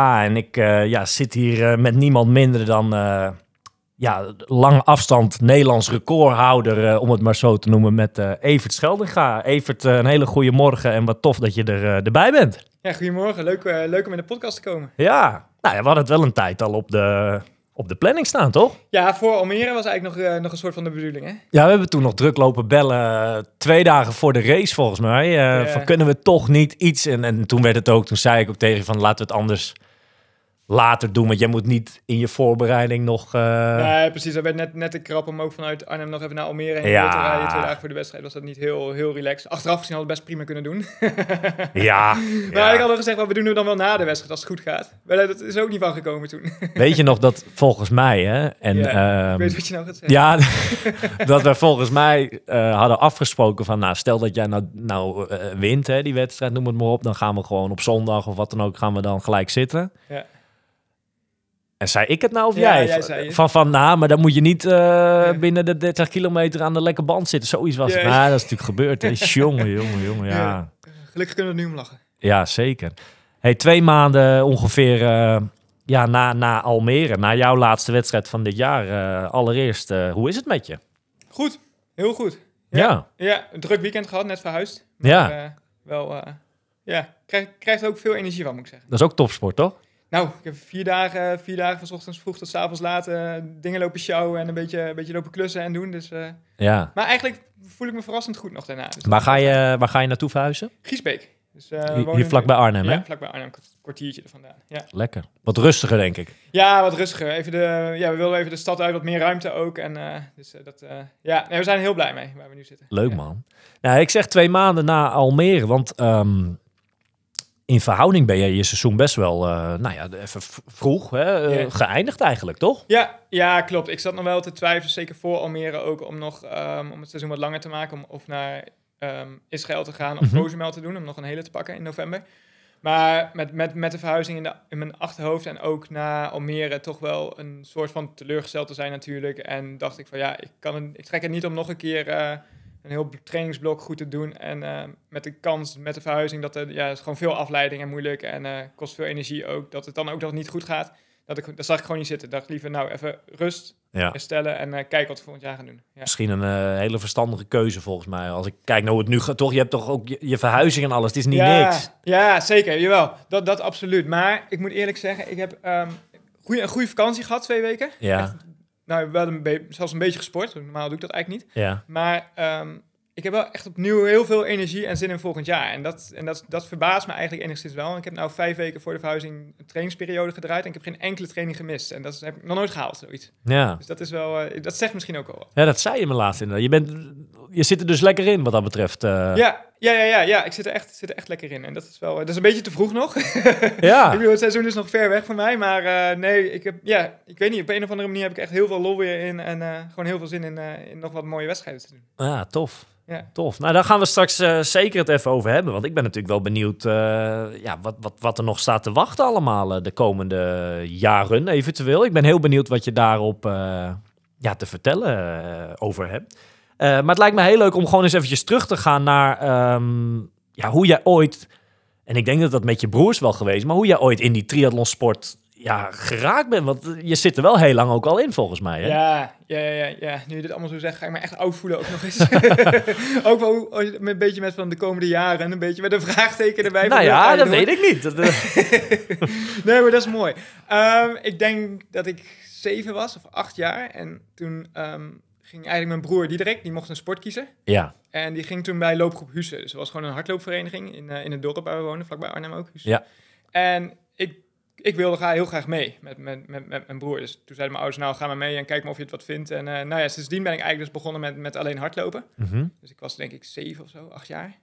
En ik eh, ja, zit hier eh, met niemand minder dan eh, ja, lange afstand Nederlands recordhouder, om het maar zo te noemen, met Evert Scheldinga. Evert, een hele goede morgen en wat tof dat je er, erbij bent. Ja, goedemorgen. Leuk, leuk om in de podcast te komen. Ja, nou ja, we hadden het wel een tijd al op de, op de planning staan, toch? Ja, voor Almere was eigenlijk nog, nog een soort van de bedoeling, hè? Ja, we hebben toen nog druk lopen bellen, twee dagen voor de race volgens mij. Van kunnen we toch niet iets? En, en toen werd het ook, toen zei ik ook tegen van laten we het anders later doen. Want jij moet niet in je voorbereiding nog... eh, Ja, precies. Dat werd net, net te krap om ook vanuit Arnhem nog even naar Almere heen Ja. te rijden. Twee dagen voor de wedstrijd was dat niet heel, heel relaxed. Achteraf gezien hadden we het best prima kunnen doen. Ja, Maar ik had al gezegd, we doen het dan wel na de wedstrijd als het goed gaat. Maar dat is ook niet van gekomen toen. weet je nog dat volgens mij, hè? En, Ja, ik weet wat je nou gaat zeggen. ja, dat we volgens mij eh, hadden afgesproken van, nou, stel dat jij nou, nou eh, wint, hè, die wedstrijd, noem het maar op, dan gaan we gewoon op zondag of wat dan ook, gaan we dan gelijk zitten. Ja. En zei ik het nou of Ja, jij? jij zei het. Van, van, nou, maar dan moet je niet eh, binnen de 30 kilometer aan de lekke band zitten. Zoiets was het. Ja. Nou, dat is natuurlijk gebeurd. Hè. Jongen, jongen, jongen, ja. Ja. Gelukkig kunnen we er nu om lachen. Ja, zeker. Hey, twee maanden ongeveer eh, ja, na, na Almere, na jouw laatste wedstrijd van dit jaar. eh, allereerst, hoe is het met je? Goed, heel goed. Ja. Ja, een druk weekend gehad, net verhuisd. Ja. Maar, eh, wel, ja, krijg, krijgt er ook veel energie van, moet ik zeggen. Dat is ook topsport, toch? Nou, ik heb vier dagen, vier dagen van ochtends vroeg tot 's avonds laat eh, dingen lopen sjouwen en een beetje, een beetje lopen klussen en doen. Dus, eh, Ja. maar eigenlijk voel ik me verrassend goed nog daarna. Dus Waar ga je, waar ga je naartoe verhuizen? Giesbeek. Dus, we Hier, wonen hier vlak bij Arnhem, Ja, hè? vlak bij Arnhem, een kwartiertje er vandaan. Ja. Lekker. Wat rustiger, denk ik. ja, wat rustiger. Even de, ja, we wilden even de stad uit, wat meer ruimte ook. En, dus dat, ja, nee, we zijn er heel blij mee waar we nu zitten. Leuk, Ja. man. Nou, ik zeg twee maanden na Almere, want ehm, in verhouding ben je je seizoen best wel, eh, nou ja, even vroeg hè, eh, geëindigd eigenlijk, toch? Ja, ja, klopt. Ik zat nog wel te twijfelen, zeker voor Almere ook, om nog ehm, om het seizoen wat langer te maken. Om of naar ehm, Israël te gaan of. Cozumel te doen, om nog een hele te pakken in november. Maar met, met, met de verhuizing in, de, in mijn achterhoofd en ook naar Almere toch wel een soort van teleurgesteld te zijn natuurlijk. En dacht ik van ja, ik, kan het, ik trek het niet om nog een keer eh, een heel trainingsblok goed te doen. En eh, met de kans met de verhuizing dat er ja, is gewoon veel afleiding en moeilijk en eh, kost veel energie ook. Dat het dan ook nog niet goed gaat. Dat, ik, dat zag ik gewoon niet zitten. Ik dacht liever nou even rust, Ja. herstellen en eh kijken wat we volgend jaar gaan doen. Ja. Misschien een hele verstandige keuze volgens mij. Als ik kijk naar hoe het nu gaat, toch? Je hebt toch ook je, je verhuizing en alles. Het is niet ja, niks. Ja, zeker. Jawel. Dat, dat absoluut. Maar ik moet eerlijk zeggen, ik heb goeie, een goede vakantie gehad, twee weken. Ja, Nou, wel een be- zelfs een beetje gesport. Normaal doe ik dat eigenlijk niet. ja. Maar ehm, ik heb wel echt opnieuw heel veel energie en zin in volgend jaar. En dat, en dat, dat verbaast me eigenlijk enigszins wel. Ik heb nou vijf weken voor de verhuizing een trainingsperiode gedraaid. En ik heb geen enkele training gemist. En dat is- heb ik nog nooit gehaald, zoiets. Ja. Dus dat is wel, eh, dat zegt misschien ook wat. ja, dat zei je me laatst inderdaad. Je, bent, je zit er dus lekker in wat dat betreft. eh. Ja, ja, ja, ja, ja. Ik zit er, echt, zit er echt lekker in. En dat is wel, dat is een beetje te vroeg nog. Ja. Ik bedoel, het seizoen is nog ver weg van mij. Maar eh, nee, ik heb, ja, ik weet niet. Op een of andere manier heb ik echt heel veel lol weer in. En eh, gewoon heel veel zin in, eh, in nog wat mooie wedstrijden te doen. Ja, tof. Ja. Tof. Nou, daar gaan we straks eh, zeker het even over hebben. Want ik ben natuurlijk wel benieuwd eh, ja, wat, wat, wat er nog staat te wachten allemaal eh, de komende jaren eventueel. Ik ben heel benieuwd wat je daarop eh, ja, te vertellen eh, over hebt. Eh, maar het lijkt me heel leuk om gewoon eens eventjes terug te gaan naar ehm, ja, hoe jij ooit... En ik denk dat dat met je broers wel geweest, maar hoe jij ooit in die triathlonsport ja, geraakt bent. Want je zit er wel heel lang ook al in, volgens mij. Hè? Ja, ja, ja, ja. Nu je dit allemaal zo zegt, ga ik me echt oud voelen ook nog eens. ook wel een beetje met van de komende jaren. Een beetje met een vraagteken erbij. Nou ja, dat weet ik niet. Eh, Nee, maar dat is mooi. Ehm, ik denk dat ik zeven was, of acht jaar. En toen ehm, ging eigenlijk mijn broer Diederik, die mocht een sport kiezen. ja, En die ging toen bij loopgroep Husse. Dus dat was gewoon een hardloopvereniging in, eh, in het dorp waar we wonen, vlakbij Arnhem ook. Husse. Ja. En ik, ik wilde graag, heel graag mee met, met, met, met mijn broer. Dus toen zeiden mijn ouders, nou ga maar mee en kijk maar of je het wat vindt. En eh, nou ja, sindsdien ben ik eigenlijk dus begonnen met, met alleen hardlopen. Mhm. Dus ik was denk ik zeven of zo, acht jaar.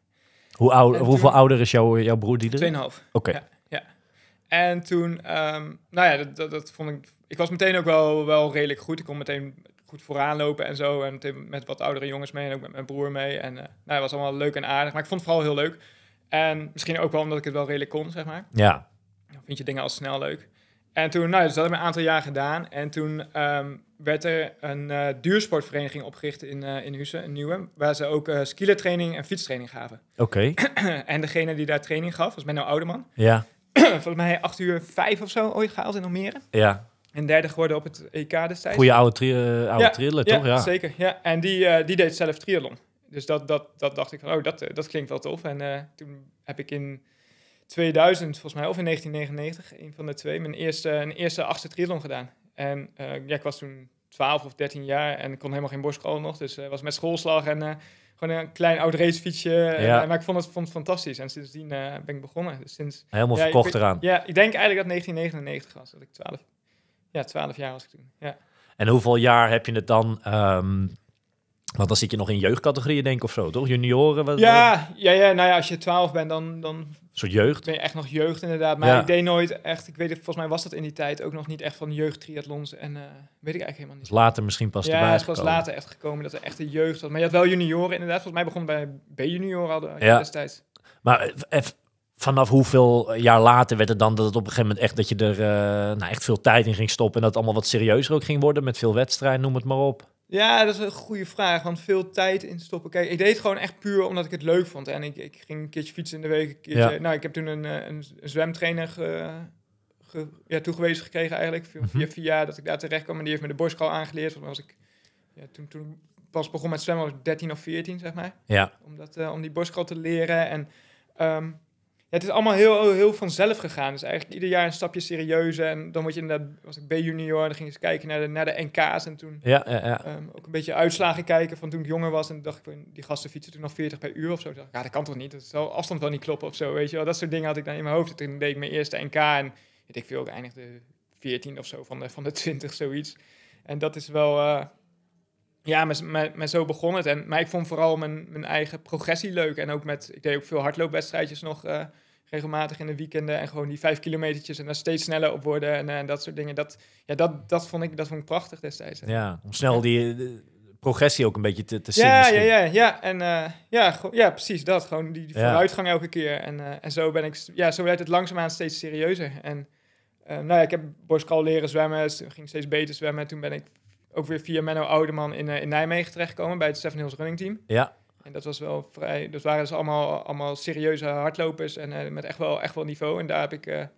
Hoe oud, hoeveel toen- ouder is jouw, jouw broer Diederik? Tweeënhalf. Oké. Ja. En toen, ehm, nou ja, dat, dat, dat vond ik... Ik was meteen ook wel, wel redelijk goed. Ik kon meteen goed vooraan lopen en zo. En met wat oudere jongens mee en ook met mijn broer mee. En eh nou, het was allemaal leuk en aardig. Maar ik vond het vooral heel leuk. En misschien ook wel omdat ik het wel redelijk kon, zeg maar. Ja. Dan vind je dingen al snel leuk. En toen, nou, dus dat heb ik een aantal jaar gedaan. En toen ehm, werd er een eh, duursportvereniging opgericht in, eh in Hussen, een nieuwe, waar ze ook eh skielertraining en fietstraining gaven. Oké, en degene die daar training gaf, was Menno Oudeman. ja, Volgens mij 8 uur 5 of zo ooit gehaald in Almere. ja. En derde geworden op het EK destijds. Goeie oude, tri eh, oude Ja, toch? Ja. zeker. Ja. En die, eh, die deed zelf triathlon. Dus dat, dat, dat dacht ik van, oh, dat, eh, dat klinkt wel tof. En toen heb ik in 2000, volgens mij, of in 1999, een van de twee, mijn eerste, een eerste achtste triathlon gedaan. En ja, ik was toen 12 of 13 jaar en ik kon helemaal geen borstcrawl nog. Dus was met schoolslag en gewoon een klein oud racefietsje. En, Ja. maar ik vond het, vond het fantastisch. En sindsdien ben ik begonnen. Dus sinds, Helemaal Ja, verkocht eraan. ja, ik denk eigenlijk dat 1999 was. Dat ik 12, ja, 12 jaar was ik toen. Ja. En hoeveel jaar heb je het dan? ehm, want dan zit je nog in jeugdcategorieën, denk ik, of zo, toch? Junioren? Wat, Ja, ja, ja, nou ja, als je 12 bent, dan, dan Een soort jeugd. ben je echt nog jeugd inderdaad. Maar Ja. ik deed nooit echt, ik weet het, volgens mij was dat in die tijd ook nog niet echt van jeugdtriathlons. En eh, weet ik eigenlijk helemaal niet. later misschien pas ja, het gekomen. later echt gekomen dat er echt een jeugd was. Maar je had wel junioren inderdaad. Volgens mij begon bij B-junioren hadden Ja. destijds. Maar eh, vanaf hoeveel jaar later werd het dan dat het op een gegeven moment echt dat je er eh, nou, echt veel tijd in ging stoppen en dat het allemaal wat serieuzer ook ging worden met veel wedstrijden, noem het maar op. Ja, dat is een goede vraag. Want veel tijd in stoppen. Kijk, ik deed het gewoon echt puur omdat ik het leuk vond. En ik, ik ging een keertje fietsen in de week. Keertje, Ja. Nou, ik heb toen een, eh, een, een zwemtrainer ge, ge- ja, toegewezen gekregen eigenlijk. Via, Mhm. via, via dat ik daar terecht kwam. En die heeft me de borstcrawl aangeleerd. Want was ik, ja, toen, toen pas begon met zwemmen was ik 13 of 14, zeg maar. Ja, Om, dat, eh, om die borstcrawl te leren. En ehm, het is allemaal heel, heel vanzelf gegaan. Dus eigenlijk ieder jaar een stapje serieuzer. En dan word je inderdaad, was ik B-junior. Dan ging ik eens kijken naar de, naar de NK's. En toen ja, ja. ja. Ehm, ook een beetje uitslagen kijken van toen ik jonger was. En dacht ik, van, die gasten fietsen toen nog 40 per uur of zo. Dacht ik, ja, dat kan toch niet? Dat zal afstand wel niet kloppen of zo, weet je wel. Dat soort dingen had ik dan in mijn hoofd. En toen deed ik mijn eerste NK en weet ik veel, ik eindigde 14 of zo van de, van de 20, zoiets. En dat is wel, eh, ja, maar, maar, maar zo begon het. En, maar ik vond vooral mijn, mijn eigen progressie leuk. En ook met, ik deed ook veel hardloopwedstrijdjes nog eh, regelmatig in de weekenden. En gewoon die vijf kilometertjes en daar steeds sneller op worden en eh, dat soort dingen. Dat, ja, dat, dat, vond ik, dat vond ik prachtig destijds. ja om snel die eh, progressie ook een beetje te, te zien. Ja, ja, misschien. ja, ja. En ja, ja, precies dat. Gewoon die, die Ja. vooruitgang elke keer. En, en zo ben ik, ja, zo werd het langzaamaan steeds serieuzer. En nou ja, ik heb borstcrawl leren zwemmen, ging steeds beter zwemmen. Toen ben ik ook weer via Menno Oudeman in, eh, in Nijmegen terechtgekomen bij het Seven Hills Running Team. Ja, En dat was wel vrij, dat waren dus allemaal, allemaal serieuze hardlopers en eh, met echt wel, echt wel niveau. En daar heb ik, eh, ik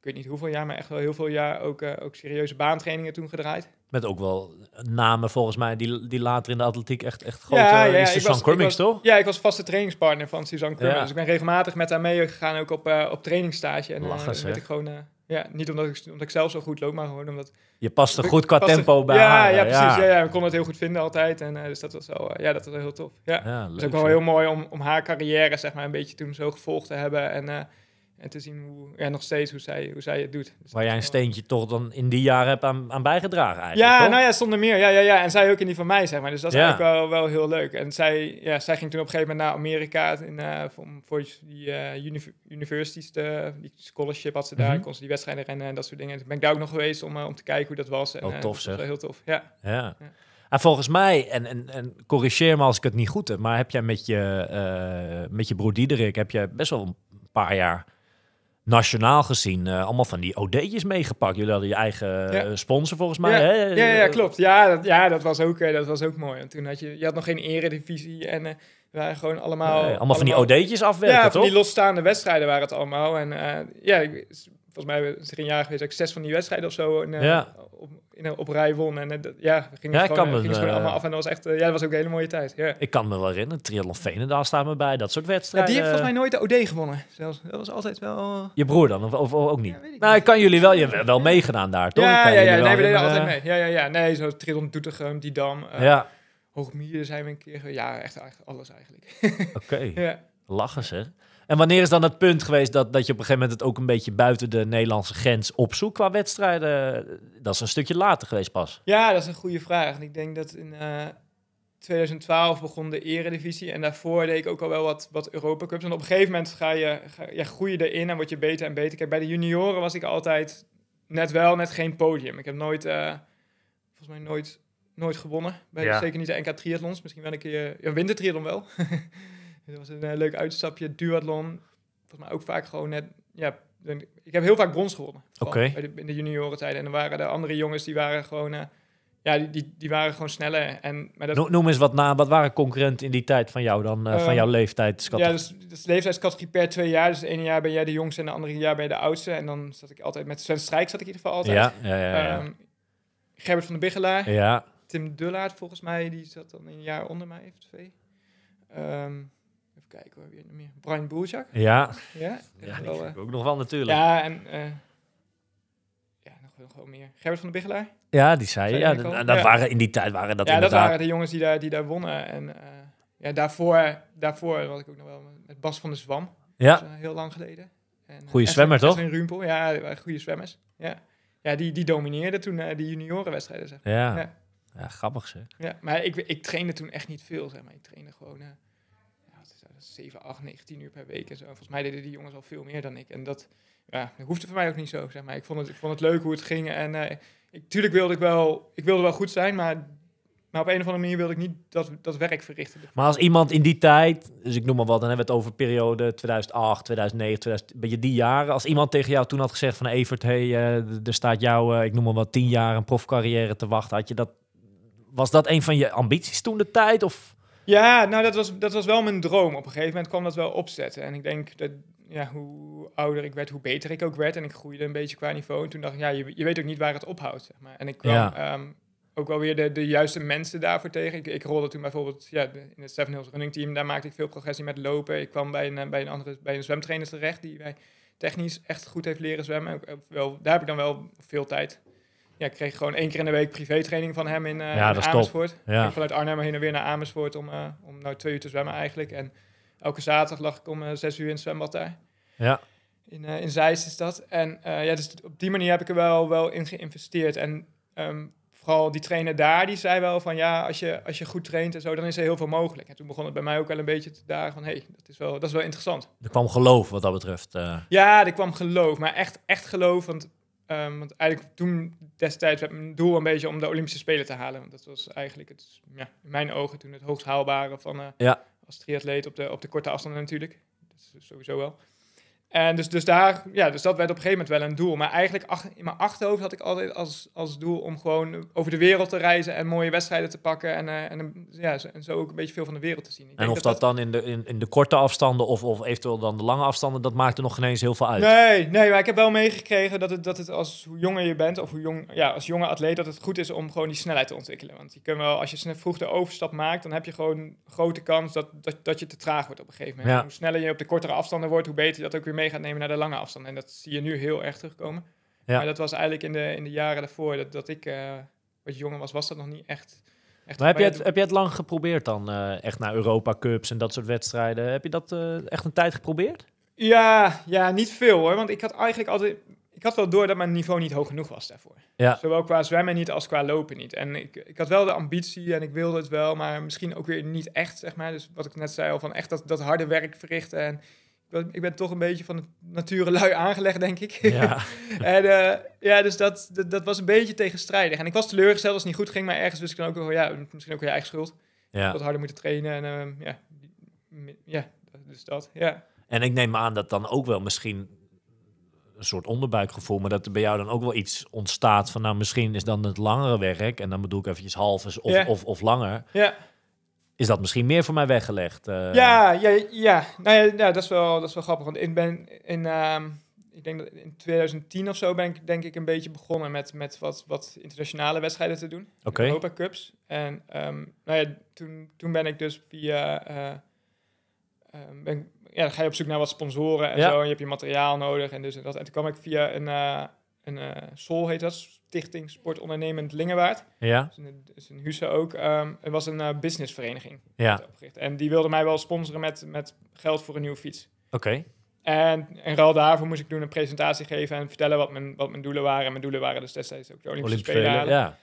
weet niet hoeveel jaar, maar echt wel heel veel jaar ook, ook serieuze baantrainingen toen gedraaid. met ook wel namen volgens mij die, die later in de atletiek echt, echt grote... Ja, Ja, is Suzanne was- Cummings, was- toch? Ja, ik was vaste trainingspartner van Suzanne Krummer. Ja. Dus ik ben regelmatig met haar meegegaan, ook op, op trainingstage. En Lachen, dan werd ik gewoon, ja, niet omdat ik, omdat ik zelf zo goed loop, maar gewoon omdat... Je past er goed qua er- tempo bij ja, haar. Ja, precies. Ja. Ja, we konden het heel goed vinden altijd. En eh, dus dat was wel, eh, ja, dat was heel tof. Ja. Ja, Het is leuk, ook wel heel mooi om, om haar carrière, zeg maar, een beetje toen zo gevolgd te hebben. En, eh, en te zien hoe, ja, nog steeds hoe zij, hoe zij het doet. Dus Waar jij een steentje toch dan in die jaren hebt aan, aan bijgedragen eigenlijk, Ja, toch? nou ja, zonder meer. Ja, ja, ja. En zij ook in die van mij, zeg maar. Dus dat is Ja. eigenlijk wel, wel heel leuk. En zij, ja, zij ging toen op een gegeven moment naar Amerika in, eh, om voor die univ- universities, te, die scholarship had ze daar. Kon ze die wedstrijden rennen en dat soort dingen. Toen ben ik daar ook nog geweest om, eh, om te kijken hoe dat was. En, Oh, tof, zeg. heel tof, ja. Ja. Ja. En volgens mij, en, en, en corrigeer me als ik het niet goed heb, maar heb jij met je, met je broer Diederik, heb jij best wel een paar jaar nationaal gezien eh, allemaal van die OD'tjes meegepakt. Jullie hadden je eigen Ja. eh, sponsor volgens mij, ja, hè? ja, ja, klopt. Ja, dat, ja dat, was ook, eh, dat was ook mooi. Want toen had je, je had nog geen eredivisie en we waren gewoon allemaal... Nee, allemaal van die OD'tjes afwerken, Ja, van toch? die losstaande wedstrijden waren het allemaal. En ja, ik, volgens mij is er een jaar geweest ik zes van die wedstrijden of zo in, Ja. In, op rij won. En eh, ja, we gingen Ja, gewoon, kan eh, me, gingen ze gewoon eh, allemaal af. En dat was echt, ja, dat was ook een hele mooie tijd. Ja. Ik kan me wel herinneren, Triathlon Veenendaal staat me bij, dat soort Ja, wedstrijden. die heeft volgens mij nooit de OD gewonnen. Zelfs. Dat was altijd wel... Je broer dan, of, of, of ook niet? Ja, ik nou, ik kan jullie wel, je hebt wel meegedaan daar, toch? Ja, ja, ja, nee, we deden altijd mee. Ja, ja, ja. Nee, zo Triathlon Doetinchem, Didam, uh, Ja, Hoogmieren zijn we een keer. Ja, echt alles eigenlijk. oké. ja. Lachen zeg. En wanneer is dan het punt geweest dat, dat je op een gegeven moment het ook een beetje buiten de Nederlandse grens opzoekt qua wedstrijden? Dat is een stukje later geweest pas. Ja, dat is een goede vraag. En ik denk dat in eh, 2012 begon de eredivisie. En daarvoor deed ik ook al wel wat, wat Europa Cups. En op een gegeven moment ga je, ga, ja, groei je erin en word je beter en beter. Kijk, bij de junioren was ik altijd net wel, net geen podium. Ik heb nooit, eh, volgens mij nooit, nooit gewonnen. Bij Ja. Zeker niet de NK triathlons. Misschien wel een keer, ja, wintertriathlon wel. dat was een eh, leuk uitstapje. Duathlon. volgens mij ook vaak gewoon net, ja, ik heb heel vaak brons gewonnen. bij de- In de juniorentijden. En dan waren de andere jongens, die waren gewoon, eh, ja, die, die, die waren gewoon sneller. En, maar dat, No- Noem eens wat na. Wat waren concurrenten in die tijd van jou dan? eh, van Ehm, jouw leeftijd? ja, dus, dus de leeftijdscategorie per twee jaar. Dus het ene jaar ben jij de jongste en de andere jaar ben je de oudste. En dan zat ik altijd met Sven Strijk, zat ik in ieder geval altijd. ja, ja, ja. ja. Ehm, Gerbert van de Biggelaar. ja. Tim Dullaert volgens mij, die zat dan een jaar onder mij, even twee. Kijken hoor, wie er nog meer. Brian Boeljak. Ja, Ja, ja die wel, eh, ik ook nog wel natuurlijk. ja, en eh, ja, nog wel gewoon meer. Gerbert van de Biggelaar. Ja, die zei Ja, dat, dat Ja. waren in die tijd waren dat ja, dat waren de jongens die daar, die daar wonnen. En eh, ja, daarvoor, daarvoor was ik ook nog wel met Bas van de Zwam. Ja, heel lang geleden. En, Goeie zwemmer, toch? Edwin Rumpel, ja, goede zwemmers. Ja, ja die, die domineerden toen eh, die juniorenwedstrijden. Zeg. ja. Ja. ja. grappig zeg. Ja, maar ik, ik trainde toen echt niet veel, zeg maar. Ik trainde gewoon eh, ja, wat is dat, 7, 8, 9, 10 uur per week en zo. En volgens mij deden die jongens al veel meer dan ik. En dat, ja, dat hoefde voor mij ook niet zo, zeg maar. Ik vond het, ik vond het leuk hoe het ging. En eh, ik, wilde ik wel, ik wilde wel goed zijn, maar, maar op een of andere manier wilde ik niet dat, dat werk verrichten. Maar als iemand in die tijd, dus ik noem maar wat, dan hebben we het over periode 2008, 2009, 2000, beetje die jaren. Als iemand tegen jou toen had gezegd van Evert, hey, eh, er staat jou, eh, ik noem maar wat, tien jaar een profcarrière te wachten. Had je dat, was dat een van je ambities toen de tijd? Of? Ja, nou, dat was, dat was wel mijn droom. Op een gegeven moment kwam dat wel opzetten. En ik denk dat ja, hoe ouder ik werd, hoe beter ik ook werd. En ik groeide een beetje qua niveau. En toen dacht ik, ja, je, je weet ook niet waar het ophoudt. Zeg maar. En ik kwam Ja. ehm, ook wel weer de, de juiste mensen daarvoor tegen. Ik, ik rolde toen bijvoorbeeld ja, in het Seven Hills Running Team. Daar maakte ik veel progressie met lopen. Ik kwam bij een, eh, bij een andere bij een zwemtrainer terecht die mij technisch echt goed heeft leren zwemmen. Ook wel, daar heb ik dan wel veel tijd. Ja, ik kreeg gewoon één keer in de week privétraining van hem in, eh Ja, in. Amersfoort. Ja. Ik vanuit Arnhem heen en weer naar Amersfoort om, eh, om nou twee uur te zwemmen eigenlijk. En elke zaterdag lag ik om eh, zes uur in het zwembad daar. Ja, In, in Zeist is dat. En ja, dus op die manier heb ik er wel, wel in geïnvesteerd. En ehm, vooral die trainer daar, die zei wel van ja, als je, als je goed traint en zo, dan is er heel veel mogelijk. En toen begon het bij mij ook wel een beetje te dagen van hé, hey, dat, is wel, dat is wel interessant. er kwam geloof wat dat betreft. Ja, er kwam geloof, maar echt, echt geloof. Want, ehm, want eigenlijk toen destijds werd mijn doel een beetje om de Olympische Spelen te halen. Want dat was eigenlijk het, ja, in mijn ogen toen het hoogst haalbare van eh, Ja. als triatleet op de, op de korte afstanden natuurlijk. Dat is sowieso wel. En dus, dus, daar, ja, dus dat werd op een gegeven moment wel een doel. Maar eigenlijk ach- in mijn achterhoofd had ik altijd als, als doel om gewoon over de wereld te reizen en mooie wedstrijden te pakken. En, eh, en, een- ja, zo, en zo ook een beetje veel van de wereld te zien. Ik En of dat dan in de, in, in de korte afstanden of, of eventueel dan de lange afstanden, dat maakte nog geen eens heel veel uit. Nee, nee, maar ik heb wel meegekregen dat het, dat het als hoe jonger je bent, of hoe jong, ja, als jonge atleet, dat het goed is om gewoon die snelheid te ontwikkelen. Want je kunt wel, als je vroeg de overstap maakt, dan heb je gewoon grote kans dat, dat, dat je te traag wordt op een gegeven moment. Ja. Hoe sneller je op de kortere afstanden wordt, hoe beter je dat ook weer mee gaat nemen naar de lange afstanden. En dat zie je nu heel erg terugkomen. Ja. Maar dat was eigenlijk in de, in de jaren daarvoor, dat, dat ik eh, wat jonger was, was dat nog niet echt. echt Maar heb je, het, heb je het lang geprobeerd dan? eh, echt naar Europa Cups en dat soort wedstrijden. Heb je dat eh, echt een tijd geprobeerd? Ja, ja, niet veel hoor. Want ik had eigenlijk altijd. Ik had wel door dat mijn niveau niet hoog genoeg was daarvoor. Ja. Zowel qua zwemmen niet als qua lopen niet. En ik, ik had wel de ambitie en ik wilde het wel, maar misschien ook weer niet echt, zeg maar. Dus wat ik net zei al, van echt dat, dat harde werk verrichten. En ik ben, toch een beetje van de nature lui aangelegd, denk ik. Ja. en eh, ja, dus dat, dat, dat was een beetje tegenstrijdig. En ik was teleurgesteld als het niet goed ging, maar ergens wist ik dan ook wel, ja, misschien ook wel je eigen schuld. ja. Wat harder moeten trainen en ehm, ja, ja, dus dat, ja. En ik neem aan dat dan ook wel misschien een soort onderbuikgevoel, maar dat er bij jou dan ook wel iets ontstaat van, nou, misschien is dan het langere werk, en dan bedoel ik eventjes half of, Ja. of, of langer, Ja, is dat misschien meer voor mij weggelegd. eh. Ja, ja, ja. Nou ja, ja, dat, is wel, dat is wel grappig. Want ik ben in, ehm, ik denk dat in 2010 of zo ben ik denk ik een beetje begonnen met, met wat, wat internationale wedstrijden te doen. Europa Cups. En ehm, nou ja, toen, toen ben ik dus via... eh, ehm, ben, ik- ja, dan ga je op zoek naar wat sponsoren en Ja. zo. En je hebt je materiaal nodig en dus en dat. En toen kwam ik via een, eh een SOL heet dat, Stichting Sport Ondernemend Lingewaard. Ja, Dat een, dat is een Husse ook. Ehm het was een eh, businessvereniging ja, opgericht. En die wilde mij wel sponsoren met, met geld voor een nieuwe fiets. oké. En in ruil daarvoor moest ik toen een presentatie geven en vertellen wat mijn, wat mijn doelen waren. En mijn doelen waren dus destijds ook de Olympische, Olympische Spelen. Ja.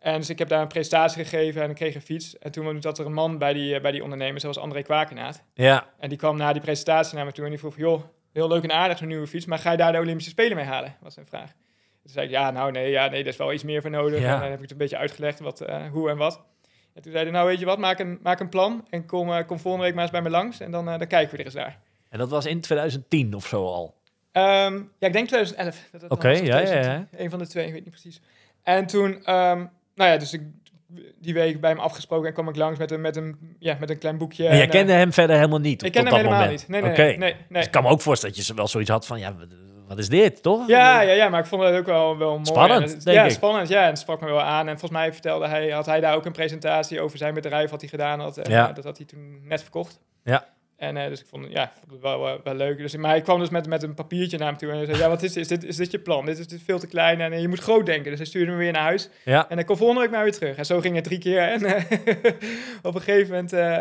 En dus ik heb daar een presentatie gegeven en ik kreeg een fiets. En toen zat er een man bij die, eh, bij die ondernemer, zoals André Kwakenaat. Ja, En die kwam na die presentatie naar me toe en die vroeg, joh, heel leuk en aardig zo'n nieuwe fiets, maar ga je daar de Olympische Spelen mee halen? Was zijn vraag. Toen zei ik, ja, nou nee, ja, nee, er is wel iets meer voor nodig. Ja. En dan heb ik het een beetje uitgelegd wat, eh, hoe en wat. En toen zei hij, nou weet je wat, maak een, maak een plan en kom, eh, kom volgende week maar eens bij me langs en dan, eh, dan kijken we er eens naar. En dat was in 2010 of zo al. Ehm, ja, ik denk 2011. dat het Oké, ja, ja, 2010. Een van de twee, ik weet niet precies. En toen, ehm, nou ja, dus ik die week bij hem afgesproken en kwam ik langs met een, met een, ja, met een klein boekje. En jij en, kende hem verder helemaal niet Ik ken hem dat helemaal moment? niet. Nee, nee, Oké. nee. nee, nee. Dus ik kan me ook voorstellen dat je wel zoiets had van, ja, wat- is dit, toch? Ja, ja, ja, maar ik vond het ook wel, wel mooi. Spannend, En het- denk ja, ik. spannend. Ja, en het sprak me wel aan. En volgens mij vertelde hij, had hij daar ook een presentatie over zijn bedrijf wat hij gedaan had. En Ja. eh, dat had hij toen net verkocht. Ja. En eh, dus ik vond, ja, vond het wel, wel, wel leuk. Dus, maar ik kwam dus met, met een papiertje naar hem toe en hij zei, ja, wat is dit? Is dit, is dit je plan? Dit is, dit is veel te klein en eh, je moet groot denken. Dus hij stuurde me weer naar huis. Ja. En ik kon volgende week maar weer terug. En zo ging het drie keer. En op een gegeven moment, eh,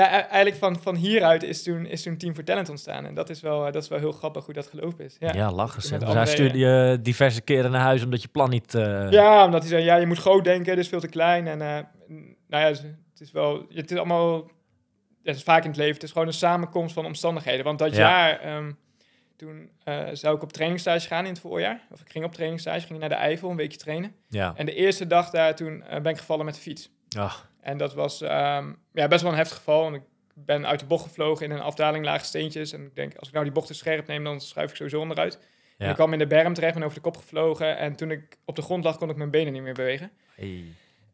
ja, e- eigenlijk van, van hieruit is toen, is toen Team for Talent ontstaan. En dat is wel, eh, dat is wel heel grappig hoe dat gelopen is. Ja, Ja, lachen ze. Dus hij stuurde je diverse keren naar huis omdat je plan niet... eh, ja omdat hij zei, ja, je moet groot denken, dit is veel te klein. En eh, nou ja, het is wel, het is allemaal, het is vaak in het leven, het is gewoon een samenkomst van omstandigheden. Want dat Ja. jaar, ehm, toen zou ik op trainingsstage gaan in het voorjaar. Of ik ging op trainingstage, ging naar de Eifel, een weekje trainen. Ja. En de eerste dag daar, toen ben ik gevallen met de fiets. Ach, En dat was ehm, ja, best wel een heftig geval. Want ik ben uit de bocht gevlogen in een afdaling lage steentjes. En ik denk, als ik nou die bocht te scherp neem, dan schuif ik sowieso onderuit. En ik kwam in de berm terecht, ben over de kop gevlogen. En toen ik op de grond lag, kon ik mijn benen niet meer bewegen. hey.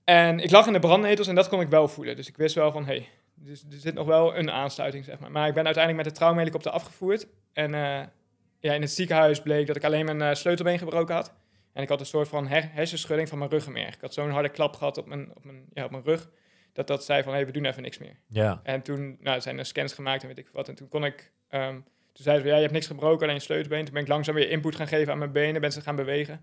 En ik lag in de brandnetels en dat kon ik wel voelen. Dus ik wist wel van, hé, hey, dus, er zit nog wel een aansluiting, zeg maar. Maar ik ben uiteindelijk met de traumahelikopter afgevoerd. En eh, ja, in het ziekenhuis bleek dat ik alleen mijn eh, sleutelbeen gebroken had. En ik had een soort van her hersenschudding van mijn ruggenmerg. Ik had zo'n harde klap gehad op mijn, op mijn, ja, op mijn rug, dat dat zei van, hé, hey, we doen even niks meer. Ja. En toen nou, zijn er scans gemaakt en weet ik wat. En toen kon ik, ehm, toen zeiden ze, ja, je hebt niks gebroken, alleen je sleutelbeen. Toen ben ik langzaam weer input gaan geven aan mijn benen, ben ze gaan bewegen.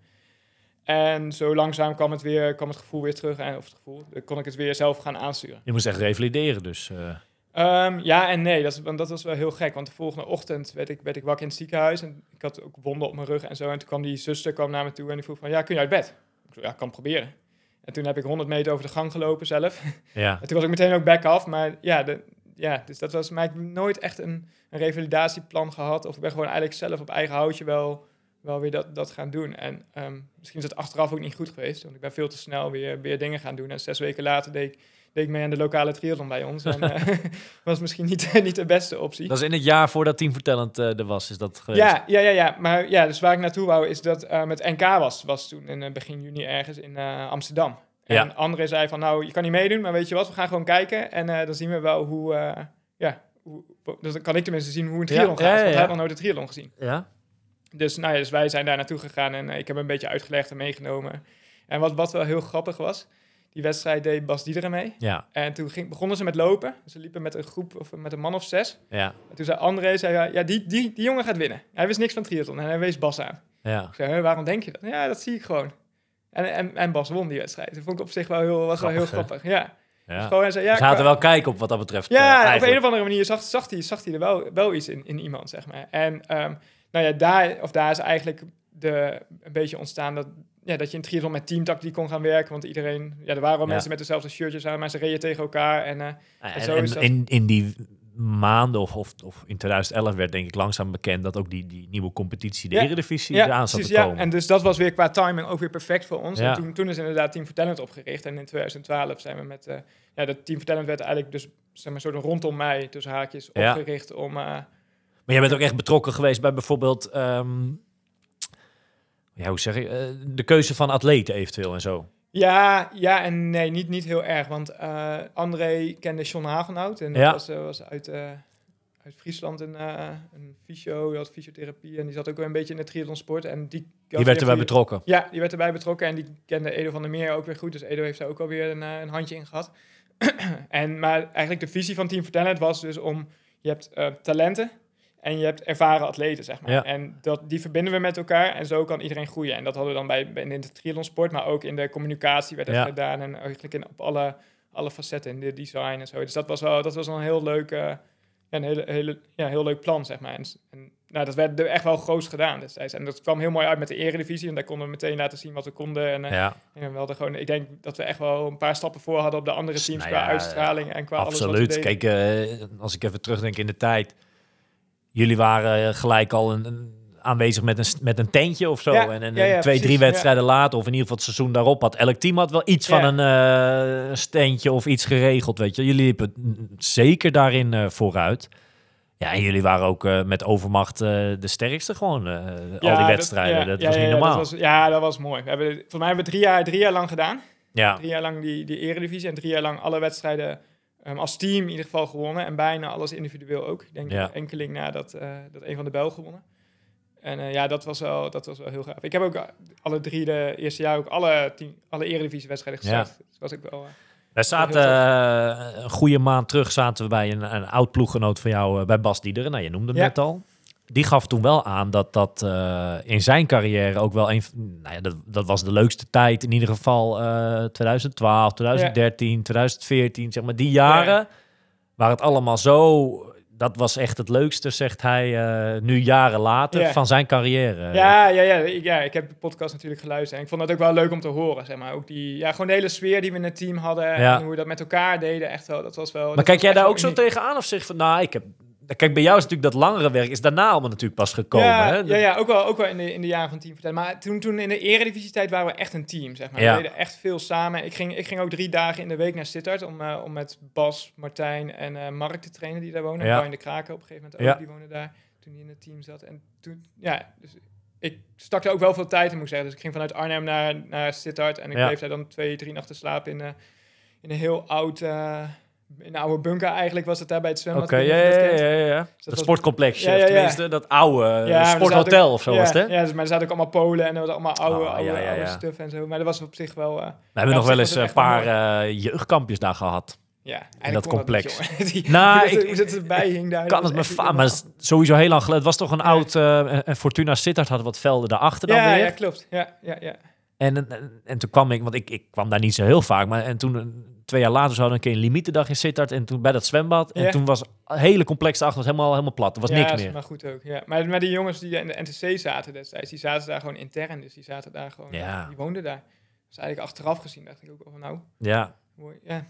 En zo langzaam kwam het, weer, kwam het gevoel weer terug. En, of het gevoel, dan kon ik het weer zelf gaan aansturen. Je moest echt revalideren, dus... eh, Ehm, ja en nee, dat, want dat was wel heel gek. Want de volgende ochtend werd ik, werd ik wakker in het ziekenhuis. En ik had ook wonden op mijn rug en zo. En toen kwam die zuster kwam naar me toe en die vroeg van... Ja, kun je uit bed? Ik zei, ja, ik kan proberen. En toen heb ik 100 meter over de gang gelopen zelf. ja. En toen was ik meteen ook back af. Maar ja, de, ja dus dat was... Maar ik heb nooit echt een, een revalidatieplan gehad. Of ik ben gewoon eigenlijk zelf op eigen houtje wel, wel weer dat, dat gaan doen. En ehm, misschien is het achteraf ook niet goed geweest. Want ik ben veel te snel weer, weer dingen gaan doen. En zes weken later deed ik, deed ik mee aan de lokale triathlon bij ons. En eh, was misschien niet, niet de beste optie. Dat is in het jaar voordat Team Vertellend eh er was, is dat geweest? Ja, ja, ja, ja. Maar ja, dus waar ik naartoe wou is dat eh met NK was, was toen in eh, begin juni ergens in eh, Amsterdam. En Ja. André zei van, nou, je kan niet meedoen, maar weet je wat, we gaan gewoon kijken. En eh, dan zien we wel hoe, eh, ja, hoe, dus dan kan ik tenminste zien hoe een triathlon Ja, gaat. ja, Want hij had nog nooit een triathlon gezien. Ja? Dus, nou ja, dus wij zijn daar naartoe gegaan en eh, ik heb een beetje uitgelegd en meegenomen. En wat, wat wel heel grappig was, die wedstrijd deed Bas Diederen mee. Ja. En toen ging, begonnen ze met lopen. Ze liepen met een groep of met een man of zes. Ja. En toen zei André, zei, ja, ja die, die, die jongen gaat winnen. Hij wist niks van triathlon en hij wees Bas aan. Ja. Ik zei, "Huh, waarom denk je dat? Ja, dat zie ik gewoon. En, en, en Bas won die wedstrijd. Dat vond ik op zich wel heel, was wel heel Grappig, grappig. Ja. Dus ja. gewoon, hij zei, ja, Ze hadden qua- wel kijken op wat dat betreft. eh, ja, op eigenlijk. een of andere manier zag, zag hij, zag hij er wel, wel iets in, in iemand, zeg maar. En ehm, nou ja, daar, of daar is eigenlijk de, een beetje ontstaan dat, ja, dat je in triathlon met teamtactiek kon gaan werken. Want iedereen, ja, er waren wel Ja. mensen met dezelfde shirtjes aan, maar ze reden tegen elkaar. En eh, Ja, En zo En, is en dat. in, in die maanden of, of, of in 2011 werd denk ik langzaam bekend dat ook die, die nieuwe competitie, de Ja. Eredivisie, ja, eraan zat precies, te ja. komen. En dus dat was weer qua timing ook weer perfect voor ons. En toen, toen is inderdaad Team Talent opgericht. En in 2012 zijn we met... eh ja, dat Team Talent werd eigenlijk dus, zeg maar, soort rondom mij, tussen haakjes, Ja. opgericht om... eh, Maar jij bent ook echt betrokken geweest bij bijvoorbeeld, ehm, ja, hoe zeg ik, eh, de keuze van atleten eventueel en zo. Ja, ja en nee, niet, niet heel erg. Want eh, André kende John Hagenhout. En dat Ja. was, eh, was uit, uit Friesland een, een fysio, die had fysiotherapie. En die zat ook wel een beetje in de triathlonsport. En die, Die werd erbij betrokken. Ja, die werd erbij betrokken. En die kende Edo van der Meer ook weer goed. Dus Edo heeft daar ook alweer een, een handje in gehad. en, maar eigenlijk de visie van Team for Talent was dus om... Je hebt talenten en je hebt ervaren atleten, zeg maar. Ja. En dat, die verbinden we met elkaar en zo kan iedereen groeien. En dat hadden we dan bij, bij in de triathlonsport, maar ook in de communicatie werd dat Ja. gedaan. En eigenlijk in, op alle, alle facetten, in de design en zo. Dus dat was wel, dat was wel een heel leuk, ja, een hele, hele, ja, heel leuk plan, zeg maar. En, en nou, dat werd er echt wel groot gedaan destijds. En dat kwam heel mooi uit met de eredivisie. En daar konden we meteen laten zien wat we konden. En, eh, Ja, en we hadden gewoon, ik denk dat we echt wel een paar stappen voor hadden op de andere teams Nou qua uitstraling en qua alles wat absoluut. Kijk, eh, als ik even terugdenk in de tijd. Jullie waren eh, gelijk al een, een- aanwezig met een, met een tentje of zo. Ja, en en ja, ja, twee, precies, drie wedstrijden later, of in ieder geval het seizoen daarop, had elk team had wel iets van een eh standje of iets geregeld. Weet je, jullie liepen zeker daarin eh, vooruit. Ja, en jullie waren ook met overmacht de sterkste gewoon. al die wedstrijden, dat was niet normaal. Dat was, ja, dat was mooi. We hebben, volgens mij hebben we drie jaar, drie jaar lang gedaan. ja. Drie jaar lang die, die eredivisie en drie jaar lang alle wedstrijden ehm, als team in ieder geval gewonnen. En bijna alles individueel ook. Ik denk Ja. enkeling na dat, eh, dat een van de Bel gewonnen. En eh, ja, dat was, wel, dat was wel heel gaaf. Ik heb ook eh, alle drie de eerste jaar ook alle, team, alle eredivisie-wedstrijden Ja. gestart. Dus was ik wel... eh, Wij zaten een goede maand terug zaten we bij een, een oud ploeggenoot van jou, bij Bas Diederen. Nou, je noemde hem Ja. net al. Die gaf toen wel aan dat dat eh, in zijn carrière ook wel een... Nou ja, dat, dat was de leukste tijd. In ieder geval eh 2012, 2013, 2014. Zeg maar die jaren waar het allemaal zo... Dat was echt het leukste, zegt hij, eh, nu jaren later, Ja. van zijn carrière. Ja, ja, ja, ik, ja, ik heb de podcast natuurlijk geluisterd. En ik vond dat ook wel leuk om te horen, zeg maar. Ook die, ja, gewoon de hele sfeer die we in het team hadden. Ja. En hoe we dat met elkaar deden, echt wel. Dat was wel... Maar kijk jij daar ook zo tegenaan of zeg van, nou, ik heb... Kijk, bij jou is natuurlijk dat langere werk, is daarna allemaal natuurlijk pas gekomen. ja, hè? ja, ja, ook wel, ook wel in, de, in de jaren van team vertellen. Maar toen, toen in de eredivisie-tijd waren we echt een team, zeg maar. Ja. We deden echt veel samen. Ik ging, ik ging ook drie dagen in de week naar Sittard om, eh, om met Bas, Martijn en eh, Mark te trainen die daar wonen. Ja. In de Kraken op een gegeven moment ook, Ja. die wonen daar toen hij in het team zat. En toen, ja, dus ik stak er ook wel veel tijd in, moet ik zeggen. Dus ik ging vanuit Arnhem naar, naar Sittard en ik bleef daar dan twee, drie nachten slapen in, eh, in een heel oud... in een oude bunker eigenlijk was het daar bij het zwembad. Oké, ja, ja, dat ja, ja, dat Dat ja, of tenminste dat oude eh, sporthotel ook- of zo was het, hè? Ja, dus, maar er zaten ook allemaal Polen en er was allemaal oude, Ah, oude, oude stuff en zo. Maar dat was op zich wel... eh, We hebben nog wel eens een het paar eh, jeugdkampjes daar gehad. ja, in dat complex. Die, Nou, hoe, dat, ik- hoe dat erbij hing daar. Kan het me maar het is sowieso heel lang geleden. Het was toch een oud... en Fortuna Sittard had wat velden daarachter dan weer. ja, klopt. Ja, ja, ja. En, en, en toen kwam ik, want ik, ik kwam daar niet zo heel vaak, maar en toen twee jaar later zouden we een keer een limietendag in Sittard en toen bij dat zwembad. En Ja. toen was het hele complex daarachter was helemaal, helemaal plat. Er was ja, niks meer. maar goed ook. Ja. Maar, maar die jongens die in de NTC zaten destijds, die zaten daar gewoon intern. Dus die zaten daar gewoon... Ja. Die woonden daar. Dus eigenlijk achteraf gezien dacht ik ook wel van nou... Ja, Mooi, ja,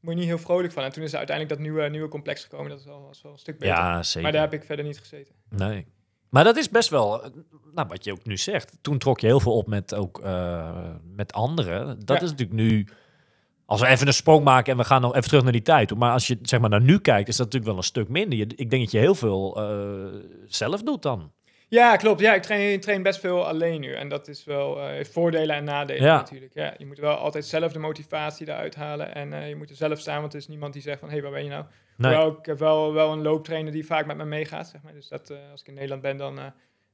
word je niet heel vrolijk van. En toen is er uiteindelijk dat nieuwe, nieuwe complex gekomen. Dat is wel, was wel een stuk beter. ja zeker. maar daar heb ik verder niet gezeten. Nee. Maar dat is best wel, eh, nou, wat je ook nu zegt. Toen trok je heel veel op met, ook, eh, met anderen. Dat Ja. is natuurlijk nu, als we even een sprong maken en we gaan nog even terug naar die tijd. Maar als je zeg maar naar nu kijkt, is dat natuurlijk wel een stuk minder. Je, ik denk dat je heel veel eh, zelf doet dan. Ja, klopt. Ja, ik train, train best veel alleen nu. En dat is wel voordelen en nadelen Ja. natuurlijk. Ja, je moet wel altijd zelf de motivatie eruit halen. En je moet er zelf staan, want er is niemand die zegt van... hé, hey, waar ben je nou? Nee. Hoewel, ik heb wel, wel een looptrainer die vaak met me meegaat, zeg maar. Dus dat, eh, als ik in Nederland ben, dan eh,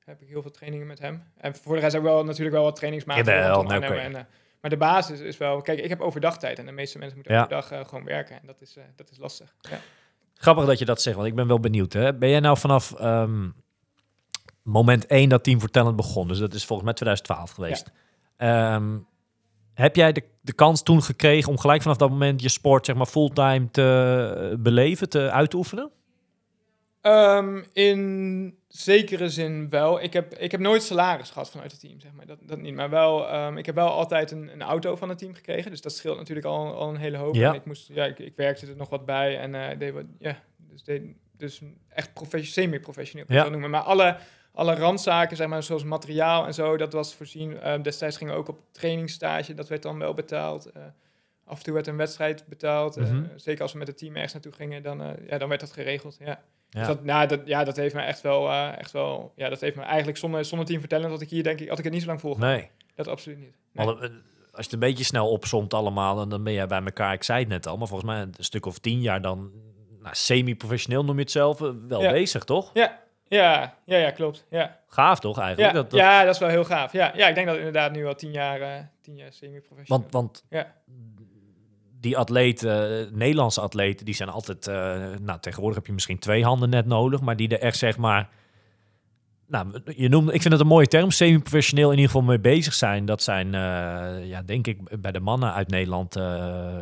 heb ik heel veel trainingen met hem. En voor de rest ook wel natuurlijk wel wat rondom nee, oké. en, eh, maar de basis is wel... Kijk, ik heb overdag tijd en de meeste mensen moeten Ja. overdag gewoon werken. En dat is, dat is lastig. Ja. Grappig dat je dat zegt, want ik ben wel benieuwd. Hè? Ben jij nou vanaf ehm, moment 1 dat Team Vertellend begon, dus dat is volgens mij 2012 geweest. Ehm, heb jij de, de kans toen gekregen om gelijk vanaf dat moment je sport zeg maar fulltime te eh, beleven, te uitoefenen? Ehm, in zekere zin wel. Ik heb, ik heb nooit salaris gehad vanuit het team, zeg maar. Dat, dat niet. Maar wel, ehm, ik heb wel altijd een, een auto van het team gekregen. Dus dat scheelt natuurlijk al, al een hele hoop. Ja. En ik, moest, ja, ik, ik werkte er nog wat bij. En eh deed wat, ja, dus, deed, dus echt professioneel, semi-professioneel Ja. noemen. Maar alle, alle randzaken, zeg maar, zoals materiaal en zo, dat was voorzien. Ehm, destijds gingen we ook op trainingsstage. Dat werd dan wel betaald. Eh, af en toe werd een wedstrijd betaald. Eh, Mhm. zeker als we met het team ergens naartoe gingen, dan, eh, ja, dan werd dat geregeld. Ja. Ja. Dus dat, nou, dat, ja, dat heeft me echt wel, echt wel, ja, dat heeft me eigenlijk zonder, zonder team vertellen dat ik hier denk ik, had ik het niet zo lang volgehouden. Nee. Dat absoluut niet. Nee. Als je het een beetje snel opzomt allemaal, dan, dan ben jij bij elkaar, ik zei het net al, maar volgens mij een stuk of tien jaar dan, nou, semi-professioneel noem je het zelf, wel Ja. bezig, toch? Ja, ja, ja, ja, klopt. Ja, Gaaf toch ja, eigenlijk? dat, dat- ja, dat is wel heel gaaf. Ja, ja ik denk dat inderdaad nu al tien jaar, eh, tien jaar semi-professioneel. Want, want Ja. die atleten, Nederlandse atleten, die zijn altijd... eh, nou, tegenwoordig heb je misschien twee handen net nodig, maar die er echt zeg maar... Nou, je noemde, ik vind het een mooie term, semi-professioneel in ieder geval mee bezig zijn. Dat zijn, eh, ja, denk ik, bij de mannen uit Nederland, eh,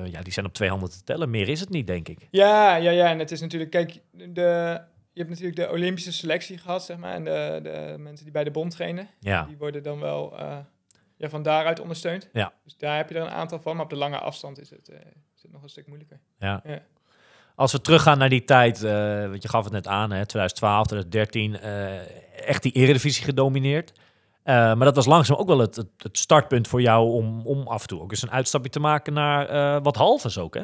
ja, die zijn op twee handen te tellen. Meer is het niet, denk ik. Ja, ja, ja. En het is natuurlijk, kijk, de, je hebt natuurlijk de Olympische selectie gehad, zeg maar. En de, de mensen die bij de bond trainen. Ja, Die worden dan wel uh, ja, van daaruit ondersteund. Ja. Dus daar heb je er een aantal van. Maar op de lange afstand is het, uh, is het nog een stuk moeilijker. ja. Ja. Als we teruggaan naar die tijd, uh, want je gaf het net aan, hè, 2012, 2013, uh, echt die eredivisie gedomineerd. Maar dat was langzaam ook wel het, het, het, startpunt voor jou om, om af en toe ook eens een uitstapje te maken naar wat halves ook, hè?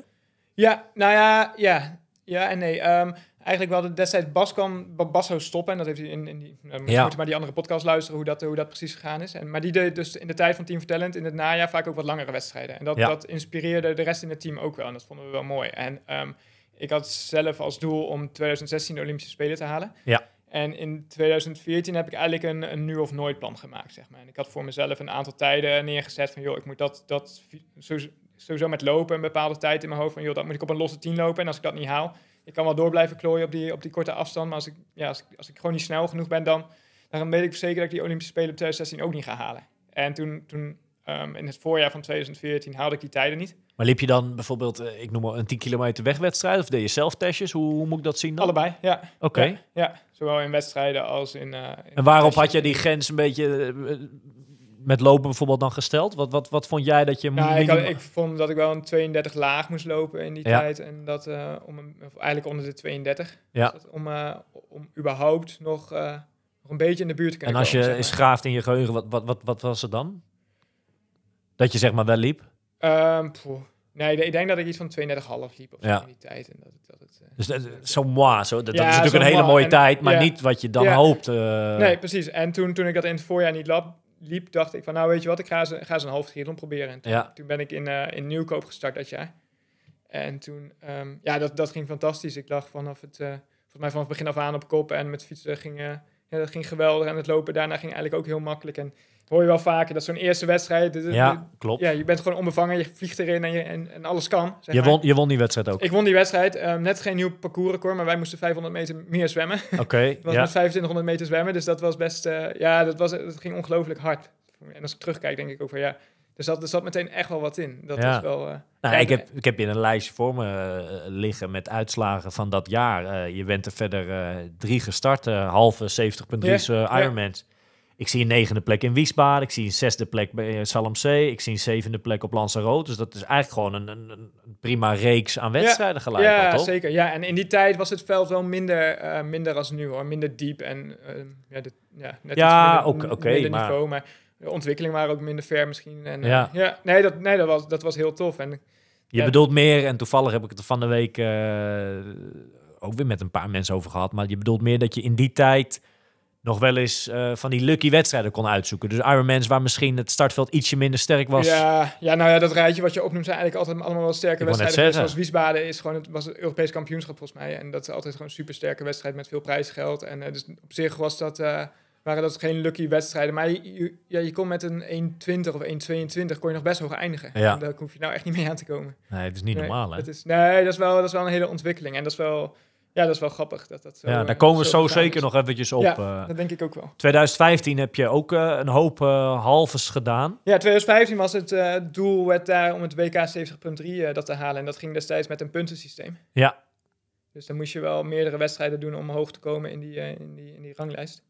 Ja, nou ja, ja, ja en nee. Um, eigenlijk wel de destijds Bas kwam, Ba- Bas zou stoppen. En dat heeft hij in, in die, nou, Ja. moet je maar die andere podcast luisteren hoe dat, hoe dat precies gegaan is. En, maar die deed dus in de tijd van Team Vertellend in het najaar vaak ook wat langere wedstrijden. En dat, Ja. dat inspireerde de rest in het team ook wel. En dat vonden we wel mooi. En ehm, ik had zelf als doel om 2016 de Olympische Spelen te halen. Ja. En in 2014 heb ik eigenlijk een, een nu of nooit plan gemaakt, zeg maar. En ik had voor mezelf een aantal tijden neergezet van, joh, ik moet dat, dat sowieso, sowieso met lopen een bepaalde tijd in mijn hoofd van, joh, dat moet ik op een losse 10 lopen. En als ik dat niet haal, ik kan wel door blijven klooien op die, op die korte afstand, maar als ik, ja, als, ik, als ik gewoon niet snel genoeg ben, dan, dan weet ik zeker dat ik die Olympische Spelen op 2016 ook niet ga halen. En toen, toen ehm, in het voorjaar van 2014 haalde ik die tijden niet. Maar liep je dan bijvoorbeeld, eh, ik noem maar een 10 kilometer wegwedstrijd? Of deed je zelftestjes? Hoe, hoe moet ik dat zien dan? Allebei, ja. Oké. Ja, ja, zowel in wedstrijden als in... eh, in En waarop had testjes. je die grens een beetje eh, met lopen bijvoorbeeld dan gesteld? Wat, wat, wat vond jij dat je... Nou, ik, had, ik vond dat ik wel een 32 laag moest lopen in die Ja. tijd. En dat eh, om een, eigenlijk onder de 32. Ja. Dus om, eh, om überhaupt nog, eh, nog een beetje in de buurt te En kunnen als je zeg maar. graaft in je geheugen, wat, wat, wat, wat was het dan? Dat je zeg maar wel liep? Ehm, nee, ik denk dat ik iets van 32,5 liep of Ja. in die tijd. En dat, het- dat het, Dus dat, zo moi, zo, dat, dat Ja, is natuurlijk een hele mooie En- tijd, maar ja. niet wat je dan Ja. hoopt. nee, precies. En toen, toen ik dat in het voorjaar niet lap, liep, dacht ik van, nou weet je wat, ik ga eens, ga eens een half triathlon proberen. En toen, Ja. toen ben ik in, eh, in Nieuwkoop gestart dat jaar. En toen, ehm, ja, dat, dat ging fantastisch. Ik lag vanaf het, eh, volgens mij vanaf het begin af aan op kop en met fietsen ging, eh, ja, dat ging geweldig. En het lopen daarna ging eigenlijk ook heel makkelijk. En hoor je wel vaker dat zo'n eerste wedstrijd, de- de- Ja, klopt. ja, je bent gewoon onbevangen, je vliegt erin en, je, en, en alles kan. zeg je, maar. won, je won die wedstrijd ook. Ik won die wedstrijd, ehm, net geen nieuw parcoursrecord, maar wij moesten 500 meter meer zwemmen. Oké, Het was ja. met 2500 meter zwemmen, dus dat was best, eh, ja, dat, was, dat ging ongelooflijk hard. En als ik terugkijk, denk ik ook van ja, er zat, er zat meteen echt wel wat in. Dat Ja. was wel... eh, Nou, ja, ik, heb, ik heb hier een lijstje voor me eh, liggen met uitslagen van dat jaar. Eh, je bent er verder drie gestart, halve 70.3's Ja, eh, ja. Ironmans. Ik zie een negende plek in Wiesbaden, ik zie een zesde plek bij Salamzee, ik zie een zevende plek op Lanzarote. Dus dat is eigenlijk gewoon een, een, een prima reeks aan wedstrijden gelijk ja, toch? zeker. Ja, en in die tijd was het veld wel minder, minder als nu hoor. Minder diep en ja, de, ja, net Ja, iets minder, oké, maar- niveau. Maar de ontwikkeling waren ook minder ver misschien. En, eh, Ja. ja. nee, dat, nee dat, was, dat was heel tof. En Je Ja. bedoelt meer, en toevallig heb ik het er van de week eh, ook weer met een paar mensen over gehad, maar je bedoelt meer dat je in die tijd nog wel eens eh, van die lucky wedstrijden kon uitzoeken. Dus Ironmans waar misschien het startveld ietsje minder sterk was. Ja, ja, nou ja, dat rijtje wat je opnoemt zijn eigenlijk altijd allemaal wel sterke Ik wedstrijden. Zoals Wiesbaden is gewoon het, was het Europees kampioenschap volgens mij. En dat is altijd gewoon een super sterke wedstrijd met veel prijsgeld. En eh, dus op zich was dat, eh, waren dat geen lucky wedstrijden. Maar je, je, ja, je kon met een 1,20 of 1,22 kon je nog best hoog eindigen. Ja. En daar hoef je nou echt niet mee aan te komen. Nee, het is niet nee, normaal hè. Dat is, nee, dat is, wel, dat is wel een hele ontwikkeling. En dat is wel, ja, dat is wel grappig. Dat dat zo, ja, eh, daar komen we zo zeker nog eventjes op. Ja, eh. dat denk ik ook wel. 2015 heb je ook eh, een hoop eh halves gedaan. Ja, 2015 was het eh, doel werd daar om het WK 70.3 eh, dat te halen. En dat ging destijds met een puntensysteem. Ja, Dus dan moest je wel meerdere wedstrijden doen om hoog te komen in die, eh, in die, in die ranglijst.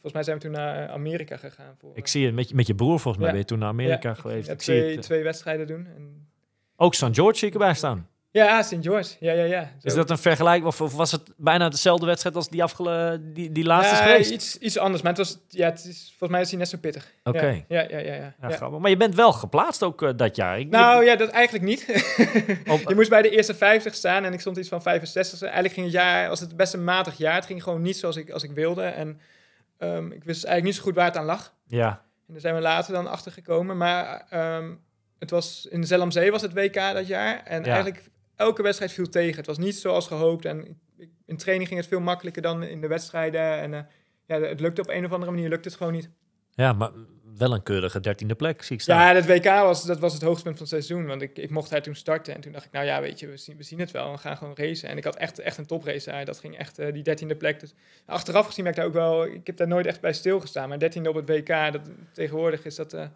Volgens mij zijn we toen naar eh, Amerika gegaan. Voor, ik zie het met je, met je broer volgens mij Ja. ben je toen naar Amerika Ja, geweest. ja, ik zie twee, het, eh. twee wedstrijden doen. En... Ook St. George zie ik erbij staan. Ja, St. George. Ja, ja, ja. Is dat een vergelijking of, of was het bijna dezelfde wedstrijd als die, afgele, die, die laatste Ja, geweest? Iets, iets anders, maar het was, ja, het is, volgens mij is hij net zo pittig. Oké. Ja, ja, ja. ja, ja. Ja, Ja. grappig. Maar je bent wel geplaatst ook eh, dat jaar. Ik, Nou ja, dat eigenlijk niet. Op- je moest bij de eerste 50 staan en ik stond iets van 65. Eigenlijk ging het jaar, was het best een matig jaar. Het ging gewoon niet zoals ik, als ik wilde. En ehm, ik wist eigenlijk niet zo goed waar het aan lag. ja, En daar zijn we later dan achter gekomen. Maar ehm, het was in Zellamzee was het WK dat jaar. En Ja. eigenlijk elke wedstrijd viel tegen. Het was niet zoals gehoopt. En in training ging het veel makkelijker dan in de wedstrijden. En eh, ja, het lukte op een of andere manier lukte het gewoon niet. ja, maar wel een keurige dertiende plek, zie ik staan. Ja, dat WK was, dat was het hoogtepunt van het seizoen. Want ik, ik mocht daar toen starten. En toen dacht ik, nou ja, weet je, we zien, we zien het wel. We gaan gewoon racen. En ik had echt, echt een toprace daar. Dat ging echt eh, die dertiende plek. Dus achteraf gezien ben ik daar ook wel... Ik heb daar nooit echt bij stilgestaan. Maar dertiende op het WK, dat, tegenwoordig is dat... eh,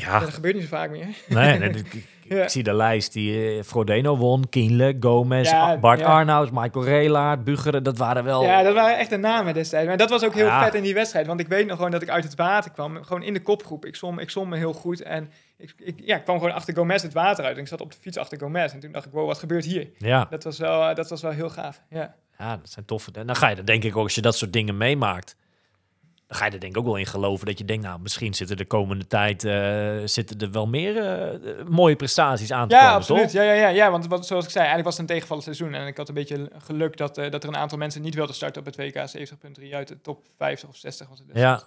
Ja, Dat gebeurt niet zo vaak meer. nee, nee, ik, ik- Ja. ik zie de lijst die eh, Frodeno won, Kienle, Gomez, Ja, Bart ja. Arnouds, Michael Relaert, Bugeren, dat waren wel... Ja, dat waren echt de namen destijds. Maar dat was ook heel vet in die wedstrijd. Want ik weet nog gewoon dat ik uit het water kwam. Gewoon in de kopgroep. Ik zwom, ik zwom me heel goed. En ik, ik, ja, ik kwam gewoon achter Gomez het water uit. En ik zat op de fiets achter Gomez. En toen dacht ik, wow, wat gebeurt hier? ja, Dat was wel, eh, dat was wel heel gaaf. Ja. ja, dat zijn toffe... En dan ga je er denk ik ook, als je dat soort dingen meemaakt... dan ga je er denk ik ook wel in geloven dat je denkt, nou, misschien zitten de komende tijd eh, zitten er wel meer eh, mooie prestaties aan te Ja, komen, absoluut. toch? Ja, ja, ja, ja, want wat, zoals ik zei, eigenlijk was het een tegenvallend seizoen. En ik had een beetje geluk dat, eh, dat er een aantal mensen niet wilden starten op het WK 70.3 uit de top 50 of 60 was het. Dus. Ja,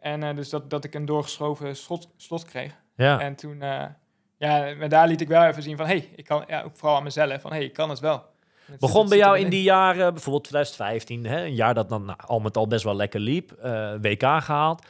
En dus dat, dat ik een doorgeschoven slot, slot kreeg. ja. En toen, ja, maar daar liet ik wel even zien van, hé, hey, ik kan, ja, ook vooral aan mezelf, van, hey, ik kan het wel. Het Begon zit- bij jou in die jaren, bijvoorbeeld 2015, hè, een jaar dat dan nou, al met al best wel lekker liep, eh, WK gehaald.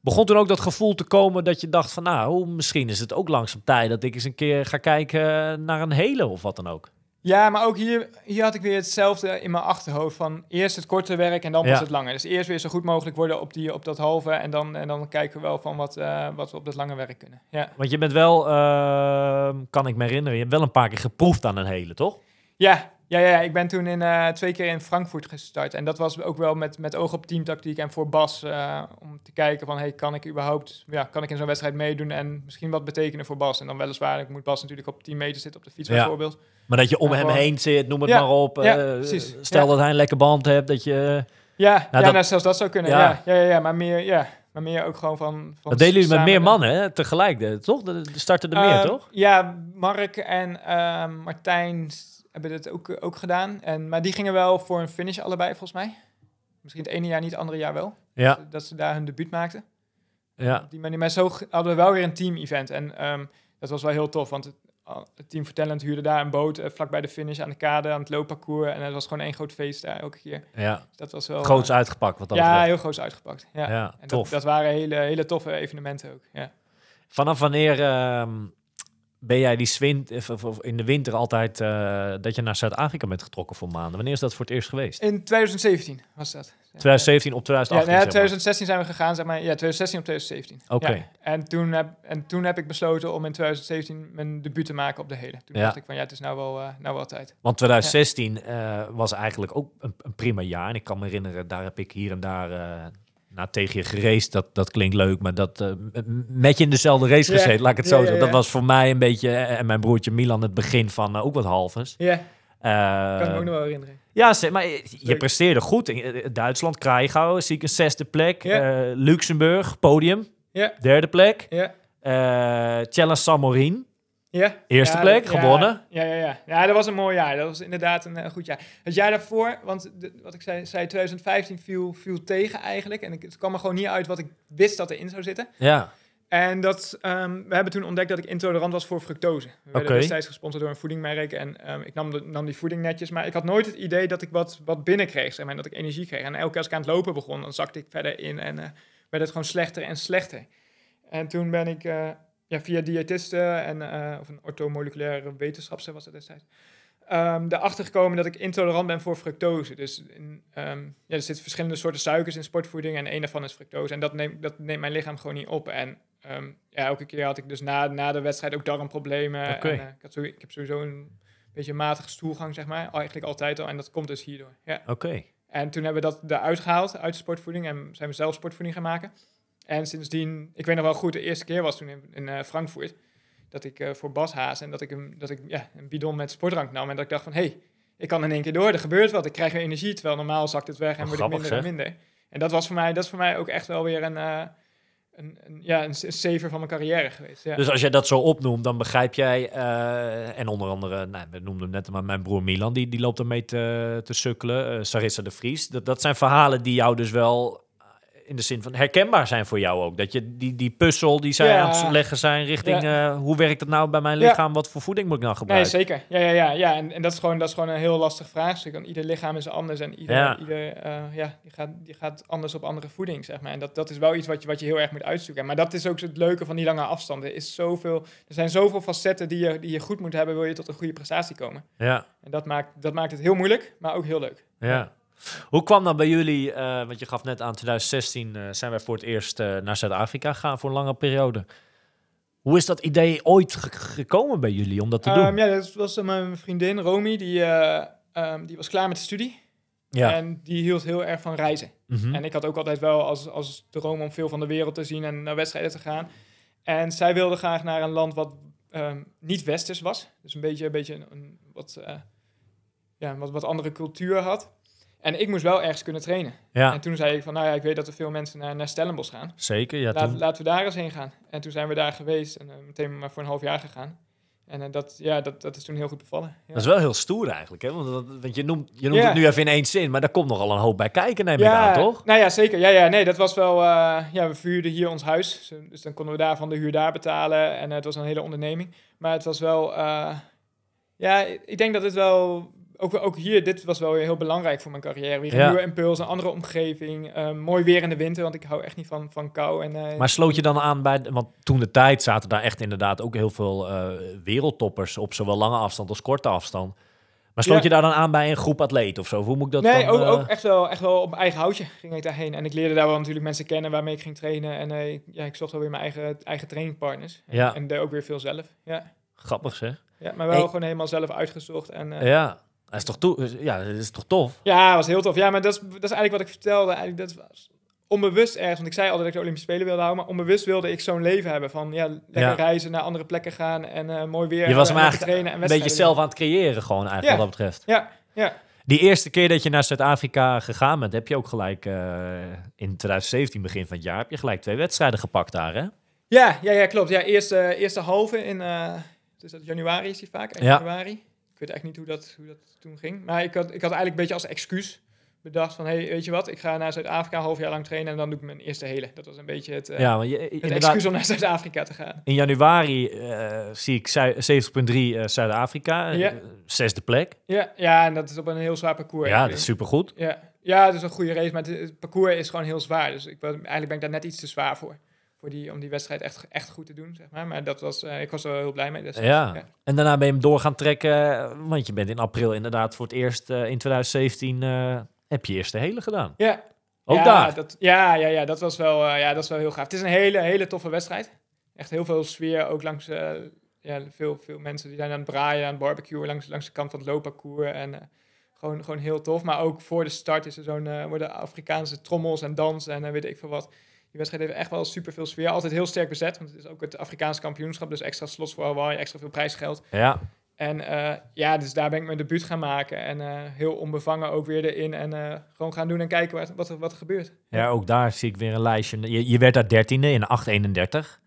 Begon toen ook dat gevoel te komen dat je dacht van, nou, misschien is het ook langzaam tijd dat ik eens een keer ga kijken naar een hele of wat dan ook. Ja, maar ook hier, hier had ik weer hetzelfde in mijn achterhoofd van eerst het korte werk en dan Ja. pas het lange. Dus eerst weer zo goed mogelijk worden op, die, op dat halve en dan, en dan kijken we wel van wat, eh, wat we op dat lange werk kunnen. Ja. Want je bent wel, eh, kan ik me herinneren, je hebt wel een paar keer geproefd aan een hele, toch? Ja, ja, ja, ik ben toen in, eh, twee keer in Frankfurt gestart. En dat was ook wel met, met oog op teamtactiek en voor Bas. eh, om te kijken van, hey, kan ik überhaupt, ja, kan ik in zo'n wedstrijd meedoen en misschien wat betekenen voor Bas. En dan weliswaar, ik moet Bas natuurlijk op 10 meter zitten op de fiets Ja. bijvoorbeeld. Maar dat je om hem gewoon- heen zit, noem het Ja, maar op. ja, eh. Stel dat hij een lekker band hebt, dat je... Ja, Nou, ja dat- nou, zelfs dat zou kunnen. Ja. Ja. Ja, maar meer, ja, maar meer ook gewoon van... van Dat delen jullie met meer mannen, hè? Tegelijk, toch? Er starten er meer, Ehm, toch? Ja, Mark en ehm, Martijn hebben het ook, ook gedaan. En, maar die gingen wel voor een finish allebei, volgens mij. Misschien het ene jaar niet, het andere jaar wel. Ja, Dat, dat ze daar hun debuut maakten. ja. Op die manier. Maar zo hadden we wel weer een team-event. En ehm, dat was wel heel tof, want het, team Vertellend huurde daar een boot eh, vlak bij de finish aan de kade, aan het loopparcours. En het was gewoon één groot feest daar elke keer. ja. Dus dat was wel... Groots eh, uitgepakt, wat dat Ja, betreft. heel groot uitgepakt. Ja. Ja, en tof. dat, dat waren hele, hele toffe evenementen ook. Ja. Vanaf wanneer ehm, ben jij die swint, in de winter altijd eh, dat je naar Zuid-Afrika bent getrokken voor maanden? Wanneer is dat voor het eerst geweest? In 2017 was dat. 2017 op Ja, nou 2018, ja, zeg maar. 2016 zijn we gegaan, zeg maar. Ja, 2016 op 2017. Oké. Ja. En, toen heb, en toen heb ik besloten om in 2017 mijn debuut te maken op de hele. Toen Ja. dacht ik van ja, het is nou wel, eh, nou wel tijd. Want 2016 eh, was eigenlijk ook een, een prima jaar. En ik kan me herinneren, daar heb ik hier en daar nou, tegen je geraced. Dat, dat klinkt leuk, maar dat eh, met je in dezelfde race gezeten, laat ik het zo zeggen. Dat was voor mij een beetje, eh, en mijn broertje Milan, het begin van eh, ook wat halves. Ja, Eh, kan ik me ook nog wel herinneren. Ja, maar je, presteerde goed. In Duitsland, Krijgau, zie ik een zesde plek. Luxemburg, podium, Ja, derde plek. ja. Challenge Samorin, Ja. Eerste Ja, plek, gewonnen. Ja, ja, ja. Ja, dat was een mooi jaar. Dat was inderdaad een eh, goed jaar. Het jaar daarvoor, want de- wat ik zei, zei 2015 viel, viel tegen eigenlijk. En ik, het kwam er gewoon niet uit wat ik wist dat erin zou zitten. ja. En dat, ehm, we hebben toen ontdekt dat ik intolerant was voor fructose. We werden Oké. destijds gesponsord door een voedingmerk. En ehm, ik nam, de, nam die voeding netjes. Maar ik had nooit het idee dat ik wat, wat binnenkreeg. Zeg maar, dat ik energie kreeg. En elke keer als ik aan het lopen begon, dan zakte ik verder in. En eh, werd het gewoon slechter en slechter. En toen ben ik eh, ja, via diëtisten en eh, of een orthomoleculaire wetenschapster was het destijds. ehm erachter gekomen dat ik intolerant ben voor fructose. Dus in, ehm, ja, er zitten verschillende soorten suikers in sportvoeding en één daarvan is fructose. En dat neemt, dat neemt mijn lichaam gewoon niet op. En ehm, ja, elke keer had ik dus na, na de wedstrijd ook darmproblemen. Oké. En, eh, ik, had zo, ik heb sowieso een beetje een matige stoelgang, zeg maar. Eigenlijk altijd al. En dat komt dus hierdoor. Ja. Oké. En toen hebben we dat eruit gehaald uit de sportvoeding en zijn we zelf sportvoeding gaan maken. En sindsdien, ik weet nog wel goed, de eerste keer was toen in, in eh, Frankfurt, dat ik eh, voor Bas Haas en dat ik, een, dat ik ja, een bidon met sportdrank nam en dat ik dacht van, hé, hey, ik kan in één keer door, er gebeurt wat, ik krijg weer energie, terwijl normaal zakt het weg en wordt grappig, ik minder en minder. En dat was voor mij, dat is voor mij ook echt wel weer een, eh, een, een, ja, een, saver van mijn carrière geweest. Ja. Dus als jij dat zo opnoemt, dan begrijp jij, en onder andere, nou, we noemden hem net maar mijn broer Milan, die, die loopt ermee te, te sukkelen, Sarissa de Vries. Dat, dat zijn verhalen die jou dus wel in de zin van herkenbaar zijn voor jou ook. Dat je die, die puzzel die zij Ja. aan het leggen zijn richting, eh, hoe werkt het nou bij mijn Ja. lichaam, wat voor voeding moet ik nou Nee, gebruiken? zeker. Ja, ja, ja. ja. En, en dat, is gewoon, dat is gewoon een heel lastig vraagstuk. Want ieder lichaam is anders en ieder, Ja. ieder eh, ja, die, gaat, die gaat anders op andere voeding, zeg maar. En dat, dat is wel iets wat je, wat je heel erg moet uitzoeken. Maar dat is ook het leuke van die lange afstanden. Er, is zoveel, er zijn zoveel facetten die je, die je goed moet hebben, wil je tot een goede prestatie komen. Ja, En dat maakt, dat maakt het heel moeilijk, maar ook heel leuk. ja. Hoe kwam dat bij jullie, eh, want je gaf net aan 2016 eh, zijn wij voor het eerst eh, naar Zuid-Afrika gegaan voor een lange periode. Hoe is dat idee ooit ge- gekomen bij jullie om dat te doen? Ehm, ja, dat was mijn vriendin Romy, die, eh, ehm, die was klaar met de studie. ja. En die hield heel erg van reizen. Mhm. En ik had ook altijd wel als, als droom om veel van de wereld te zien en naar wedstrijden te gaan. En zij wilde graag naar een land wat ehm, niet westers was. Dus een beetje, een, beetje een, een wat, ja, wat, wat andere cultuur had. En ik moest wel ergens kunnen trainen. Ja, En toen zei ik van, nou ja, ik weet dat er veel mensen naar, naar Stellenbosch gaan. zeker. Ja, Laat, toen, laten we daar eens heen gaan. En toen zijn we daar geweest en eh, meteen maar voor een half jaar gegaan. En eh, dat, ja, dat, dat is toen heel goed bevallen. Ja. Dat is wel heel stoer eigenlijk, hè? Want, dat- want je noemt, je noemt Ja. het nu even in één zin, maar daar komt nogal een hoop bij kijken, neem ik aan, toch? Nou ja, zeker. Ja, ja, nee, dat was wel... eh, ja, we vuurden hier ons huis. Dus dan konden we daarvan de huur daar betalen. En het was een hele onderneming. Maar het was wel... ja, ik denk dat het wel... Ook, ook hier, dit was wel weer heel belangrijk voor mijn carrière. Weer een nieuwe impuls, een andere omgeving. eh, mooi weer in de winter, want ik hou echt niet van, van kou. En, eh, Maar sloot je dan aan bij, want toen de tijd zaten daar echt inderdaad ook heel veel eh, wereldtoppers op zowel lange afstand als korte afstand. Maar sloot Ja. je daar dan aan bij een groep atleten of zo? Hoe moet ik dat nee, dan, ook, eh, ook echt, wel, echt wel op mijn eigen houtje ging ik daarheen. En ik leerde daar wel natuurlijk mensen kennen waarmee ik ging trainen. En ik- ja, ik zocht wel weer mijn eigen, eigen trainingpartners. En, Ja. en deed ook weer veel zelf. Ja, Grappig zeg. ja maar wel Hey. gewoon helemaal zelf uitgezocht. En, Ja, dat is toch, toe- ja, dat is toch tof? Ja, dat was heel tof. Ja, maar dat is, dat is eigenlijk wat ik vertelde. Eigenlijk, dat was onbewust ergens. Want ik zei altijd dat ik de Olympische Spelen wilde houden. Maar onbewust wilde ik zo'n leven hebben. Van ja, lekker Ja. reizen, naar andere plekken gaan. En eh, mooi weer. Je was hem eigenlijk trainen en een beetje zelf aan het creëren gewoon eigenlijk Ja. wat dat betreft. Ja, ja. Die eerste keer dat je naar Zuid-Afrika gegaan bent, heb je ook gelijk eh, in 2017, begin van het jaar, heb je gelijk twee wedstrijden gepakt daar, hè? Ja, ja, ja, klopt. Ja, eerste, eerste halve in dus dat januari is die vaak, eind Ja. januari. Ik weet eigenlijk niet hoe dat, hoe dat toen ging. Maar ik had, ik had eigenlijk een beetje als excuus bedacht van... hey, weet je wat, ik ga naar Zuid-Afrika een half jaar lang trainen... en dan doe ik mijn eerste hele. Dat was een beetje het, eh, ja, want je, het excuus om naar Zuid-Afrika te gaan. in januari eh, zie ik Zu- 70.3 eh, Zuid-Afrika, Ja. zesde plek. Ja, ja, en dat is op een heel zwaar parcours. Ja, dat is supergoed. Ja, ja, het is een goede race, maar het, het parcours is gewoon heel zwaar. Dus ik, eigenlijk ben ik daar net iets te zwaar voor. Voor die, om die wedstrijd echt, echt goed te doen, zeg maar. Maar dat was, eh, ik was er wel heel blij mee. Dus, Ja. En daarna ben je hem door gaan trekken, want je bent in april inderdaad voor het eerst eh, in 2017 eh, heb je eerste hele gedaan. Ja, Ook ja, daar. Dat, ja, ja, ja, dat was wel, ja, dat is wel heel gaaf. Het is een hele, hele toffe wedstrijd. Echt heel veel sfeer, ook langs ja, veel, veel mensen die zijn aan het braaien, aan het barbecuen, langs, langs de kant van het loopparcours. En gewoon, gewoon heel tof. Maar ook voor de start is er zo'n, worden Afrikaanse trommels en dans en weet ik veel wat. Die wedstrijd heeft echt wel super veel sfeer. Altijd heel sterk bezet, want het is ook het Afrikaanse kampioenschap. Dus extra slots voor Hawaii, extra veel prijsgeld. Ja, En eh, ja, dus daar ben ik mijn debuut gaan maken. En eh, heel onbevangen ook weer erin. En eh, gewoon gaan doen en kijken wat, wat, er, wat er gebeurt. ja, ook daar zie ik weer een lijstje. Je, je werd daar dertiende in 831.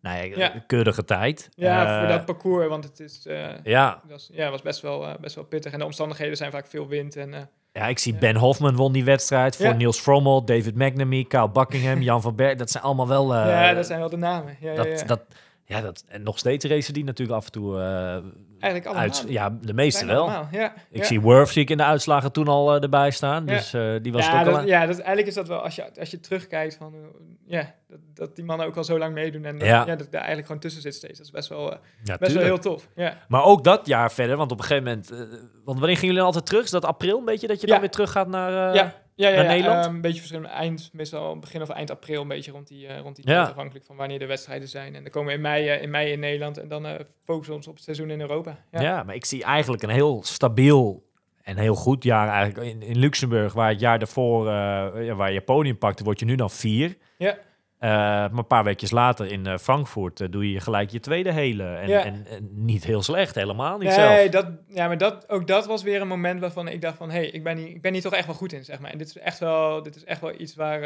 Nou ja, Ja. keurige tijd. Ja, voor dat parcours, want het is, Ja, was, ja, was best wel, best wel pittig. En de omstandigheden zijn vaak veel wind. En, ja, ik zie. Ben Hofman won die wedstrijd voor Ja. Niels Frommel, David McNamee, Kyle Buckingham, Jan van Berg. Dat zijn allemaal wel... eh, ja, dat zijn wel de namen. Ja, dat, ja, ja. Dat, ja, dat, en nog steeds racen die natuurlijk af en toe eh, Eigenlijk allemaal. uit. Ja, de meeste wel. allemaal, Ja, Ik ja. zie Worth zie ik in de uitslagen toen al eh, erbij staan. Ja. Dus eh, die was ja, het ook al dat, aan. ja dat, eigenlijk is dat wel, als je, als je terugkijkt van, eh, ja, dat, dat die mannen ook al zo lang meedoen en dat, Ja. ja. dat daar eigenlijk gewoon tussen zit steeds. Dat is best wel, Ja, best wel heel tof. Ja. Maar ook dat jaar verder, want op een gegeven moment... want wanneer gingen jullie altijd terug? Is dat april een beetje dat je dan weer terug gaat naar... eh, ja, ja, ja, naar Nederland? eh, een beetje verschillend. Eind, meestal begin of eind april, een beetje rond die, eh, rond die tijd, afhankelijk van wanneer de wedstrijden zijn. En dan komen we in mei, eh, in, mei in Nederland en dan eh, focussen we ons op het seizoen in Europa. Ja. Ja, maar ik zie eigenlijk een heel stabiel en heel goed jaar eigenlijk. In, in Luxemburg, waar het jaar daarvoor, waar je podium pakte, word je nu dan vier. Ja. Eh, maar een paar weekjes later in eh, Frankfurt eh, doe je gelijk je tweede hele. En, Ja. en, en niet heel slecht, helemaal niet nee, zelfs. dat, ja, maar dat, ook dat was weer een moment waarvan ik dacht van, hé, hey, ik, ben hier, ik ben hier toch echt wel goed in, zeg maar. En dit is echt wel, dit is echt wel iets waar,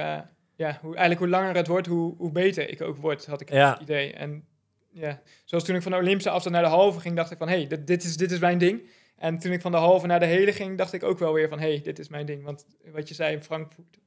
ja, hoe, eigenlijk hoe langer het wordt, hoe, hoe beter ik ook word, had ik Ja. het idee. En ja, zoals toen ik van de Olympische afstand naar de halve ging, dacht ik van, hé, hey, dit, dit, is, dit is mijn ding. En toen ik van de halve naar de hele ging, dacht ik ook wel weer van, hé, hey, dit is mijn ding. Want wat je zei in Frankfurt,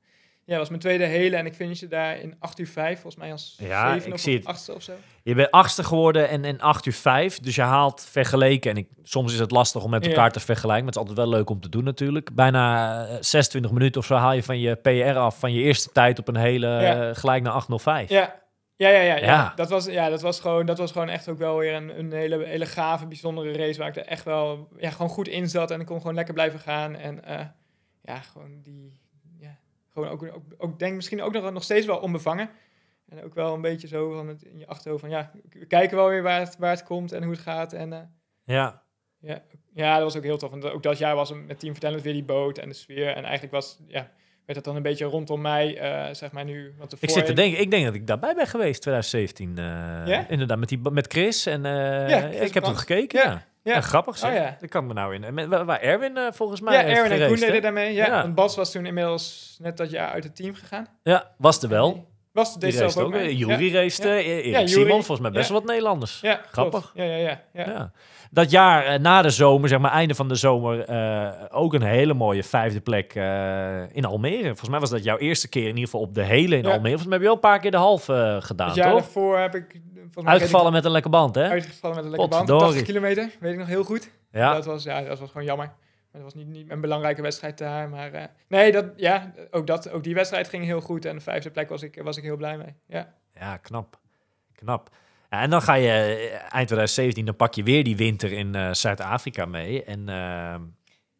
ja, was mijn tweede hele en ik finishte daar in 8 uur 5, volgens mij als Ja, ik of zie achtste of zo. Je bent achtste geworden en, en 8 uur 5. Dus je haalt vergeleken. En ik, soms is het lastig om met Ja. elkaar te vergelijken. Maar het is altijd wel leuk om te doen natuurlijk. Bijna eh, 26 minuten of zo haal je van je PR af. Van je eerste tijd op een hele Ja. eh, gelijk naar 805. Ja. Ja, ja, ja, ja. Ja. Dat, was, ja dat, was gewoon, dat was gewoon echt ook wel weer een, een hele, hele gave, bijzondere race. Waar ik er echt wel ja, gewoon goed in zat. En ik kon gewoon lekker blijven gaan. En eh, ja, gewoon die. Gewoon ook, ook, ook denk misschien ook nog, nog steeds wel onbevangen. En ook wel een beetje zo van het, in je achterhoofd van ja, we kijken wel weer waar het, waar het komt en hoe het gaat. En eh, Ja. ja, ja, dat was ook heel tof. Want ook dat jaar was met Team Vertellend weer die boot en de sfeer. En eigenlijk was, ja, werd het dan een beetje rondom mij, eh, zeg maar nu. Want Ik zit te denken, ik denk dat ik daarbij ben geweest 2017. eh, Ja? Inderdaad, met, die, met Chris. En eh, Ja, Chris ik heb Brandt. gekeken. Ja. Ja. Ja. Ja, grappig zeg. Oh, ja. Dat kan me nou in. Met, waar Erwin eh, volgens mij Ja, Erwin en Koen deden daarmee. Ja, Ja. want Bas was toen inmiddels net dat jaar uit het team gegaan. Ja, was er wel. Was deze zelf ook mee. eh, Ja. Jury race, Ja. eh, Erik Ja. Simon, volgens mij best Ja. wel wat Nederlanders. Ja. Grappig. Ja, ja, ja. ja. Ja. Dat jaar eh, na de zomer, zeg maar einde van de zomer, ook een hele mooie vijfde plek in Almere. Volgens mij was dat jouw eerste keer in ieder geval op de hele in Ja. Almere. Volgens mij heb je wel een paar keer de halve gedaan, toch? daarvoor heb ik... Uitgevallen met een lekker band, hè? Uitgevallen met een lekker band. Potverdorie. 80 kilometer, weet ik nog heel goed. Ja. Dat, was, ja, dat was gewoon jammer. Maar dat was niet, niet een belangrijke wedstrijd daar. Maar eh, nee, dat, ja, ook, dat, ook die wedstrijd ging heel goed. En de vijfde plek was ik, was ik heel blij mee. Ja. Ja, knap. Knap. En dan ga je eh, eind 2017, dan pak je weer die winter in eh, Zuid-Afrika mee. En eh, Heb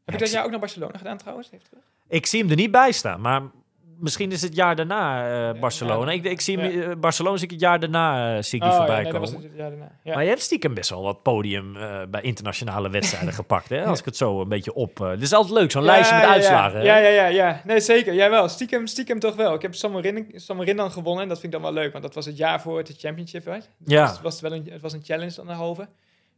Ja, je dat ik jaar ook naar Barcelona gedaan trouwens? Even terug? ik zie hem er niet bij staan, maar misschien is het jaar daarna eh, Barcelona. ja. Ik, ik zie hem, Ja. eh, Barcelona zie ik het jaar daarna zie ik die Oh, voorbij ja, nee, dat komen. het daarna. Maar je hebt stiekem best wel wat podium bij internationale wedstrijden gepakt, hè? Als ik het zo een beetje op... dit is altijd leuk, zo'n lijstje met uitslagen. Ja, ja, ja, ja. Nee, zeker. Jij wel. Stiekem, stiekem toch wel. Ik heb Samarin, dan gewonnen. En dat vind ik dan wel leuk. Want dat was het jaar voor het de championship werd. Ja. Dus het was, wel een, het was een challenge dan een halve.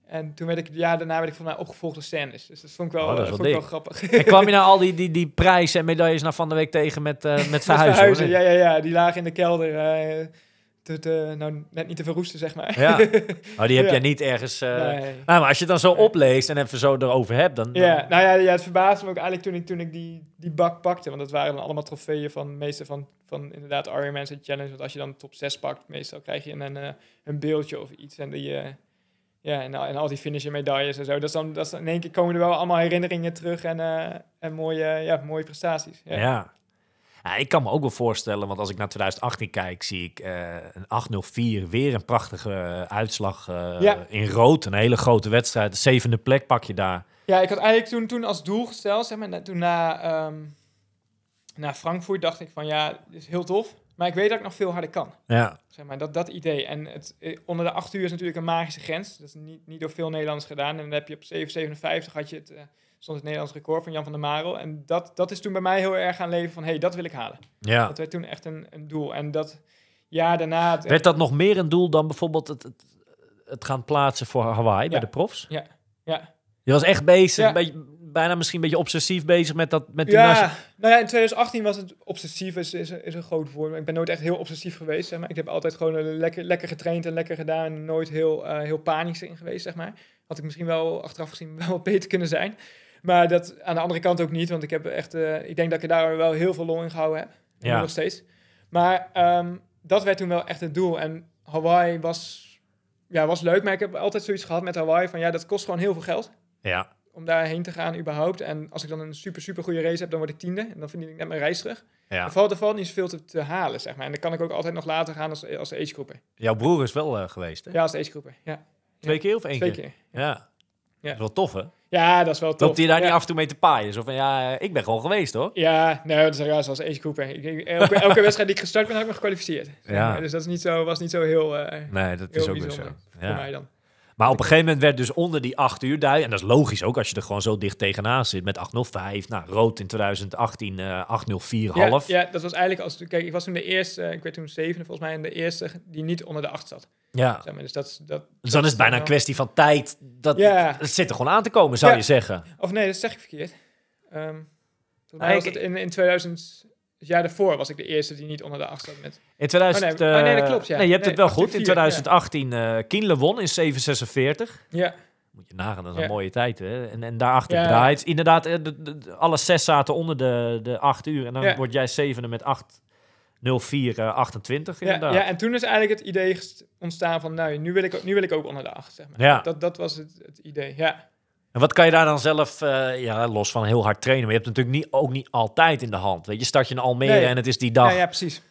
En toen werd ik, jaar daarna werd ik van mij opgevolgd door Stennis. Dus dat vond ik wel, Oh, dat eh, vond ik wel grappig. En kwam je nou al die, die, die prijzen en medailles naar Van de Week tegen met, eh, met verhuizen? ja, ja, ja. Die lagen in de kelder. eh, te, te- nou, net niet te verroesten, zeg maar. Ja. Oh, die heb Ja. jij niet ergens... Nee. Nou, maar als je het dan zo opleest en even zo erover hebt, dan... Ja, dan- nou ja, ja, het verbaasde me ook eigenlijk toen ik, toen ik die, die bak pakte. Want dat waren dan allemaal trofeeën van meeste van, van inderdaad Ironman's en Challenge. Want als je dan top 6 pakt, meestal krijg je een, eh, een beeldje of iets. En, die, ja, en, al- en al die finisher medailles en zo. Dat is dan, dat is in één keer komen er wel allemaal herinneringen terug en, eh, en mooie, ja, mooie prestaties. Ja. Ja. Ja, ik kan me ook wel voorstellen, want als ik naar 2018 kijk, zie ik eh, een 804, weer een prachtige eh, uitslag Ja. in rood. Een hele grote wedstrijd, de zevende plek pak je daar. Ja, ik had eigenlijk toen, toen als doel gesteld, zeg maar, na- toen na, ehm na Frankfurt dacht ik van ja, dit is heel tof. Maar ik weet dat ik nog veel harder kan. Ja, Zeg maar, dat, dat idee. En het, eh, onder de 8 uur is natuurlijk een magische grens. Dat is niet, niet door veel Nederlanders gedaan. En dan heb je op 7,57 had je het, eh, stond het Nederlands record van Jan van der Marel. En dat, dat is toen bij mij heel erg gaan leven van, hé, hey, dat wil ik halen. ja. Dat werd toen echt een, een doel. En dat jaar daarna... het- Werd dat nog meer een doel dan bijvoorbeeld het, het, het gaan plaatsen voor Hawaii bij Ja. de profs? ja, ja. Je was echt bezig, Ja. een beetje, bijna misschien een beetje obsessief bezig met, dat, met die Ja, nou ja, in 2018 was het obsessief, is, is, is een groot woord. Maar ik ben nooit echt heel obsessief geweest, zeg maar. Ik heb altijd gewoon lekker, lekker getraind en lekker gedaan. Nooit heel, eh, heel panisch in geweest, zeg maar. Had ik misschien wel achteraf gezien wel wat beter kunnen zijn. Maar dat aan de andere kant ook niet, want ik heb echt... eh, ik denk dat ik daar wel heel veel lol in gehouden heb. Ja. nog steeds. Maar ehm, dat werd toen wel echt het doel. En Hawaii was, ja, was leuk, maar ik heb altijd zoiets gehad met Hawaii van... Ja, dat kost gewoon heel veel geld Ja, om daarheen te gaan überhaupt. En als ik dan een super, super goede race heb, dan word ik tiende. En dan verdien ik net mijn reis terug. ja. Er, valt, er valt niet zoveel te, te halen, zeg maar. En dan kan ik ook altijd nog later gaan als, als agegroeper. Jouw broer is wel eh, geweest, hè? Ja, als agegroeper. Ja, Twee keer of één twee keer? keer. Ja. Ja. Dat is wel tof, hè? Ja, dat is wel tof. Loopt hij daar ja. niet af en toe mee te paaien? Zo van, ja, ik ben gewoon geweest, hoor. Ja, nee, dat is zoals agegroeper. Ik, elke, elke wedstrijd die ik gestart ben, heb ik me gekwalificeerd. Ja. Dus dat is niet zo, was niet zo heel, eh, Nee, dat heel is ook weer zo. voor Ja. mij dan. Maar op een gegeven moment werd dus onder die 8 uur duidelijk. En dat is logisch ook als je er gewoon zo dicht tegenaan zit. Met 805. Nou, rood in 2018, eh 804 Ja, half. ja, dat was eigenlijk als... Kijk, ik was toen de eerste, eh, ik werd toen zevende volgens mij, en de eerste die niet onder de acht zat. Ja. Zeg maar. Dus dat, dat, Dus dan is het bijna een wel- kwestie van tijd. Dat, Ja. Het zit er gewoon aan te komen, zou Ja. je zeggen. Of nee, dat zeg ik verkeerd. Volgens Ah, was het in, in 2000, het jaar daarvoor was ik de eerste die niet onder de acht zat met. In 2000, Oh, nee. Oh, nee, dat eh, klopt, ja. Nee, je hebt Nee, het wel goed. In 804, 2018 eh Kienle won in 746. Ja, Moet je nagaan, dat is Ja. een mooie tijd. Hè? En, en daarachter Ja. draait. Inderdaad, eh, de, de- de- alle zes zaten onder de, de 8 uur. En dan Ja. word jij zevende met 8, 04, eh, 28 ja, inderdaad. ja, en toen is eigenlijk het idee ontstaan van, nou, nu wil ik, ook- nu wil ik ook onder de acht, zeg maar. Ja. Dat, dat was het, het idee, ja. En wat kan je daar dan zelf, eh, ja, los van heel hard trainen, maar je hebt het natuurlijk niet, ook niet altijd in de hand. Weet je, start je in Almere Nee. en het is die dag Ja, ja, precies.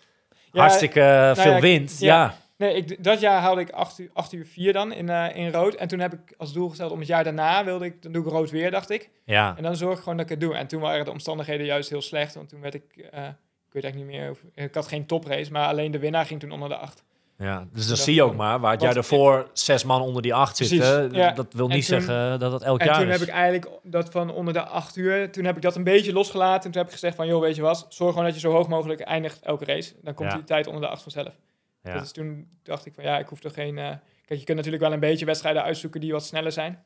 Hartstikke eh, veel ja, wind. ja. Nee, ik, dat jaar haalde ik 8 uur, 8 uur 4 dan in, eh, in rood. En toen heb ik als doel gesteld om het jaar daarna wilde ik, dan doe ik rood weer, dacht ik. ja. En dan zorg ik gewoon dat ik het doe. En toen waren de omstandigheden juist heel slecht. Want toen werd ik, eh, ik weet eigenlijk niet meer, of- ik had geen toprace, maar alleen de winnaar ging toen onder de acht. Ja. Dus dan dat zie je ook maar, waar jaar ervoor zes man onder die acht Precies, zitten, ja. dat wil En niet toen- zeggen dat het elk En jaar toen is. heb ik eigenlijk dat van onder de acht uur, toen heb ik dat een beetje losgelaten. En toen heb ik gezegd van, joh, weet je wat, zorg gewoon dat je zo hoog mogelijk eindigt elke race. Dan komt Ja. die tijd onder de acht vanzelf. ja. Dus toen dacht ik van, ja, ik hoef toch geen... eh, kijk, je kunt natuurlijk wel een beetje wedstrijden uitzoeken die wat sneller zijn.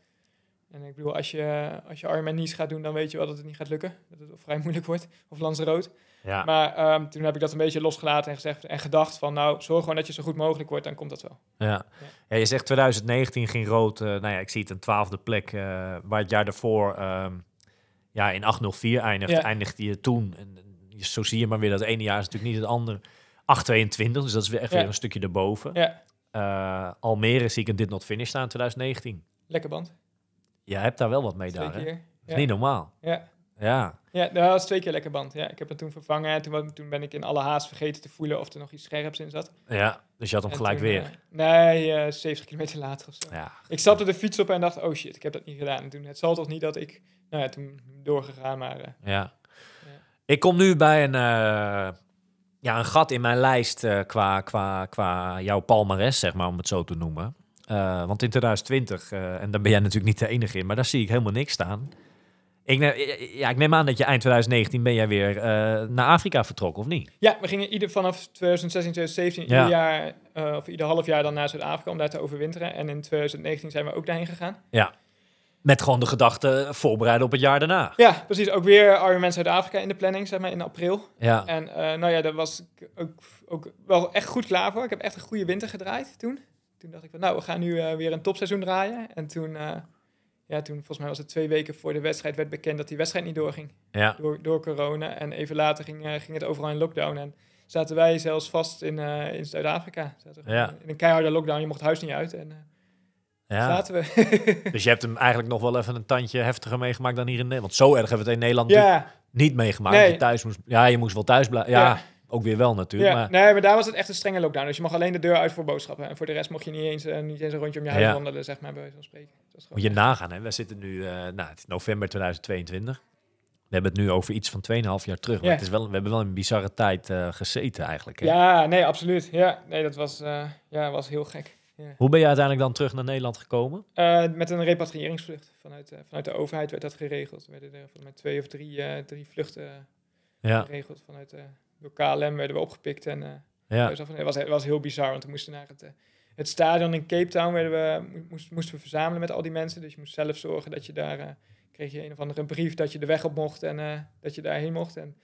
En ik bedoel, als je, als je Ironman Nice gaat doen, dan weet je wel dat het niet gaat lukken. Dat het vrij moeilijk wordt. Of Lanzarote. Ja. Maar ehm, toen heb ik dat een beetje losgelaten en gezegd en gedacht van, nou, zorg gewoon dat je zo goed mogelijk wordt, dan komt dat wel. Ja. ja, je zegt 2019 ging rood. eh, nou ja, ik zie het een twaalfde plek. eh, waar het jaar daarvoor ehm, ja, in 804 eindigt. Ja. Eindigde je toen. En, zo zie je maar weer dat ene jaar is natuurlijk niet het andere. 822, dus dat is weer echt weer een stukje erboven. Ja, Eh, Almere zie ik een dit not finish staan 2019. lekker band. Je hebt daar wel wat mee Twee daar, hè? Dat is niet normaal. Ja. Ja, Ja, dat was twee keer lekker band. Ja, ik heb het toen vervangen en toen, toen ben ik in alle haast vergeten te voelen of er nog iets scherps in zat. ja. Dus je had hem En gelijk toen, weer. eh, nee, eh 70 kilometer later of zo. ja. Ik stapte de fiets op en dacht, oh shit, ik heb dat niet gedaan. En toen, het zal toch niet dat ik, nou ja, toen doorgegaan, maar eh, Ja. Ik kom nu bij een, ja, een gat in mijn lijst qua, qua, qua jouw palmares, zeg maar, om het zo te noemen. Want in 2020, eh, en daar ben jij natuurlijk niet de enige in, maar daar zie ik helemaal niks staan. Ik neem, ja, ik neem aan dat je eind 2019 ben jij weer eh, naar Afrika vertrokken, of niet? Ja, we gingen ieder vanaf 2016, 2017 Ja. ieder jaar eh, of ieder half jaar dan naar Zuid-Afrika om daar te overwinteren. En in 2019 zijn we ook daarheen gegaan. Met gewoon de gedachte voorbereiden op het jaar daarna. Ja, precies. Ook weer Ironman Zuid-Afrika in de planning, zeg maar, in april. Ja, En eh, nou ja, daar was ik ook, ook wel echt goed klaar voor. Ik heb echt een goede winter gedraaid toen. Toen dacht ik van, nou, we gaan nu eh, weer een topseizoen draaien. En toen, eh, ja, toen, volgens mij was het twee weken voor de wedstrijd, werd bekend dat die wedstrijd niet doorging. ja, Door, door corona. En even later ging, eh, ging het overal in lockdown. En zaten wij zelfs vast in, eh, in Zuid-Afrika. Ja. In een keiharde lockdown. Je mocht het huis niet uit. En eh, ja. zaten we. Dus je hebt hem eigenlijk nog wel even een tandje heftiger meegemaakt dan hier in Nederland. Want zo erg hebben we het in Nederland ja, niet meegemaakt. Nee. Je thuis moest, ja, je moest wel thuis blijven. Ja, Ja. Ook weer wel natuurlijk. ja. Maar nee, maar daar was het echt een strenge lockdown. Dus je mag alleen de deur uit voor boodschappen. En voor de rest mocht je niet eens, eh, niet eens een rondje om je huis Ja. wandelen, zeg maar, bij wijze van spreken. Dat Moet je nagaan, hè? we zitten nu, eh, nou, het is november 2022. We hebben het nu over iets van 2,5 jaar terug. Maar Ja. het is wel, we hebben wel een bizarre tijd eh, gezeten eigenlijk. Hè? Ja, nee, absoluut. Ja, nee, dat was, ja, was heel gek. Ja. Hoe ben je uiteindelijk dan terug naar Nederland gekomen? Met een repatriëringsvlucht. Vanuit, vanuit de overheid werd dat geregeld. Er werden er mij twee of drie, drie vluchten Ja, geregeld. Vanuit door KLM werden we opgepikt. En eh, ja, dus af- het, was, het was heel bizar, want we moesten naar het, eh, het stadion in Cape Town. Werden we, mo- moest, moesten we verzamelen met al die mensen. Dus je moest zelf zorgen dat je daar... eh, kreeg je een of andere brief dat je de weg op mocht en dat je daarheen mocht. En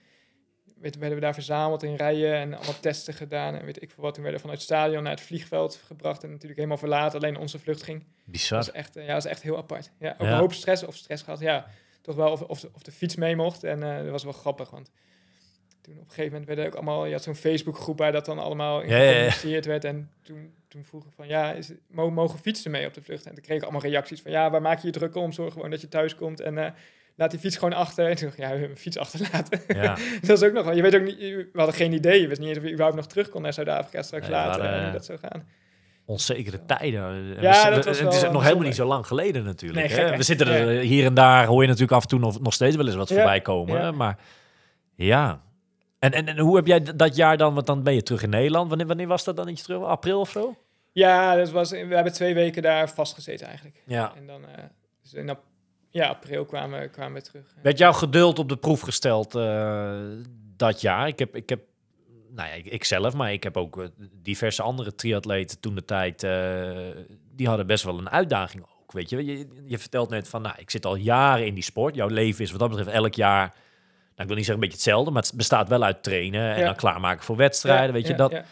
weet, werden we daar verzameld in rijen en allemaal testen gedaan. En weet ik veel wat. Toen werden we vanuit het stadion naar het vliegveld gebracht. En natuurlijk helemaal verlaten. Alleen onze vlucht ging. bizar. Dat is echt, ja, dat is echt heel apart. Ja, ook Ja. een hoop stress of stress gehad. Ja, toch wel of, of, de, of de fiets mee mocht. En dat was wel grappig, want toen op een gegeven moment werden ook allemaal... Je had zo'n Facebookgroep waar dat dan allemaal in gecommuniceerd werd. En toen, toen vroeg ik van, ja, is mogen fietsen mee op de vlucht? En toen kreeg ik allemaal reacties van, ja, waar maak je je druk om? Zorg gewoon dat je thuis komt en eh, laat die fiets gewoon achter. En toen dacht ik, ja, we hebben mijn fiets achterlaten. Ja. dat is ook nog wel... Je weet ook niet... We hadden geen idee. Je wist niet eens of je überhaupt nog terug kon naar Zuid-Afrika straks Nee, later. waren, en eh, dat zou gaan. Onzekere tijden. En Ja, we- dat was het is wel nog helemaal niet zo lang geleden natuurlijk. Nee, hè? gek? We zitten er eh, hier en daar, hoor je natuurlijk af en toe nog, nog steeds wel eens wat Ja. voorbij komen. Ja. Maar ja. En, en, en hoe heb jij dat jaar dan, want dan ben je terug in Nederland. Wanneer, wanneer was dat dan iets terug? April of zo? Ja, dat was, we hebben twee weken daar vastgezeten eigenlijk. Ja. En dan eh, dus in ja, april kwamen, we- kwamen we terug. Werd jouw geduld op de proef gesteld eh, dat jaar? Ik heb, ik heb, nou ja, ik, ik zelf, maar ik heb ook eh, diverse andere triatleten toen de tijd, die hadden best wel een uitdaging ook. Weet je, je, je vertelt net van, nou, ik zit al jaren in die sport. Jouw leven is wat dat betreft elk jaar, nou, ik wil niet zeggen een beetje hetzelfde, maar het bestaat wel uit trainen en Ja. dan klaarmaken voor wedstrijden. Ja, weet je, dat, Ja,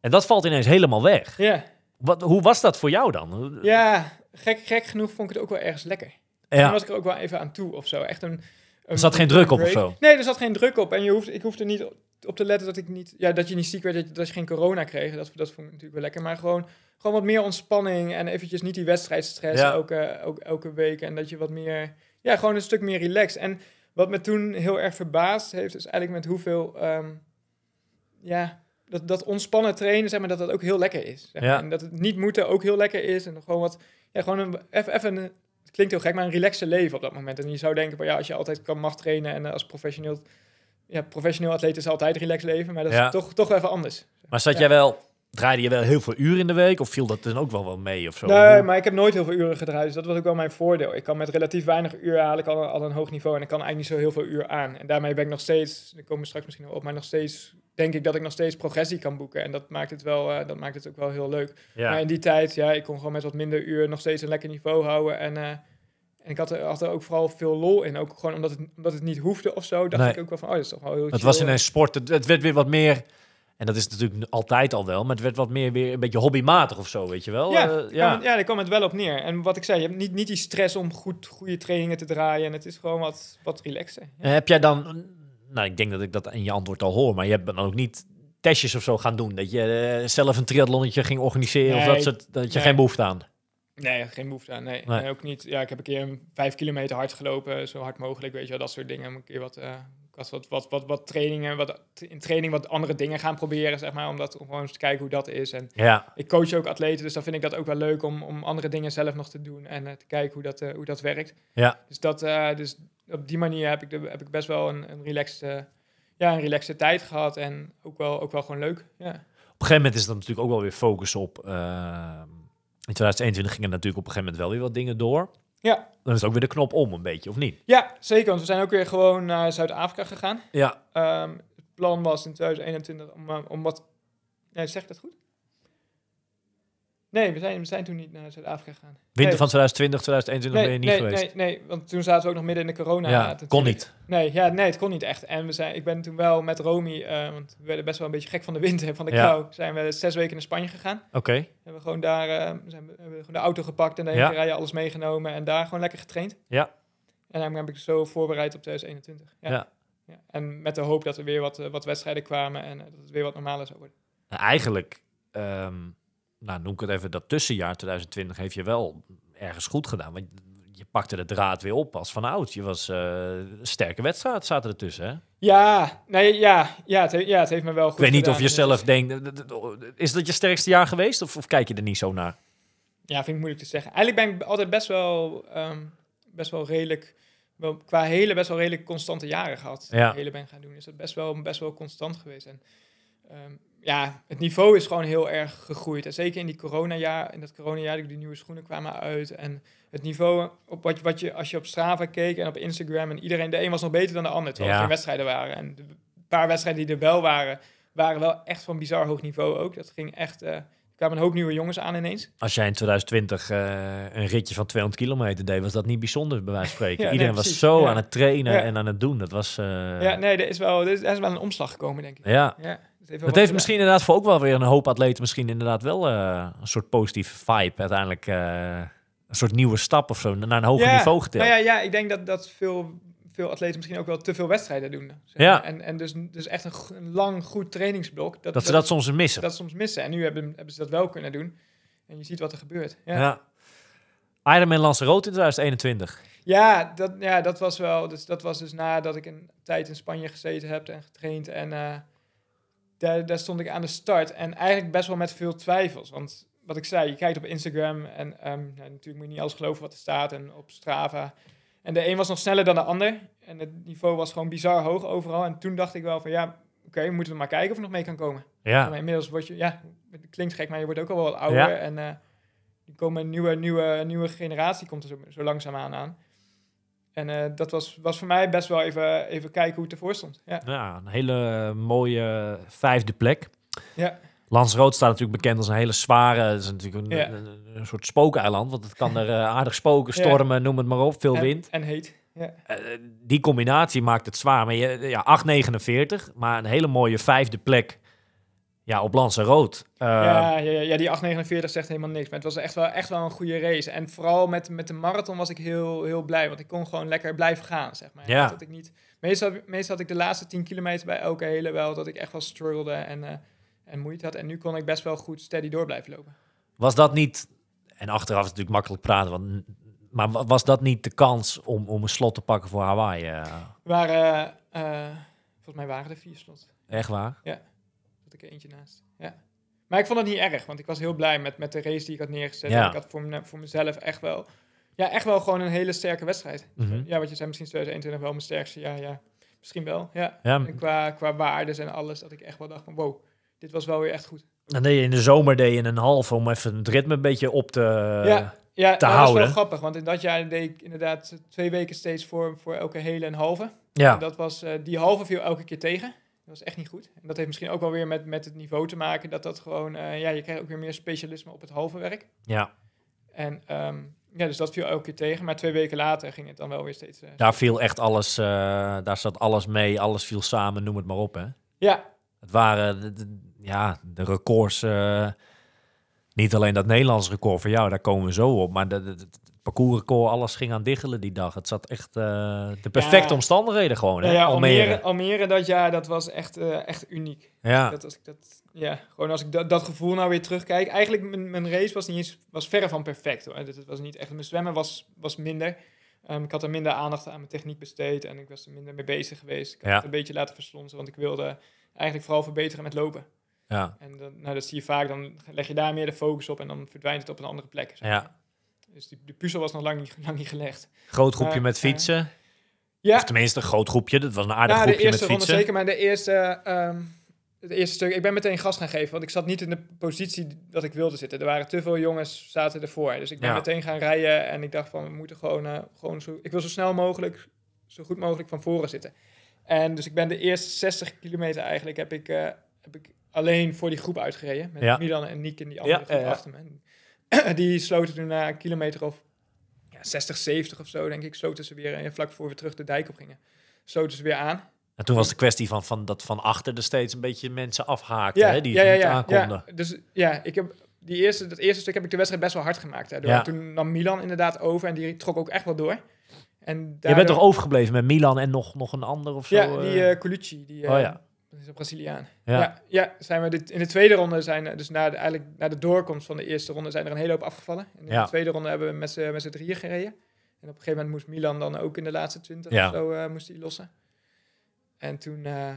En dat valt ineens helemaal weg. ja. Wat, hoe was dat voor jou dan? ja gek, gek genoeg vond ik het ook wel ergens lekker. Ja. Toen was ik er ook wel even aan toe of zo. Echt een, een Er zat geen een druk op of zo? Nee, er zat geen druk op. En je hoeft, ik hoefde niet op te letten dat ik niet, ja, dat je niet ziek werd, dat je, dat je geen corona kreeg. Dat, dat vond ik natuurlijk wel lekker. Maar gewoon, gewoon wat meer ontspanning en eventjes niet die wedstrijdstress Ja. elke, elke, elke week. En dat je wat meer, ja, gewoon een stuk meer relaxed. En wat me toen heel erg verbaasd heeft, is eigenlijk met hoeveel, ehm, ja, dat, dat ontspannen trainen, zeg maar, dat dat ook heel lekker is. Zeg Ja. En dat het niet moeten ook heel lekker is. En gewoon wat, ja, gewoon een, even, even een, het klinkt heel gek, maar een relaxe leven op dat moment. En je zou denken, van, ja, als je altijd kan mag trainen en als professioneel, ja, professioneel atleet is altijd relax leven, maar dat Ja. is toch, toch even anders. Maar zat Ja. jij wel, draaide je wel heel veel uren in de week of viel dat dan ook wel wel mee of zo? Nee, maar ik heb nooit heel veel uren gedraaid, dus dat was ook wel mijn voordeel. Ik kan met relatief weinig uur haal ik al, al een hoog niveau en ik kan eigenlijk niet zo heel veel uur aan. En daarmee ben ik nog steeds, daar komen we straks misschien op, maar nog steeds denk ik dat ik nog steeds progressie kan boeken. En dat maakt het, wel, eh, dat maakt het ook wel heel leuk. ja. Maar in die tijd, ja, ik kon gewoon met wat minder uur nog steeds een lekker niveau houden. En eh, En ik had er, had er ook vooral veel lol in. Ook gewoon omdat het, omdat het niet hoefde of zo. Dacht Nee. ik ook wel van, oh, dat is toch wel heel Het was ineens sport. Het, het werd weer wat meer. En dat is natuurlijk altijd al wel. Maar het werd wat meer weer een beetje hobbymatig of zo, weet je wel. Ja, Eh, ja. ja. ja, daar kwam het wel op neer. En wat ik zei, je hebt niet, niet die stress om goed, goede trainingen te draaien. En het is gewoon wat, wat relaxer. Ja. En heb jij dan. Nou, ik denk dat ik dat in je antwoord al hoor. Maar je hebt dan ook niet testjes of zo gaan doen. Dat je eh, zelf een triathlonnetje ging organiseren. of dat, soort, dat je nee. geen behoefte aan. Nee, geen behoefte aan. Nee. Nee. Ook niet. Ja, ik heb een keer een vijf kilometer hard gelopen, zo hard mogelijk, weet je wel, dat soort dingen. Een keer wat, eh, wat, wat, wat, wat trainingen, wat in training wat andere dingen gaan proberen, zeg maar, om, dat, om gewoon eens te kijken hoe dat is. En Ja. ik coach ook atleten, dus dan vind ik dat ook wel leuk om, om andere dingen zelf nog te doen en eh, te kijken hoe dat, eh, hoe dat werkt. Ja. Dus, dat, eh, dus op die manier heb ik, de, heb ik best wel een, een relaxed, ja, een relaxte tijd gehad en ook wel, ook wel gewoon leuk. Ja. Op een gegeven moment is er natuurlijk ook wel weer focus op. eh, in 2021 gingen natuurlijk op een gegeven moment wel weer wat dingen door. Ja. Dan is ook weer de knop om een beetje, of niet? ja, zeker, want we zijn ook weer gewoon naar Zuid-Afrika gegaan. Ja. Ehm, het plan was in 2021 om, eh, om wat... Nee, zeg ik dat goed? Nee, we zijn, we zijn toen niet naar Zuid-Afrika gegaan. Winter nee. van 2020, 2021 ben je niet nee, geweest. Nee, nee, want toen zaten we ook nog midden in de corona. ja, kon niet. Nee, ja, nee, het kon niet echt. En we zijn, ik ben toen wel met Romy, eh, want we werden best wel een beetje gek van de wind en van de Ja. kou, zijn we zes weken naar Spanje gegaan. Oké. Hebben we gewoon daar, eh, zijn we, hebben we gewoon de auto gepakt en de Ja. rijden alles meegenomen en daar gewoon lekker getraind. Ja. En dan heb ik zo voorbereid op 2021. Ja. Ja. Ja. En met de hoop dat er weer wat, eh, wat wedstrijden kwamen en dat het weer wat normaler zou worden. Nou, eigenlijk, ehm, nou noem ik het even, dat tussenjaar 2020 heeft je wel ergens goed gedaan. Want je pakte de draad weer op als van oud. Je was een sterke wedstrijd, zaten ertussen. Hè? Ja, nee, ja, ja, het, he- ja, het heeft me wel goed Ik weet niet gedaan. of je zelf denkt, is dat je sterkste jaar geweest? Of, of kijk je er niet zo naar? Ja, vind ik moeilijk te zeggen. Eigenlijk ben ik altijd best wel, ehm, best wel redelijk, wel, qua hele best wel redelijk constante jaren gehad. Ja. Hele ben gaan doen, is dat best wel, best wel constant geweest. En ehm, ja, het niveau is gewoon heel erg gegroeid. En zeker in die coronajaar, in dat coronajaar, die nieuwe schoenen kwamen uit. En het niveau, op wat, je- wat je, als je op Strava keek en op Instagram en iedereen, de een was nog beter dan de ander, terwijl Ja. er geen wedstrijden waren. En de paar wedstrijden die er wel waren, waren wel echt van bizar hoog niveau ook. Dat ging echt, eh, er kwamen een hoop nieuwe jongens aan ineens. Als jij in 2020 eh, een ritje van 200 kilometer deed, was dat niet bijzonder, bij wijze van spreken. Ja, nee, Iedereen was zo Ja. aan het trainen Ja. en aan het doen. Dat was... eh, Ja, nee, er is wel, er is, er is wel een omslag gekomen, denk ik. ja. Ja, dat heeft, heeft misschien inderdaad voor ook wel weer een hoop atleten misschien inderdaad wel eh, een soort positieve vibe uiteindelijk. eh, een soort nieuwe stap of zo, naar een hoger Ja, niveau geteld. Nou ja, ja, ik denk dat, dat veel, veel atleten misschien ook wel te veel wedstrijden doen. zeg Ja. En, en dus, dus echt een, lang, goed trainingsblok. dat ze dat soms missen. dat soms missen. En nu hebben, hebben ze dat wel kunnen doen. En je ziet wat er gebeurt. Ja, ja. ja. Ironman Lanzarote in 2021. dat, ja dat was wel. Dus dat was dus nadat ik een tijd in Spanje gezeten heb en getraind. En eh, daar, daar stond ik aan de start. En eigenlijk best wel met veel twijfels. Want wat ik zei, je kijkt op Instagram en nou, natuurlijk moet je niet alles geloven wat er staat. En op Strava. En de een was nog sneller dan de ander. En het niveau was gewoon bizar hoog overal. En toen dacht ik wel van ja, oké, moeten we maar kijken of ik nog mee kan komen. Ja. Maar inmiddels word je, ja, het klinkt gek, maar je wordt ook al wel wat ouder. Ja. En eh er komen een nieuwe, nieuwe, nieuwe generatie komt er zo, zo langzaamaan aan. En eh, dat was, was voor mij best wel even, even kijken hoe het ervoor stond. Ja, ja, een hele mooie vijfde plek. ja. Staat natuurlijk bekend als een hele zware, het is natuurlijk een, Ja. een, een soort spookeiland, want het kan er eh, aardig spoken, Ja. stormen, noem het maar op, veel en, wind. En heet. Ja. Eh, die combinatie maakt het zwaar. Maar je, ja, 8,49, maar een hele mooie vijfde plek ja, op Lanzarote. Uh, ja, ja, ja, ja, die 8,49 zegt helemaal niks. Maar het was echt wel, echt wel een goede race. En vooral met, met de marathon was ik heel, heel blij. Want ik kon gewoon lekker blijven gaan, zeg maar. Ja. Dat ik niet, meestal, meestal had ik de laatste 10 kilometer bij elke hele wel... dat ik echt wel struggelde en, eh, en moeite had. En nu kon ik best wel goed steady door blijven lopen. Was dat niet, en achteraf is het natuurlijk makkelijk praten, want, maar wa- was dat niet de kans om, om een slot te pakken voor Hawaii? eh? Waren, eh, volgens mij waren er vier slot. echt waar? Dat ik er eentje naast. Ja. Maar ik vond het niet erg, want ik was heel blij met, met de race die ik had neergezet. Ja. Ik had voor, me, voor mezelf echt wel, ja, echt wel gewoon een hele sterke wedstrijd. Mhm. Ja, wat je zei, misschien is 2021 wel mijn sterkste. Ja, ja. Misschien wel, ja. Ja, En qua, qua waardes en alles, dat ik echt wel dacht van, wow, dit was wel weer echt goed. dan deed je in de zomer deed je een half om even het ritme een beetje op te... ja, ja te dat is houden. wel grappig, want in dat jaar deed ik inderdaad twee weken steeds voor, voor elke hele en halve. ja. En dat was, eh, die halve viel elke keer tegen. Dat was echt niet goed. En dat heeft misschien ook wel weer met, met het niveau te maken. Dat dat gewoon, eh, ja, je krijgt ook weer meer specialisme op het halve werk. ja. En ehm, ja, dus dat viel elke keer tegen. Maar twee weken later ging het dan wel weer steeds... eh, Daar viel echt alles, eh, daar zat alles mee, alles viel samen, noem het maar op. Hè? Ja, Het waren de, de- ja, de records, niet alleen dat Nederlands record voor jou, daar komen we zo op, maar de, de, de- het parcoursrecord, alles ging aan diggelen die dag. Het zat echt eh, de perfecte Ja. omstandigheden gewoon, hè? Nou ja, Almere. Almere, Almere dat jaar, dat was echt, eh, echt uniek. Ja, Dat als ik dat, ja, gewoon als ik dat, dat gevoel nou weer terugkijk. Eigenlijk, mijn, mijn race was niet eens, was verre van perfect hoor. Het was niet echt, mijn zwemmen was, was minder. Ehm, ik had er minder aandacht aan mijn techniek besteed en ik was er minder mee bezig geweest. Ik had Ja. het een beetje laten verslonsen, want ik wilde eigenlijk vooral verbeteren met lopen. ja, En dan, nou, dat zie je vaak, dan leg je daar meer de focus op en dan verdwijnt het op een andere plek. zeg maar. ja. Dus die, de puzzel was nog lang niet, lang niet gelegd. Groot groepje met eh, fietsen. Ja, Of tenminste, een groot groepje. Dat was een aardig Ja, de groepje met eerste ronde fietsen. zeker, maar de eerste, ehm, het eerste stuk, ik ben meteen gas gaan geven, want ik zat niet in de positie dat ik wilde zitten. Er waren te veel jongens zaten ervoor, dus ik ben Ja. meteen gaan rijden en ik dacht van, we moeten gewoon, eh, gewoon zo, ik wil zo snel mogelijk, zo goed mogelijk van voren zitten. En dus ik ben de eerste 60 kilometer eigenlijk, heb ik, eh, heb ik alleen voor die groep uitgereden, met Ja. Milan en Niek in die andere Ja, groep ja, ja. achter me. Die sloten toen na een kilometer of ja, 60, 70 of zo, denk ik, sloten ze weer, en vlak voor we terug de dijk op gingen, sloten ze weer aan. En toen was de kwestie van, van dat van achter er steeds een beetje mensen afhaakten, hè, die ja, ja, niet ja, aankonden. Ja, dus ja, ik heb die eerste, dat eerste stuk heb ik de wedstrijd best wel hard gemaakt. Hè, door-. Toen nam Milan inderdaad over en die trok ook echt wel door. En Je bent toch overgebleven met Milan en nog, nog een ander of zo? Ja, eh? die eh Colucci, die eh, oh ja. Is een Braziliaan. Ja. Ja, ja, zijn we dit, in de tweede ronde zijn er, dus na de, eigenlijk na de doorkomst van de eerste ronde zijn er een hele hoop afgevallen. En in Ja. de tweede ronde hebben we met z'n met z'n drieën gereden. En op een gegeven moment moest Milan dan ook in de laatste twintig Ja. of zo eh, moest hij lossen. En toen, eh,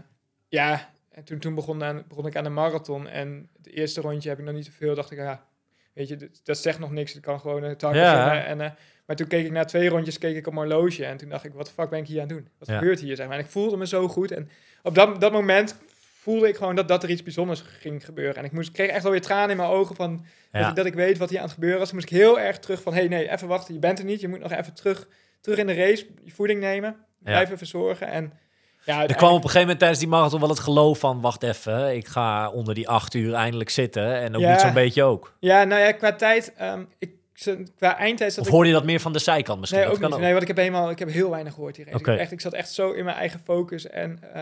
ja, en toen, toen begon, aan, begon ik aan de marathon. En het eerste rondje heb ik nog niet zoveel. Dacht ik, ja, weet je, dat, dat zegt nog niks. Ik kan gewoon het hard Ja. En, eh, maar toen keek ik na twee rondjes keek ik op mijn horloge. En toen dacht ik, wat de fuck ben ik hier aan het doen? Wat gebeurt hier? Zeg maar. En ik voelde me zo goed. En op dat, dat moment voelde ik gewoon dat, dat er iets bijzonders ging gebeuren. En ik moest, kreeg echt wel weer tranen in mijn ogen van dat, ik, dat ik weet wat hier aan het gebeuren. Toen moest ik heel erg terug van, hey, nee, even wachten, je bent er niet. Je moet nog even terug, terug in de race, je voeding nemen, blijven verzorgen. En ja, Er kwam op een gegeven moment tijdens die marathon wel het geloof van... wacht even, ik ga onder die acht uur eindelijk zitten. En ook Ja. niet zo'n beetje ook. Ja, nou ja, qua tijd, ehm, ik, qua eindtijd Of ik... hoorde je dat meer van de zijkant misschien? Nee, ook niet. Nee, want ik heb helemaal, ik heb heel weinig gehoord hier. Oké. Ik, echt, ik zat echt zo in mijn eigen focus en eh,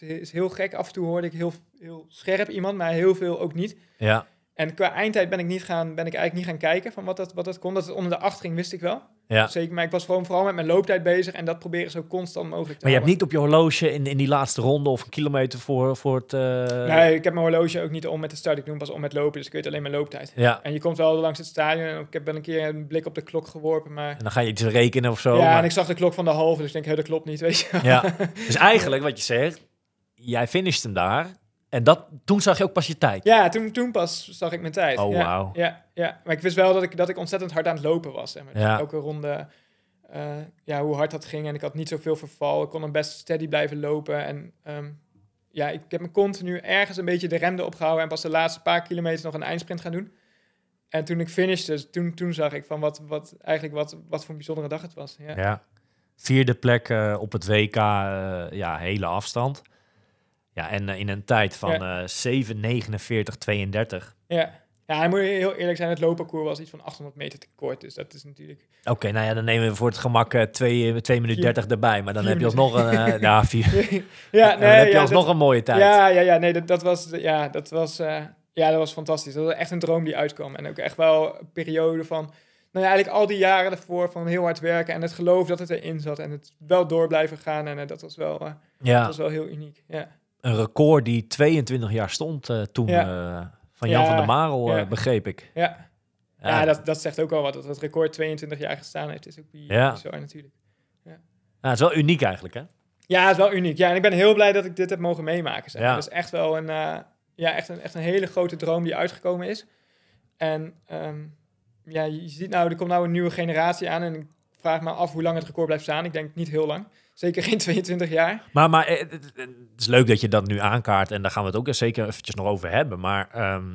het is heel gek. Af en toe hoorde ik heel, heel scherp iemand, maar heel veel ook niet. Ja, En qua eindtijd ben ik, niet gaan, ben ik eigenlijk niet gaan kijken van wat dat, wat dat kon. Dat het onder de acht ging, wist ik wel. ja. Zeker, maar ik was gewoon vooral met mijn looptijd bezig en dat proberen zo constant mogelijk te Maar je hebt niet op je horloge in, in die laatste ronde of een kilometer voor, voor het... eh, Nee, ik heb mijn horloge ook niet om met de start. Ik doe pas om met lopen, dus ik weet alleen mijn looptijd. Ja, En je komt wel langs het stadion en ik heb wel een keer een blik op de klok geworpen, maar... en dan ga je iets rekenen of zo. ja, maar- en ik zag de klok van de halve, dus ik denk, hé, dat klopt niet, weet je. Ja, dus eigenlijk wat je zegt, jij finisht hem daar. En dat, toen zag je ook pas je tijd. Ja, toen, toen pas zag ik mijn tijd. Oh, ja, wauw. Ja, ja, maar ik wist wel dat ik, dat ik ontzettend hard aan het lopen was. Zeg maar. Dus Ja. Elke ronde, eh, ja, hoe hard dat ging. En ik had niet zoveel verval. Ik kon dan best steady blijven lopen. En ehm, ja, ik heb me continu ergens een beetje de rem erop gehouden. En pas de laatste paar kilometer nog een eindsprint gaan doen. En toen ik finishte, toen, toen zag ik van wat, wat, eigenlijk wat, wat voor een bijzondere dag het was. Ja, Ja. Vierde plek eh, op het WK, eh, ja, hele afstand. Ja, en eh, in een tijd van eh 7, 49, 32. ja. ja en moet je heel eerlijk zijn, het loopparcours was iets van 800 meter te kort. Dus dat is natuurlijk... Oké, nou ja, dan nemen we voor het gemak eh 2, 2 minuten Vier- 30 erbij. Maar dan heb je alsnog een, eh, ja, vier, ja, dan heb je ja, alsnog dat- een mooie tijd. Ja, ja, ja, nee, dat, dat was, ja, dat was, eh, ja, dat was fantastisch. Dat was echt een droom die uitkwam. En ook echt wel een periode van, nou ja, eigenlijk al die jaren ervoor van heel hard werken en het geloof dat het erin zat en het wel door blijven gaan. En eh, dat was wel, eh, dat Ja, was wel heel uniek. Ja, een record die 22 jaar stond eh, toen Ja. eh, van Jan Ja, van der Marel, eh, begreep ik. ja. ja dat, dat zegt ook al wat. Dat het record 22 jaar gestaan heeft, is ook bizar natuurlijk. ja, het is wel uniek eigenlijk, hè? Ja, het is wel uniek. Ja, en ik ben heel blij dat ik dit heb mogen meemaken. Zeg. Dat is echt wel een, ja, echt een, echt een hele grote droom die uitgekomen is. En ehm, ja, je ziet nou, er komt nou een nieuwe generatie aan. En ik vraag me af hoe lang het record blijft staan. Ik denk niet heel lang. Zeker geen 22 jaar. Maar, maar eh, het, is leuk dat je dat nu aankaart en daar gaan we het ook zeker eventjes nog over hebben. Maar ehm,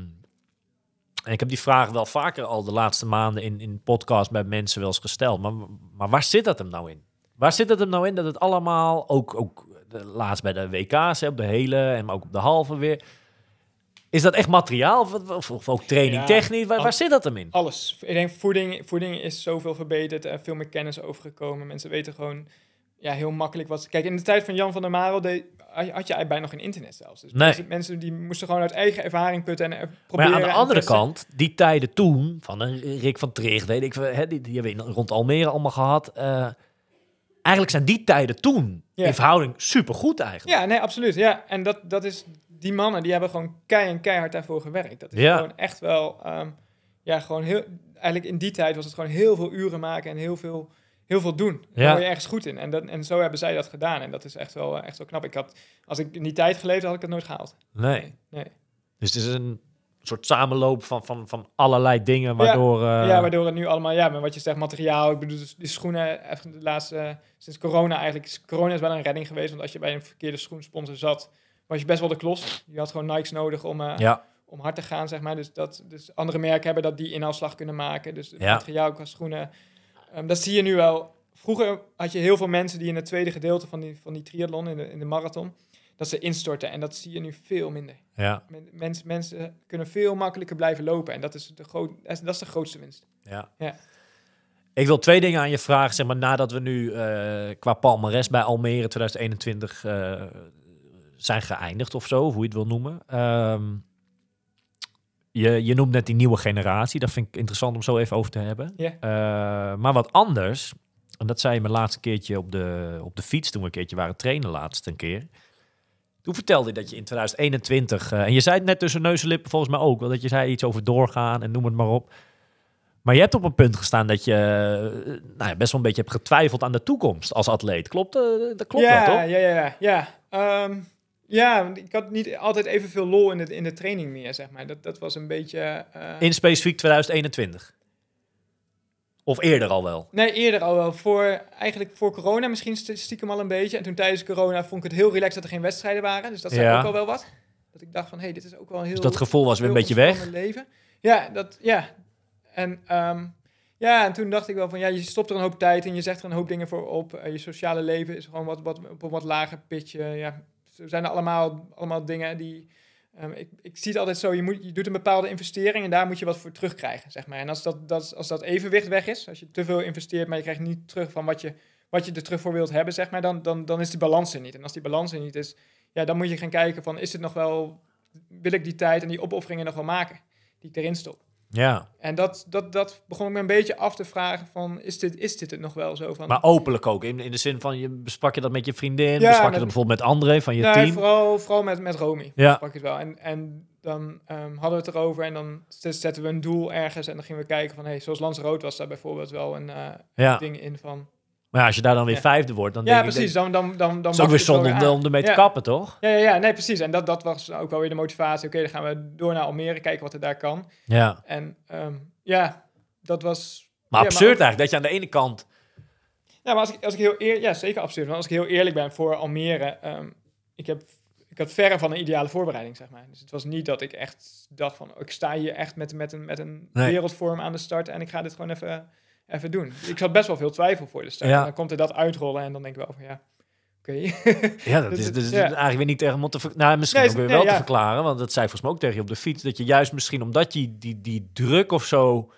en ik heb die vraag wel vaker al de laatste maanden in, in podcast bij mensen wel eens gesteld. Maar, maar waar zit dat hem nou in? Waar zit het hem nou in dat het allemaal, ook, ook de, laatst bij de WK's, hè, op de hele en ook op de halve weer, Is dat echt materiaal of, of, of ook training Ja, technisch? Waar, al- waar zit dat hem in? Alles. Ik denk voeding, voeding is zoveel verbeterd en veel meer kennis overgekomen. Mensen weten gewoon ja, heel makkelijk wat... Kijk, in de tijd van Jan van der Marel deed, had je eigenlijk bijna nog geen internet zelfs. Dus Nee. mensen, die moesten gewoon uit eigen ervaring putten en eh, Maar proberen. ja, aan de andere testen. kant, die tijden toen, van een Rick van Tricht, weet ik, hè, die, die hebben we rond Almere allemaal gehad. eh, eigenlijk zijn die tijden toen Ja. in verhouding supergoed eigenlijk. Ja, nee, absoluut. Ja, en dat, dat is... Die mannen, die hebben gewoon kei en keihard daarvoor gewerkt. Dat is Ja. gewoon echt wel... ehm, ja, gewoon heel... Eigenlijk in die tijd was het gewoon heel veel uren maken en heel veel, heel veel doen. Daar Ja. word je ergens goed in. En, dat, en zo hebben zij dat gedaan. En dat is echt wel, eh, echt wel knap. Ik had, als ik in die tijd geleefd had, ik dat nooit gehaald. Nee. nee. Dus het is een soort samenloop van, van, van allerlei dingen, waardoor... eh, ja, waardoor het nu allemaal, ja, maar wat je zegt, materiaal. Ik bedoel, dus die schoenen, echt de laatste, eh, sinds corona eigenlijk, is- corona is wel een redding geweest. Want als je bij een verkeerde schoensponsor zat, was je best wel de klos. Je had gewoon Nikes nodig om, ja, om hard te gaan, zeg maar. Dus, dat, dus andere merken hebben dat die inhaalslag kunnen maken. Dus het Ja. materiaal qua schoenen, ehm, dat zie je nu wel. Vroeger had je heel veel mensen die in het tweede gedeelte van die, van die triathlon, in de, in de marathon, dat ze instorten. En dat zie je nu veel minder. ja, Men, mensen, mensen kunnen veel makkelijker blijven lopen. En dat is de, groot, dat is- dat is de grootste winst. ja. Ja. Ik wil twee dingen aan je vragen, zeg maar, nadat we nu eh, qua palmares bij Almere 2021 eh, zijn geëindigd of zo, of hoe je het wil noemen. Ehm, je, je noemt net die nieuwe generatie, dat vind ik interessant om zo even over te hebben. Ja. Eh, maar wat anders, en dat zei je me laatste keertje op de, op de fiets, toen we een keertje waren trainen laatst een keer. Toen vertelde je dat je in 2021, eh, en je zei het net tussen neus en lippen volgens mij ook, wel dat je zei iets over doorgaan en noem het maar op. Maar je hebt op een punt gestaan dat je eh, nou ja, best wel een beetje hebt getwijfeld aan de toekomst als atleet. Klopt, dat klopt ja, wel, toch? Ja, ja, ja. Ja, Ehm, ja want ik had niet altijd evenveel lol in de, in de training meer, zeg maar. Dat, dat was een beetje... eh, In specifiek 2021. Of eerder al wel. Nee, eerder al wel. Voor, eigenlijk voor corona misschien st- stiekem al een beetje. En toen tijdens corona vond ik het heel relaxed dat er geen wedstrijden waren. Dus dat zei Ja. ook al wel wat. Dat ik dacht van, hé, hey, dit is ook wel een heel... Dus dat gevoel was weer een beetje weg. Leven. Ja, dat, ja. En, ehm, ja, en toen dacht ik wel van, ja, je stopt er een hoop tijd in. Je zegt er een hoop dingen voor op. Eh, je sociale leven is gewoon wat, wat, op een wat lager pitje. Ja, er zijn allemaal, allemaal dingen die... ehm, ik, ik zie het altijd zo, je, moet, je doet een bepaalde investering en daar moet je wat voor terugkrijgen, zeg maar. En als dat, dat, als dat evenwicht weg is, als je te veel investeert, maar je krijgt niet terug van wat je, wat je er terug voor wilt hebben, zeg maar, dan, dan, dan is die balans er niet. En als die balans er niet is, ja, dan moet je gaan kijken van, is het nog wel, wil ik die tijd en die opofferingen nog wel maken, die ik erin stop. Ja, En dat, dat, dat begon ik me een beetje af te vragen van, is dit, is dit het nog wel zo? Van, maar openlijk ook. In, in de zin van, je besprak je dat met je vriendin? Ja, besprak je dat bijvoorbeeld met André van je Nee, team? Vooral, vooral met, met Romy. Ja. Pak het wel. En, en dan ehm, hadden we het erover en dan zetten we een doel ergens en dan gingen we kijken van, hey, zoals Lance Rood was daar bijvoorbeeld wel een eh, Ja, ding in van. Maar ja, als je daar dan weer Ja. vijfde wordt, dan ja, denk ik... precies. Dan, dan, dan, dan Dat is ook wacht weer zonde om, om ermee te Ja. kappen, toch? Ja, ja, ja, nee, precies. En dat, dat was ook wel weer de motivatie. Oké, dan gaan we door naar Almere, kijken wat er daar kan. Ja. En ehm, ja, dat was... Maar absurd ook- eigenlijk, dat je aan de ene kant... Ja, maar als ik, als ik heel eerlijk... Ja, zeker absurd. Want als ik heel eerlijk ben voor Almere... ehm, ik, heb, ik had verre van een ideale voorbereiding, zeg maar. Dus het was niet dat ik echt dacht van... ik sta hier echt met, met een, met een Nee. wereldvorm aan de start... en ik ga dit gewoon even, even doen. Ik had best wel veel twijfel voor de start. Ja. Dan komt er dat uitrollen en dan denk ik wel van ja... Oké. Ja, dat Dus is, is ja. eigenlijk weer niet tegen te ver- Nou, misschien Nee, ook weer nee, wel te verklaren. Want dat zei volgens mij ook tegen je op de fiets. Dat je juist misschien omdat je die, die druk of zo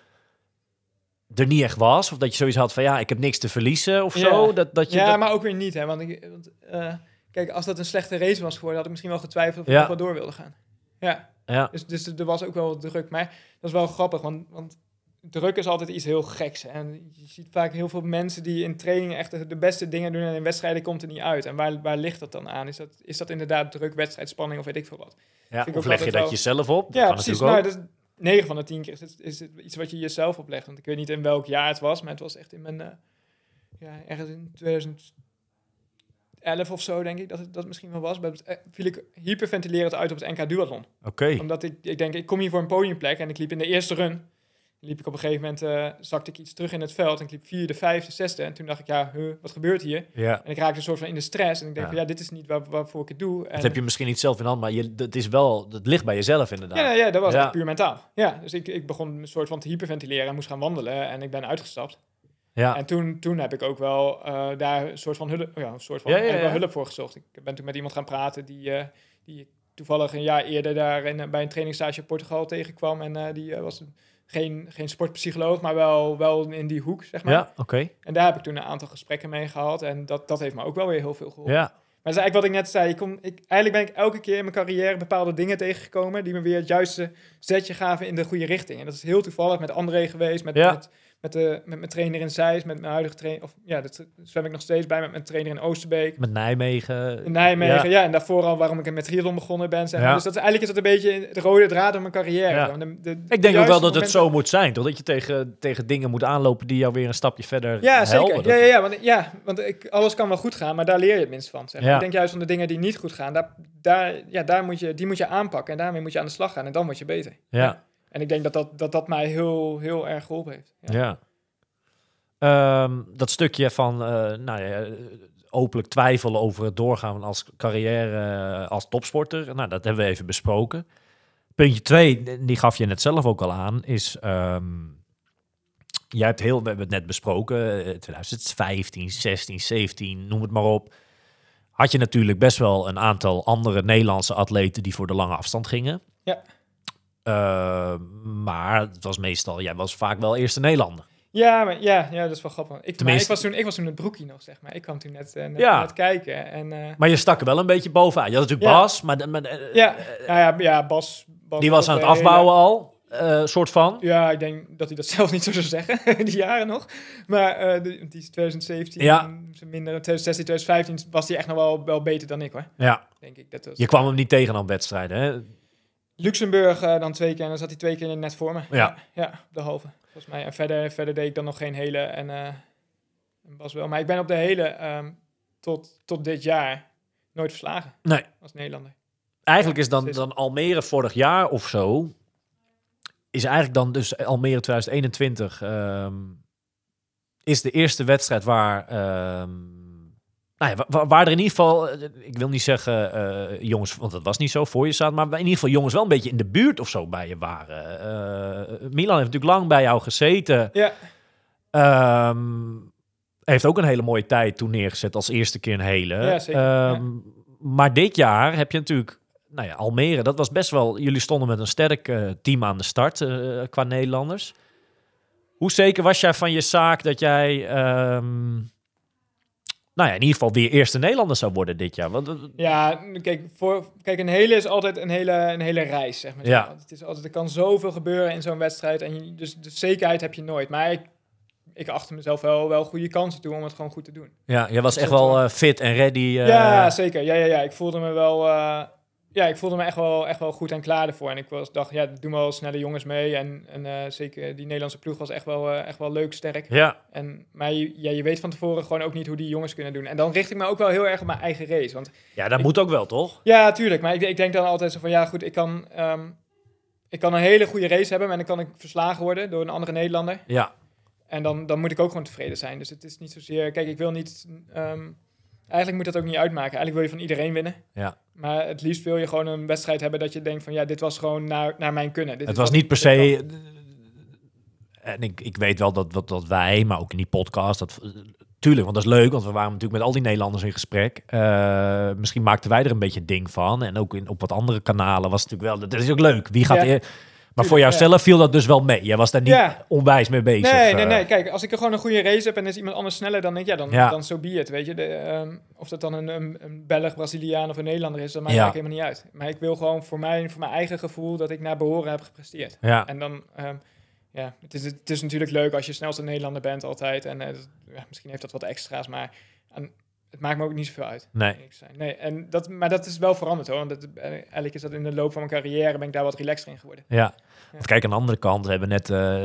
er niet echt was. Of dat je zoiets had van ja, ik heb niks te verliezen of zo. Dat, dat je ja, dat- maar ook weer niet, hè. Want, ik, want eh, kijk, als dat een slechte race was geworden... had ik misschien wel getwijfeld of ik wel door wilde gaan. Ja. ja. Dus, dus er was ook wel druk. Maar dat is wel grappig, want, want druk is altijd iets heel geks. En je ziet vaak heel veel mensen die in trainingen echt de- beste dingen doen... en in wedstrijden komt er niet uit. En waar, waar ligt dat dan aan? Is dat, is dat inderdaad druk, wedstrijdspanning of weet ik veel wat? ja. Of leg je dat wel- jezelf op? Dat ja, precies. Nou, dat is 9 van de 10 keer is het, is het iets wat je jezelf oplegt. Want ik weet niet in welk jaar het was, maar het was echt in mijn... eh, ja, ergens in 2011 of zo, denk ik, dat het dat misschien wel was. Eh, viel ik hyperventilerend uit op het NK Duathlon. Oké. Omdat ik, ik denk, ik kom hier voor een podiumplek en ik liep in de eerste run. Liep ik op een gegeven moment, eh, zakte ik iets terug in het veld en ik liep vierde, vijfde, zesde. En toen dacht ik, ja, huh, wat gebeurt hier? Ja. En ik raakte een soort van in de stress. En ik denk Ja. van, ja, dit is niet waar, waarvoor ik het doe. En, Dat heb je misschien niet zelf in hand, maar je, dat is wel, dat ligt bij jezelf inderdaad. ja, ja, dat was Ja. puur mentaal. Ja, dus ik, ik begon een soort van te hyperventileren en moest gaan wandelen. En ik ben uitgestapt. Ja. En toen, toen heb ik ook wel eh, daar een soort van hulp, ja, een soort van, Ja, ja, wel hulp voor gezocht. Ik ben toen met iemand gaan praten die, eh, die toevallig een jaar eerder daar in, bij een trainingsstage in Portugal tegenkwam. En die was geen, geen sportpsycholoog, maar wel, wel in die hoek, zeg maar. Ja, oké. En daar heb ik toen een aantal gesprekken mee gehad. En dat, dat heeft me ook wel weer heel veel geholpen. Ja. Maar dat is eigenlijk wat ik net zei. Ik kom, ik, eigenlijk ben ik elke keer in mijn carrière bepaalde dingen tegengekomen... die me weer het juiste zetje gaven in de goede richting. En dat is heel toevallig met André geweest, met, Ja. met, met, de, met mijn trainer in Zeist... met mijn huidige trainer... of ja, dat zwem ik nog steeds bij met mijn trainer in Oosterbeek... Met Nijmegen. In Nijmegen, Ja. ja. en daarvoor al waarom ik met triathlon begonnen ben. Zeg maar. Ja. Dus dat is, eigenlijk is dat een beetje de rode draad door mijn carrière. Ja. De, de- Ik denk ook wel dat het zo moet zijn, toch? Dat je tegen, tegen dingen moet aanlopen die jou weer een stapje verder Ja, zeker. helpen. Ja, ja, ja, want, ja, want ik, alles kan wel goed gaan, maar daar leer je het minst van. Zeg maar. Ik denk juist van de dingen die niet goed gaan, daar, daar, ja, daar moet je, die moet je aanpakken. En daarmee moet je aan de slag gaan en dan word je beter. Ja. En ik denk dat dat, dat, dat mij heel, heel erg geholpen heeft. Ja. Ja. Ehm, dat stukje van, eh, nou ja, eh, openlijk twijfelen over het doorgaan als carrière eh, als topsporter. Nou, dat hebben we even besproken. Puntje twee, die gaf je net zelf ook al aan, is... ehm, jij hebt heel, we hebben het net besproken, eh, 2015, 16, 17, noem het maar op. Had je natuurlijk best wel een aantal andere Nederlandse atleten die voor de lange afstand gingen. Ja. Eh, maar het was meestal, jij was vaak wel eerste Nederlander. Ja, maar, ja, ja, dat is wel grappig. Ik, maar Tenminste- ik, was toen, ik was toen het broekie nog, zeg maar. Ik kwam toen net, net, Ja. net kijken. En, eh, Maar je stak er wel een beetje bovenaan. Je had natuurlijk Ja. Bas, maar, de- ja, nou ja, ja, Bas, Bas die was aan het afbouwen al, soort van. Ja, ik denk dat hij dat zelf niet zo zou zeggen, die jaren nog. Maar die is 2017, Ja. zo minder, 2016, 2015 was hij echt nog wel, wel beter dan ik hoor, Ja, denk ik. Dat was je kwam hem niet tegen aan wedstrijden, hè? Luxemburg dan twee keer en dan zat hij twee keer net voor me. Ja. ja, op de halve, volgens mij. En verder, verder deed ik dan nog geen hele en, en Bas wel. Maar ik ben op de hele ehm, tot, tot dit jaar nooit verslagen Nee. als Nederlander. Eigenlijk is dan, dan Almere vorig jaar of zo... is eigenlijk dan dus Almere 2021... ehm, is de eerste wedstrijd waar... ehm, nou ja, wa- wa- waar er in ieder geval... eh, Ik wil niet zeggen eh, jongens, want dat was niet zo voor je staat... maar in ieder geval jongens wel een beetje in de buurt of zo bij je waren. Eh, Milan heeft natuurlijk lang bij jou gezeten... Ja, Ehm, heeft ook een hele mooie tijd toen neergezet als eerste keer een hele. Ja, zeker, Ehm, Maar dit jaar heb je natuurlijk... Nou ja, Almere, dat was best wel... Jullie stonden met een sterk team aan de start qua Nederlanders. Hoe zeker was jij van je zaak dat jij... ehm, nou ja, in ieder geval weer eerste Nederlander zou worden dit jaar? Want, eh, Ja, kijk, voor, kijk, een hele is altijd een hele, een hele reis, zeg maar. Ja. Het is altijd, er kan zoveel gebeuren in zo'n wedstrijd. En je, dus de zekerheid heb je nooit. Maar ik, ik achter mezelf wel, wel goede kansen toe om het gewoon goed te doen. ja, jij was Dat echt wel eh, fit en ready. eh, ja, zeker. Ja, ja, ja. Ik voelde me wel... ja, ik voelde me echt wel, echt wel goed en klaar ervoor. En ik was, dacht, ja, doen wel snelle jongens mee. En, en eh, zeker die Nederlandse ploeg was echt wel, eh, echt wel leuk, sterk. ja, En, maar je, ja, je weet van tevoren gewoon ook niet hoe die jongens kunnen doen. En dan richt ik me ook wel heel erg op mijn eigen race. Want ja, dat Ik- moet ook wel, toch? Ja, tuurlijk. Maar ik, ik denk dan altijd zo van, ja goed, ik kan, ehm, ik kan een hele goede race hebben, maar dan kan ik verslagen worden door een andere Nederlander. Ja, En dan, dan moet ik ook gewoon tevreden zijn. Dus het is niet zozeer, kijk, ik wil niet, ehm, eigenlijk moet dat ook niet uitmaken. Eigenlijk wil je van iedereen winnen. ja. Maar het liefst wil je gewoon een wedstrijd hebben dat je denkt van, ja, dit was gewoon naar, naar mijn kunnen. Dit Het was niet per se. En ik, ik weet wel dat, dat, dat wij, maar ook in die podcast, dat, tuurlijk, want dat is leuk, want we waren natuurlijk met al die Nederlanders in gesprek. Eh, misschien maakten wij er een beetje een ding van. En ook in, op wat andere kanalen was het natuurlijk wel. Dat is ook leuk. Wie gaat Ja. Maar voor jouzelf viel dat dus wel mee. Jij was daar niet Ja. onwijs mee bezig. Nee, nee, eh. nee. Kijk, als ik er gewoon een goede race heb en is iemand anders sneller, dan denk ik, ja, dan, Ja. dan so be it, weet je. De, ehm, of dat dan een, een, een Belg, Braziliaan of een Nederlander is, dat maakt Ja. eigenlijk helemaal niet uit. Maar ik wil gewoon voor, mij, voor mijn eigen gevoel dat ik naar behoren heb gepresteerd. Ja, En dan, ehm, ja, het is, het is natuurlijk leuk als je snelste Nederlander bent altijd. En eh, misschien heeft dat wat extra's, maar aan- het maakt me ook niet zoveel uit. nee. Nee, en dat, maar dat is wel veranderd hoor. Want dat, eh, eigenlijk is dat in de loop van mijn carrière ben ik daar wat relaxer in geworden. Ja. Ja. Of kijk, aan de andere kant, we hebben net eh,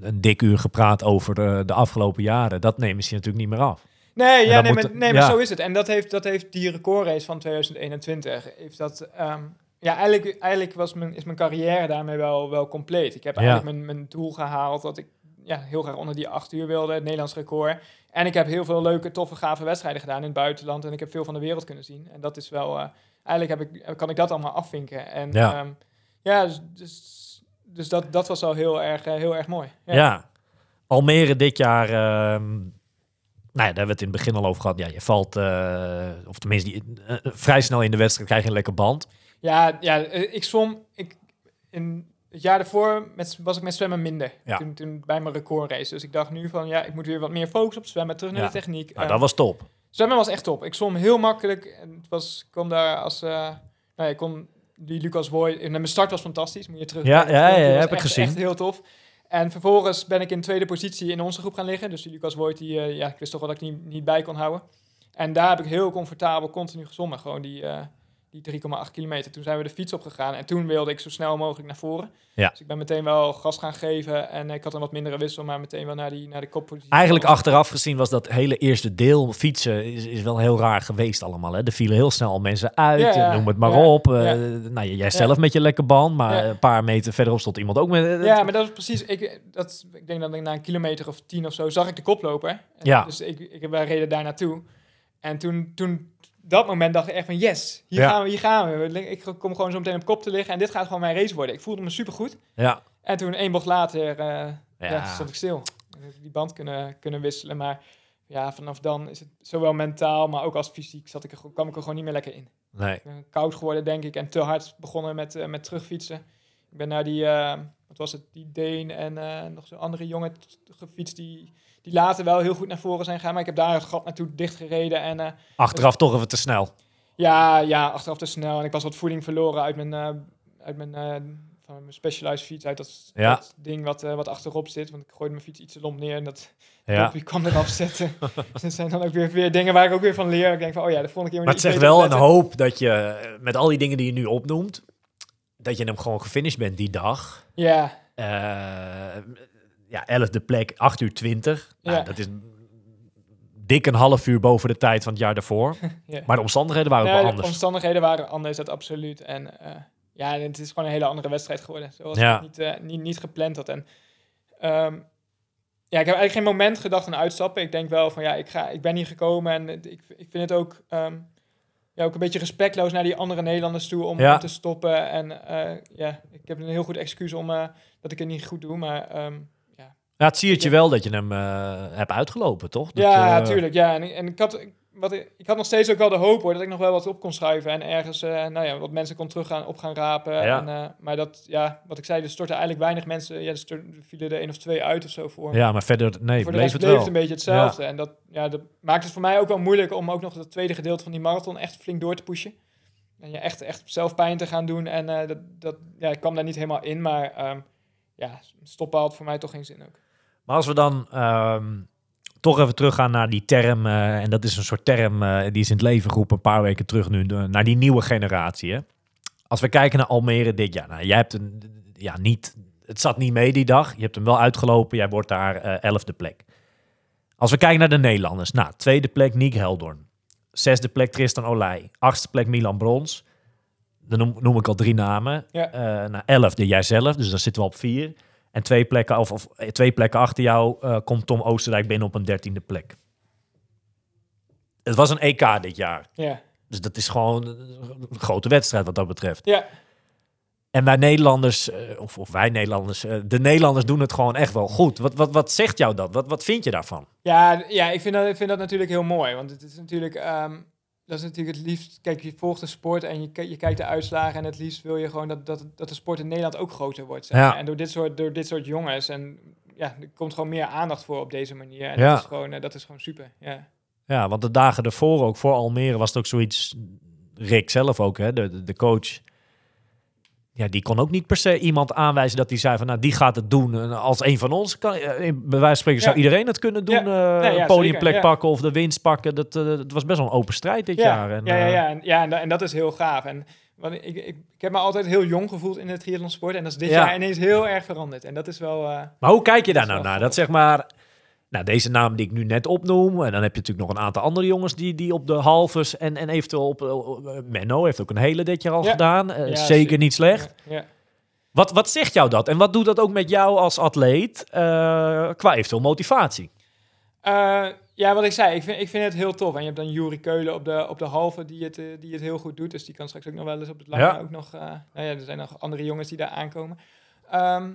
een, dik uur gepraat over de, de afgelopen jaren. Dat nemen ze je natuurlijk niet meer af. Nee, ja, nee, moet maar, zo is het. En dat heeft, dat heeft die recordrace van 2021. Heeft dat, ehm, ja, eigenlijk, eigenlijk was mijn, is mijn carrière daarmee wel, wel compleet. Ik heb Ja. eigenlijk mijn, mijn doel gehaald dat ik ja, heel graag onder die acht uur wilde, het Nederlands record. En ik heb heel veel leuke, toffe, gave wedstrijden gedaan in het buitenland. En ik heb veel van de wereld kunnen zien. En dat is wel, eh, eigenlijk heb ik, kan ik dat allemaal afvinken. En Ja. ja, ja dus, dus, dus dat, dat was al heel erg, eh, heel erg mooi. Ja. Almere dit jaar. ehm, Nou ja, daar hebben we het in het begin al over gehad. Ja, je valt, eh, of tenminste, die- vrij snel in de wedstrijd krijg je een lekker band. Ja, ja ik zwom... Ik, in het jaar daarvoor met, was ik met zwemmen minder. Ja. Toen, toen bij mijn recordrace. Dus ik dacht nu van, ja, ik moet weer wat meer focussen op zwemmen. Terug naar Ja. de techniek. Nou, Eh, dat was top. Zwemmen was echt top. Ik zwom heel makkelijk. En het was, ik kwam daar als... eh nou ja, ik kon die Lucas Boy... En mijn start was fantastisch. Moet je terug. Ja, ja, ja, was heb ik gezien. Echt heel tof. En vervolgens ben ik in tweede positie in onze groep gaan liggen. Dus die Lucas Voigt, die, eh, ja, ik wist toch wel dat ik niet, niet bij kon houden. En daar heb ik heel comfortabel continu gezwommen. Gewoon die, die 3,8 kilometer. Toen zijn we de fiets opgegaan. En toen wilde ik zo snel mogelijk naar voren. Ja. Dus ik ben meteen wel gas gaan geven. En ik had een wat mindere wissel, maar meteen wel naar, die, naar de koppositie. Eigenlijk achteraf gezien was dat hele eerste deel fietsen is, is wel heel raar geweest allemaal. Hè? Er vielen heel snel al mensen uit, Ja, noem het maar ja, op. Eh, ja. Nou, jij zelf met je lekker band, maar een paar meter verderop stond iemand ook met... eh, Ja, maar dat is precies. Ik, dat, ik denk dat ik na een kilometer of tien of zo zag ik de koploper. En Ja. Dus ik, ik, wij reden daar naartoe. En toen, toen, dat moment dacht ik echt van yes, hier Ja. gaan we, hier gaan we. Ik kom gewoon zo meteen op kop te liggen en dit gaat gewoon mijn race worden. Ik voelde me supergoed. Ja, En toen één bocht later eh, ja. Ja. stond ik stil. Die band kunnen, kunnen wisselen. Maar ja, vanaf dan is het zowel mentaal, maar ook als fysiek zat ik er, kwam ik er gewoon niet meer lekker in. nee. Ik ben koud geworden, denk ik. En te hard begonnen met, eh, met terugfietsen. Ik ben naar die, eh, wat was het, die Deen en nog zo'n andere jongen gefietst die, die later wel heel goed naar voren zijn gegaan. Maar ik heb daar het gat naartoe dichtgereden. En eh, Achteraf toch even te snel. ja, ja, achteraf te snel. En ik was wat voeding verloren uit mijn, eh, uit mijn, eh, van mijn Specialized fiets. Uit dat, Ja. dat ding wat, wat achterop zit. Want ik gooide mijn fiets iets te lomp neer en dat Ja. die kwam eraf zetten. dus dat zijn dan ook weer, weer dingen waar ik ook weer van leer. Ik denk van, oh ja, de volgende keer Maar het ik zegt wel een hoop dat je met al die dingen die je nu opnoemt, dat je hem gewoon gefinished bent die dag. Ja, ja, 11e plek, 8 uur 20. Nou, Ja. Dat is dik een half uur boven de tijd van het jaar daarvoor. ja. Maar de omstandigheden waren wel de anders. omstandigheden waren anders, dat absoluut. En eh, ja, het is gewoon een hele andere wedstrijd geworden. Zoals Ja. ik niet, eh, niet, niet gepland had. En ehm, ja, ik heb eigenlijk geen moment gedacht aan uitstappen. Ik denk wel van ja, ik, ga, ik ben hier gekomen en ik, ik vind het ook, ehm, ja, ook een beetje respectloos naar die andere Nederlanders toe om, Ja. te stoppen. En eh, ja, ik heb een heel goed excuus om dat ik het niet goed doe. Maar ehm, Ja, het zie je wel dat je hem eh, hebt uitgelopen, toch? Dat, ja, eh, tuurlijk. Ja. En, en ik, had, wat, ik had nog steeds ook wel de hoop hoor, dat ik nog wel wat op kon schuiven. En ergens eh, nou ja, wat mensen kon terug gaan, op gaan rapen. Ja. En, maar dat, ja, wat ik zei, er stortten eigenlijk weinig mensen. Ja, er er vielen er één of twee uit of zo voor. Ja, maar verder, nee, voor de bleef het bleef wel. het een beetje hetzelfde. En dat, ja, dat maakt het voor mij ook wel moeilijk om ook nog het tweede gedeelte van die marathon echt flink door te pushen. En je echt, echt zelf pijn te gaan doen. En dat, dat, ja, ik kwam daar niet helemaal in, maar ehm, ja, stoppen had voor mij toch geen zin ook. Maar als we dan ehm, toch even teruggaan naar die term, eh, en dat is een soort term eh, die is in het leven geroepen een paar weken terug nu, de- naar die nieuwe generatie. Hè? Als we kijken naar Almere dit jaar, nou, jij hebt een, ja, niet, het zat niet mee die dag, je hebt hem wel uitgelopen, jij wordt daar eh, elfde plek. Als we kijken naar de Nederlanders, nou, tweede plek Nick Heldorn, zesde plek Tristan Olij, achtste plek Milan Brons, dan noem, noem ik al drie namen. Ja. Eh nou, elfde jijzelf, dus dan zitten we op vier. En twee plekken, of, of eh, twee plekken achter jou eh, komt Tom Oostenrijk binnen op een dertiende plek. Het was een EK dit jaar. Ja, Dus dat is gewoon een grote wedstrijd wat dat betreft. ja. En wij Nederlanders, eh, of, of wij Nederlanders, de Nederlanders doen het gewoon echt wel goed. Wat, wat, wat zegt jou dat? Wat, wat vind je daarvan? Ja, ja ik, vind dat, ik vind dat natuurlijk heel mooi. Want het is natuurlijk, ehm, dat is natuurlijk het liefst. Kijk, je volgt de sport en je, je kijkt de uitslagen. En het liefst wil je gewoon dat, dat, dat de sport in Nederland ook groter wordt. Zeg Ja. En door dit, soort, door dit soort jongens. En ja, er komt gewoon meer aandacht voor op deze manier. En Ja. dat, is gewoon, eh, dat is gewoon super. Ja. Ja, want de dagen ervoor ook, voor Almere, was het ook zoiets... Rick zelf ook, hè, de- de coach... Ja, die kon ook niet per se iemand aanwijzen dat hij zei van... Nou, die gaat het doen. En als een van ons, kan, eh, in- bij wijze van spreken, zou Ja. iedereen het kunnen doen. Ja. eh, Nee, ja, een podiumplek zeker, pakken of de winst pakken. Dat, eh, het was best wel een open strijd dit Ja, jaar. En, ja, ja, ja, en, ja en, da- en dat is heel gaaf. En want ik, ik, ik heb me altijd heel jong gevoeld in de triathlonsport. En dat is dit Ja. jaar ineens heel erg veranderd. En dat is wel... Maar hoe kijk je daar Dat nou naar? Dat zeg maar... Nou, deze naam die ik nu net opnoem. En dan heb je natuurlijk nog een aantal andere jongens die, die op de halves en, en eventueel op... eh, Menno heeft ook een hele dit jaar al Ja. gedaan. Eh, Ja, zeker niet slecht. ja. Wat, wat zegt jou dat? En wat doet dat ook met jou als atleet eh, qua eventueel motivatie? Ja, wat ik zei, ik vind, ik vind het heel tof. En je hebt dan Juri Keulen op de, op de halve die het, die het heel goed doet. Dus die kan straks ook nog wel eens op het lange ook nog... nou ja, er zijn nog andere jongens die daar aankomen. Ehm,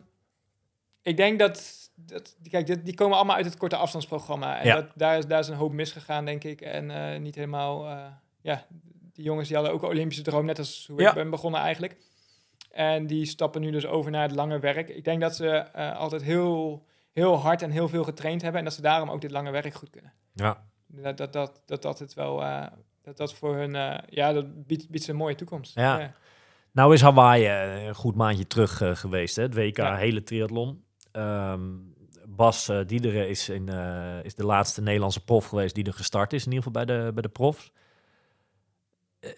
ik denk dat, dat kijk, dit, die komen allemaal uit het korte afstandsprogramma. En Ja. dat, daar, is, daar is een hoop misgegaan, denk ik. En eh, niet helemaal, eh, ja, die jongens die hadden ook een Olympische droom, net als hoe Ja. ik ben begonnen eigenlijk. En die stappen nu dus over naar het lange werk. Ik denk dat ze eh, altijd heel, heel hard en heel veel getraind hebben en dat ze daarom ook dit lange werk goed kunnen. Ja. Dat dat, dat, dat, dat het wel, dat dat voor hun, ja, dat biedt, biedt ze een mooie toekomst. Ja. Nou is Hawaii een goed maandje terug geweest, hè? het WK Ja. hele triathlon. Ehm, Bas eh, Diederen is, in, eh, is de laatste Nederlandse prof geweest die er gestart is, in ieder geval bij de, bij de profs. Eh,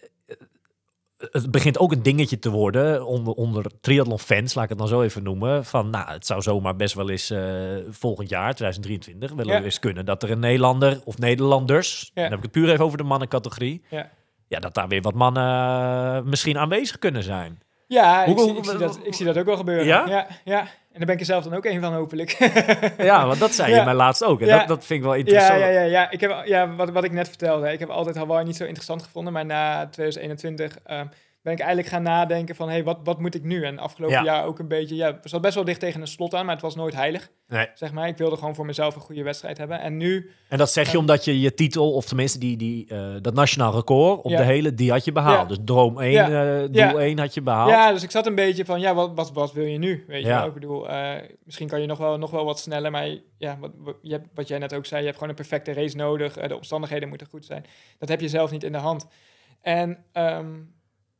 het begint ook een dingetje te worden onder, onder triathlon-fans, laat ik het dan zo even noemen. Van, nou, het zou zomaar best wel eens volgend jaar, 2023, wel Ja. eens kunnen dat er een Nederlander of Nederlanders, Ja. dan heb ik het puur even over de mannencategorie, Ja. ja, dat daar weer wat mannen misschien aanwezig kunnen zijn. Ja, ik, Hoe- zie, hoe- ik, zie dat, ik zie dat ook wel gebeuren. Ja? Ja, ja. En daar ben ik er zelf dan ook een van, hopelijk. Ja, want dat zei je mij laatst ook. En Ja. dat, dat vind ik wel interessant. ja, ja, ja. Ik heb, ja wat, wat ik net vertelde. Ik heb altijd Hawaii niet zo interessant gevonden. Maar na 2021 ehm, ben ik eigenlijk gaan nadenken van... Hey, wat, wat moet ik nu? En afgelopen Ja. jaar ook een beetje... Ja, het zat best wel dicht tegen een slot aan, maar het was nooit heilig. Nee. Zeg maar. Ik wilde gewoon voor mezelf een goede wedstrijd hebben. En nu... En dat zeg je omdat je je titel, of tenminste die, die, eh, dat nationaal record op Ja. de hele, die had je behaald. Ja. Dus droom 1, Ja. eh, doel Ja. 1 had je behaald. Ja, dus ik zat een beetje van, ja, wat, wat, wat wil je nu? Weet je wel? Ik bedoel, eh, misschien kan je nog wel, nog wel wat sneller, maar ja, wat, wat, je hebt, wat jij net ook zei, je hebt gewoon een perfecte race nodig. Eh, de omstandigheden moeten goed zijn. Dat heb je zelf niet in de hand. En ehm,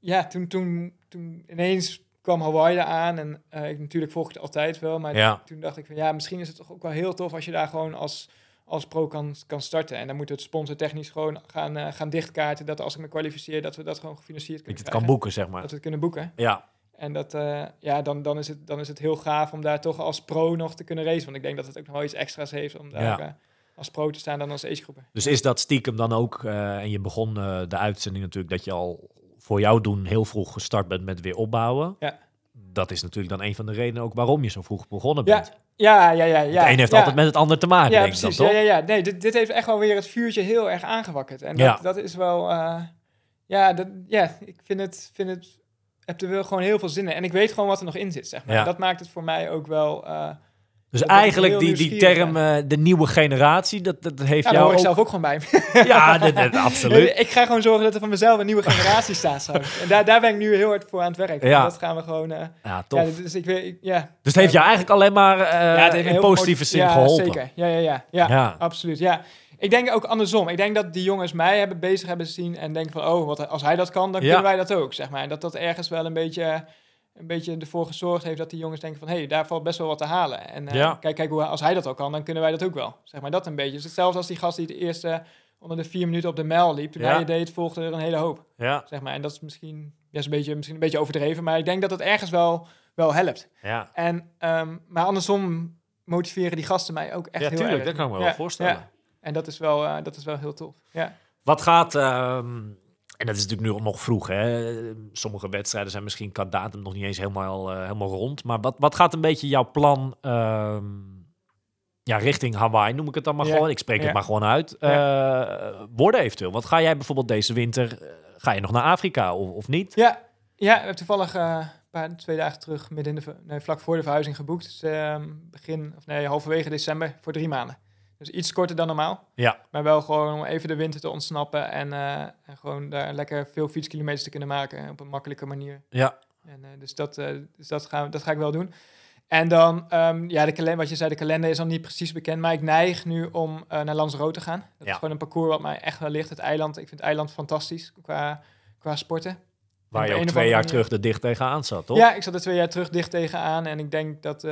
ja, toen, toen, toen ineens kwam Hawaii aan en eh, ik natuurlijk volg het altijd wel, maar Ja. toen dacht ik van, ja, misschien is het toch ook wel heel tof als je daar gewoon als als pro kan, kan starten. En dan moet het sponsortechnisch gewoon gaan, eh, gaan dichtkaarten. Dat als ik me kwalificeer, dat we dat gewoon gefinancierd Dat kunnen het kan boeken, zeg maar. Dat we het kunnen boeken. Ja, En dat, eh, ja, dan, dan, is het, dan is het heel gaaf om daar toch als pro nog te kunnen racen. Want ik denk dat het ook nog wel iets extra's heeft om daar Ja. als pro te staan dan als agegroepen. dus is dat stiekem dan ook, en je begon de uitzending natuurlijk, dat je al voor jou doen heel vroeg gestart bent met weer opbouwen. Ja. Dat is natuurlijk dan een van de redenen ook waarom je zo vroeg begonnen Ja, bent. Ja, ja, ja. ja het een heeft ja. altijd met het ander te maken, Ja, denk ik dan, toch? Ja, ja, ja. Nee, dit, dit heeft echt wel weer het vuurtje heel erg aangewakkerd. En dat, Ja. dat is wel... eh, ja, dat, ja, ik vind het... Vind het heb er wel gewoon heel veel zin in. En ik weet gewoon wat er nog in zit, zeg maar. Ja. Dat maakt het voor mij ook wel... eh Dus Dat eigenlijk die, die term, eh, de nieuwe generatie, dat, dat heeft ja, daar jou hoor ik ook... zelf ook gewoon bij. me. Ja, dat, dat- absoluut. ik ga gewoon zorgen dat er van mezelf een nieuwe generatie staat straks. En daar, daar ben ik nu heel hard voor aan het werk. Ja. Dat gaan we gewoon... eh, Ja, tof. ja, dus ik weet... ik- ja. dus het heeft je eigenlijk alleen maar me in positieve zin ja, geholpen. Zeker. Ja, ja, ja, ja, Ja. absoluut. Ja. Ik denk ook andersom. Ik denk dat die jongens mij hebben bezig hebben zien en denken van, oh, wat, als hij dat kan, dan kunnen wij dat ook, zeg maar. En dat dat ergens wel een beetje, een beetje ervoor gezorgd heeft dat die jongens denken van, hé, hey, daar valt best wel wat te halen. En eh, Ja. kijk, kijk hoe, als hij dat al kan, dan kunnen wij dat ook wel. Zeg maar, dat een beetje. Dus hetzelfde als die gast die de eerste onder de vier minuten op de mijl liep. Toen Ja. hij het deed, volgde er een hele hoop, Ja, zeg maar. En dat is misschien, ja, is een beetje, misschien een beetje overdreven, maar ik denk dat het ergens wel, wel helpt. ja. En, ehm, maar andersom motiveren die gasten mij ook echt ja heel tuurlijk, erg. dat kan ik me wel voorstellen. En dat is wel, eh, dat is wel heel tof. Ja. Wat gaat, ehm, en dat is natuurlijk nu nog vroeg, hè? sommige wedstrijden zijn misschien qua datum nog niet eens helemaal, eh, helemaal rond, maar wat, wat gaat een beetje jouw plan ehm, ja, richting Hawaii, noem ik het dan maar Ja, gewoon, ik spreek ja. het maar gewoon uit, eh, worden eventueel? Wat ga jij bijvoorbeeld deze winter, eh, ga je nog naar Afrika of, of niet? Ja, ja, ik heb toevallig een paar, twee dagen terug, midden in de, nee, vlak voor de verhuizing geboekt. Dus, ehm, begin, of nee, halverwege december voor drie maanden. Dus iets korter dan normaal. Ja, Maar wel gewoon om even de winter te ontsnappen en, eh, en gewoon daar lekker veel fietskilometers te kunnen maken op een makkelijke manier. ja, En, eh, dus dat, eh, dus dat, gaan, dat ga ik wel doen. En dan, ehm, ja, de kalender, wat je zei, de kalender is nog niet precies bekend. Maar ik neig nu om naar Lanzarote te gaan. Dat Ja. is gewoon een parcours wat mij echt wel ligt. Het eiland, ik vind het eiland fantastisch qua, qua sporten. waar je ook twee jaar terug er dicht tegenaan zat, toch? Ja, ik zat er twee jaar terug dicht tegenaan. En ik denk dat,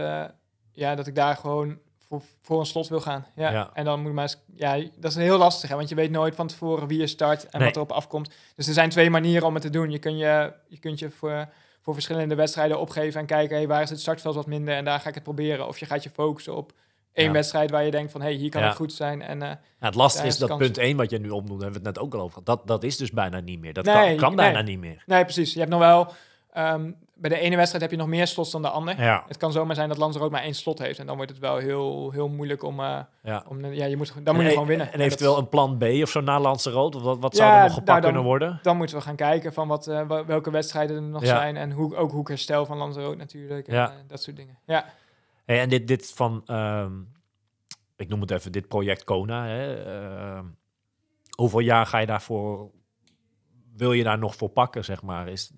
ja, dat ik daar gewoon voor, voor een slot wil gaan. Ja. Ja. En dan moet je maar eens, ja, dat is heel lastig, hè, want je weet nooit van tevoren wie je start en Nee. wat erop afkomt. Dus er zijn twee manieren om het te doen. Je, kun je, je kunt je voor, voor verschillende wedstrijden opgeven en kijken, hey, waar is het startveld wat minder en daar ga ik het proberen. Of je gaat je focussen op één Ja. wedstrijd waar je denkt van, hey, hier kan Ja. het goed zijn. En, eh, Ja, het lastige is dat kans. punt 1 wat je nu opnoemt, hebben we het net ook al over gehad. Dat, dat is dus bijna niet meer. Dat Nee, kan, kan nee. bijna niet meer. nee, precies. Je hebt nog wel, ehm, bij de ene wedstrijd heb je nog meer slots dan de ander. Ja, Het kan zomaar zijn dat Lanzarote maar één slot heeft. En dan wordt het wel heel, heel moeilijk om... eh, ja. om ja, je moet, dan moet je en, gewoon winnen. En eventueel dat- een plan B of zo na Lanzarote? Of wat, wat zou er nog gepakt nou, dan- kunnen worden? dan moeten we gaan kijken van wat, eh, wel- welke wedstrijden er nog zijn. En hoe, ook hoe ik herstel van Lanzarote natuurlijk. En, Ja. eh, dat soort dingen. Ja, Hey, en dit, dit van, ehm, ik noem het even, dit project Kona. Hè, ehm, hoeveel jaar ga je daarvoor, wil je daar nog voor pakken, zeg maar? Is,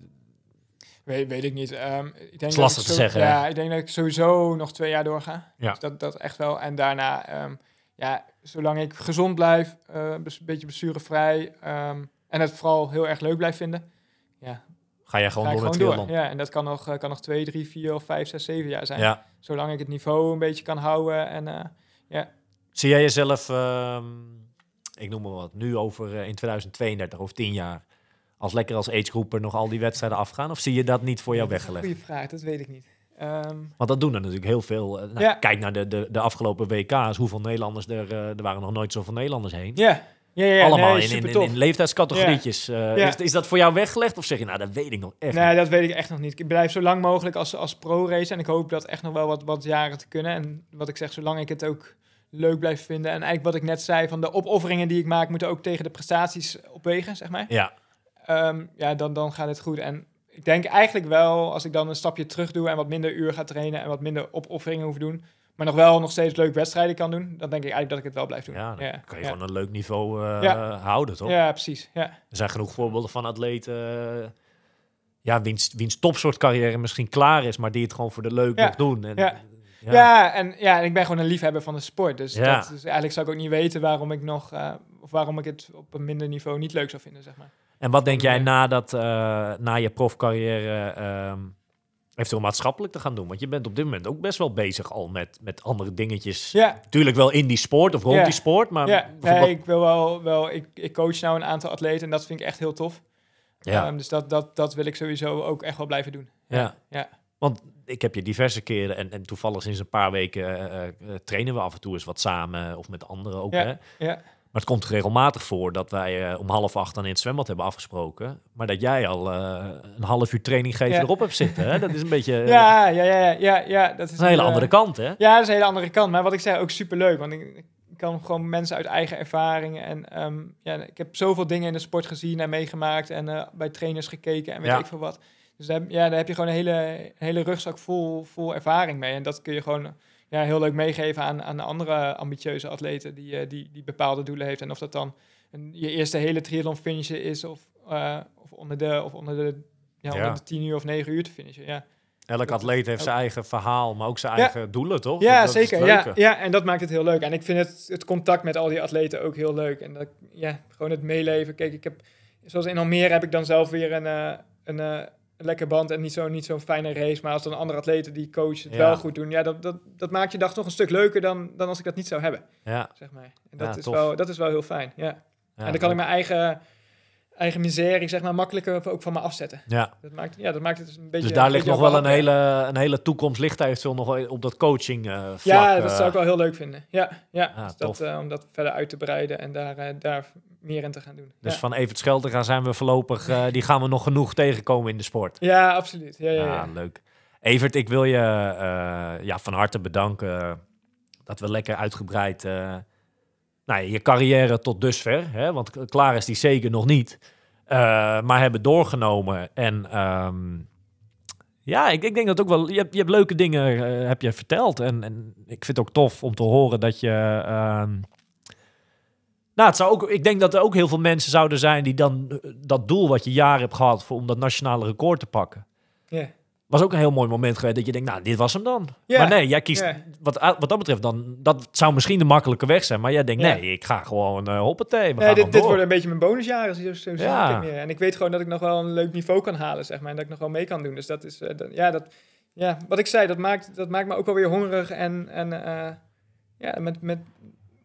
Weet, weet ik niet. Ehm, ik denk is lastig te zo- zeggen, hè? Ja, ik denk dat ik sowieso nog twee jaar doorga. Ja. Dus dat, dat echt wel. En daarna, ehm, ja, zolang ik gezond blijf, eh, een beetje blessurevrij ehm, en het vooral heel erg leuk blijf vinden, ja, ga je gewoon ga door met gewoon door. Ja, en dat kan nog, eh, kan nog twee, drie, vier of vijf, zes, zeven jaar zijn. Ja. Zolang ik het niveau een beetje kan houden. En eh, Zie jij jezelf, ik noem maar wat, nu over in 2032 of 10 jaar, als lekker als agegroeper nog al die wedstrijden afgaan? Of zie je dat niet voor jou weggelegd? Goeie vraag, dat weet ik niet. Ehm, Want dat doen er natuurlijk heel veel. Eh, nou, Ja. Kijk naar de, de, de afgelopen WK's, hoeveel Nederlanders er, eh, er waren nog nooit zoveel Nederlanders heen. ja, ja, ja, Allemaal nee, in, in, in, leeftijdscategorietjes. Eh, Ja. is, is dat voor jou weggelegd of zeg je, nou dat weet ik nog echt Nee, niet. dat weet ik echt nog niet. Ik blijf zo lang mogelijk als, als pro-race. En ik hoop dat echt nog wel wat, wat jaren te kunnen. En wat ik zeg, zolang ik het ook leuk blijf vinden. En eigenlijk wat ik net zei, van de opofferingen die ik maak... moeten ook tegen de prestaties opwegen, zeg maar. Ja, Ehm, ja, dan, dan gaat het goed. En ik denk eigenlijk wel, als ik dan een stapje terug doe... en wat minder uur ga trainen en wat minder opofferingen hoef doen... maar nog wel nog steeds leuk wedstrijden kan doen... dan denk ik eigenlijk dat ik het wel blijf doen. ja dan ja, kan je ja. gewoon een leuk niveau eh, Ja. houden, toch? Ja, precies. Ja. Er zijn genoeg voorbeelden van atleten... eh, ja, wiens, wiens topsoortcarrière misschien klaar is, maar die het gewoon voor de leuk nog doen. En, Ja. ja. En, ja, en ik ben gewoon een liefhebber van de sport. Dus, Ja. dat, dus eigenlijk zou ik ook niet weten waarom ik nog... eh, of waarom ik het op een minder niveau niet leuk zou vinden, zeg maar. En wat denk jij na, dat, eh, na je profcarrière ehm eventueel maatschappelijk te gaan doen? Want je bent op dit moment ook best wel bezig al met, met andere dingetjes. Ja, Tuurlijk wel in die sport of rond Ja. die sport, maar ja nee, ik wil wel... wel ik, ik coach nou een aantal atleten en dat vind ik echt heel tof. ja. Ehm, dus dat, dat, dat wil ik sowieso ook echt wel blijven doen. Ja. ja. Want ik heb je diverse keren en, en toevallig sinds een paar weken eh, eh, trainen we af en toe eens wat samen of met anderen ook. Ja, Hè? ja. Maar het komt regelmatig voor dat wij eh, om half acht dan in het zwembad hebben afgesproken. Maar dat jij al eh, een half uur training geven Ja. erop hebt zitten. Hè? Dat is een beetje eh, Ja, ja, ja, ja, ja, dat is een hele andere kant, hè? Ja, dat is een hele andere kant. Maar wat ik zei, ook superleuk. Want ik, kan gewoon mensen uit eigen ervaring. En ehm, ja, ik heb zoveel dingen in de sport gezien en meegemaakt. En bij trainers gekeken en weet Ja. ik veel wat. Dus daar, heb- ja, daar heb je gewoon een hele, hele rugzak vol, vol ervaring mee. En dat kun je gewoon ja, heel leuk meegeven aan, aan andere ambitieuze atleten die, eh, die, die bepaalde doelen heeft. En of dat dan een, je eerste hele triathlon finishen is of, eh, of onder de, of onder de, ja, onder de 10 uur of 9 uur te finishen. Ja. Elk Dat atleet heeft zijn eigen verhaal, maar ook zijn Ja. eigen doelen, toch? Ja, Dat zeker. Ja, ja, en dat maakt het heel leuk. En ik vind het, het contact met al die atleten ook heel leuk. En dat, ja, gewoon het meeleven. Kijk, ik heb, zoals in Almere heb ik dan zelf weer een, een, eh, een lekker band en niet zo'n niet zo'n fijne race. Maar als dan andere atleten die coach het Ja. wel goed doen, ja, dat, dat, dat maakt je dag toch een stuk leuker dan, dan als ik dat niet zou hebben, Ja, zeg maar. En dat, Ja, is, tof. wel, dat is wel heel fijn, ja. en dan kan ik mijn eigen, eigen miserie, zeg maar, makkelijker ook van me afzetten. Ja, Dat maakt, ja, dat maakt het dus een beetje... dus daar ligt nog wel een hele, een hele toekomst ligt eventueel nog op dat coaching eh vlak. Ja, dat eh. zou ik wel heel leuk vinden. Ja, ja. Ah, Dus dat, eh, om dat verder uit te breiden en daar, daar meer in te gaan doen. Dus ja. van Evert Scheltega zijn we voorlopig, die gaan we nog genoeg tegenkomen in de sport. ja, absoluut. Ja, ja, Ja, ja. leuk. Evert, ik wil je ja, van harte bedanken dat we lekker uitgebreid nou, je carrière tot dusver, hè, want klaar is die zeker nog niet, eh, maar hebben doorgenomen. En ehm, ja, ik, ik denk dat ook wel, je hebt, je hebt leuke dingen eh, heb je verteld. En, en ik vind het ook tof om te horen dat je... ehm, nou, het zou ook, ik denk dat er ook heel veel mensen zouden zijn die dan eh, dat doel wat je jaren hebt gehad voor, om dat nationale record te pakken Ja. Was ook een heel mooi moment geweest dat je denkt, nou, dit was hem dan. Ja, Maar nee, jij kiest, ja. wat, wat dat betreft dan, dat zou misschien de makkelijke weg zijn. Maar jij denkt, Ja. nee, ik ga gewoon uh, hoppatee, we Nee, gaan dit, dit worden een beetje mijn bonusjaren. Zo, zo Ja. ik. En ik weet gewoon dat ik nog wel een leuk niveau kan halen, zeg maar. En dat ik nog wel mee kan doen. Dus dat is, eh, dat- ja, dat, ja, wat ik zei, dat maakt, dat maakt me ook wel weer hongerig en, en eh, ja, met, met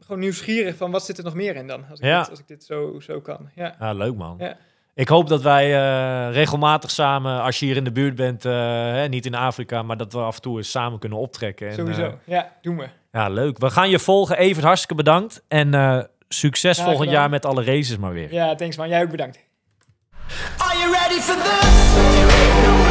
gewoon nieuwsgierig van wat zit er nog meer in dan, als ik, Ja. dit, als ik dit zo, zo kan. Ja. Ja, leuk man. Ja. Ik hoop dat wij eh, regelmatig samen, als je hier in de buurt bent, eh, hè, niet in Afrika, maar dat we af en toe eens samen kunnen optrekken. En, Sowieso. eh, ja, doen we. ja, leuk. We gaan je volgen. Evert, hartstikke bedankt. En eh, succes volgend gedaan. jaar met alle races maar weer. Ja, thanks man. Jij ook bedankt. Are you ready for this?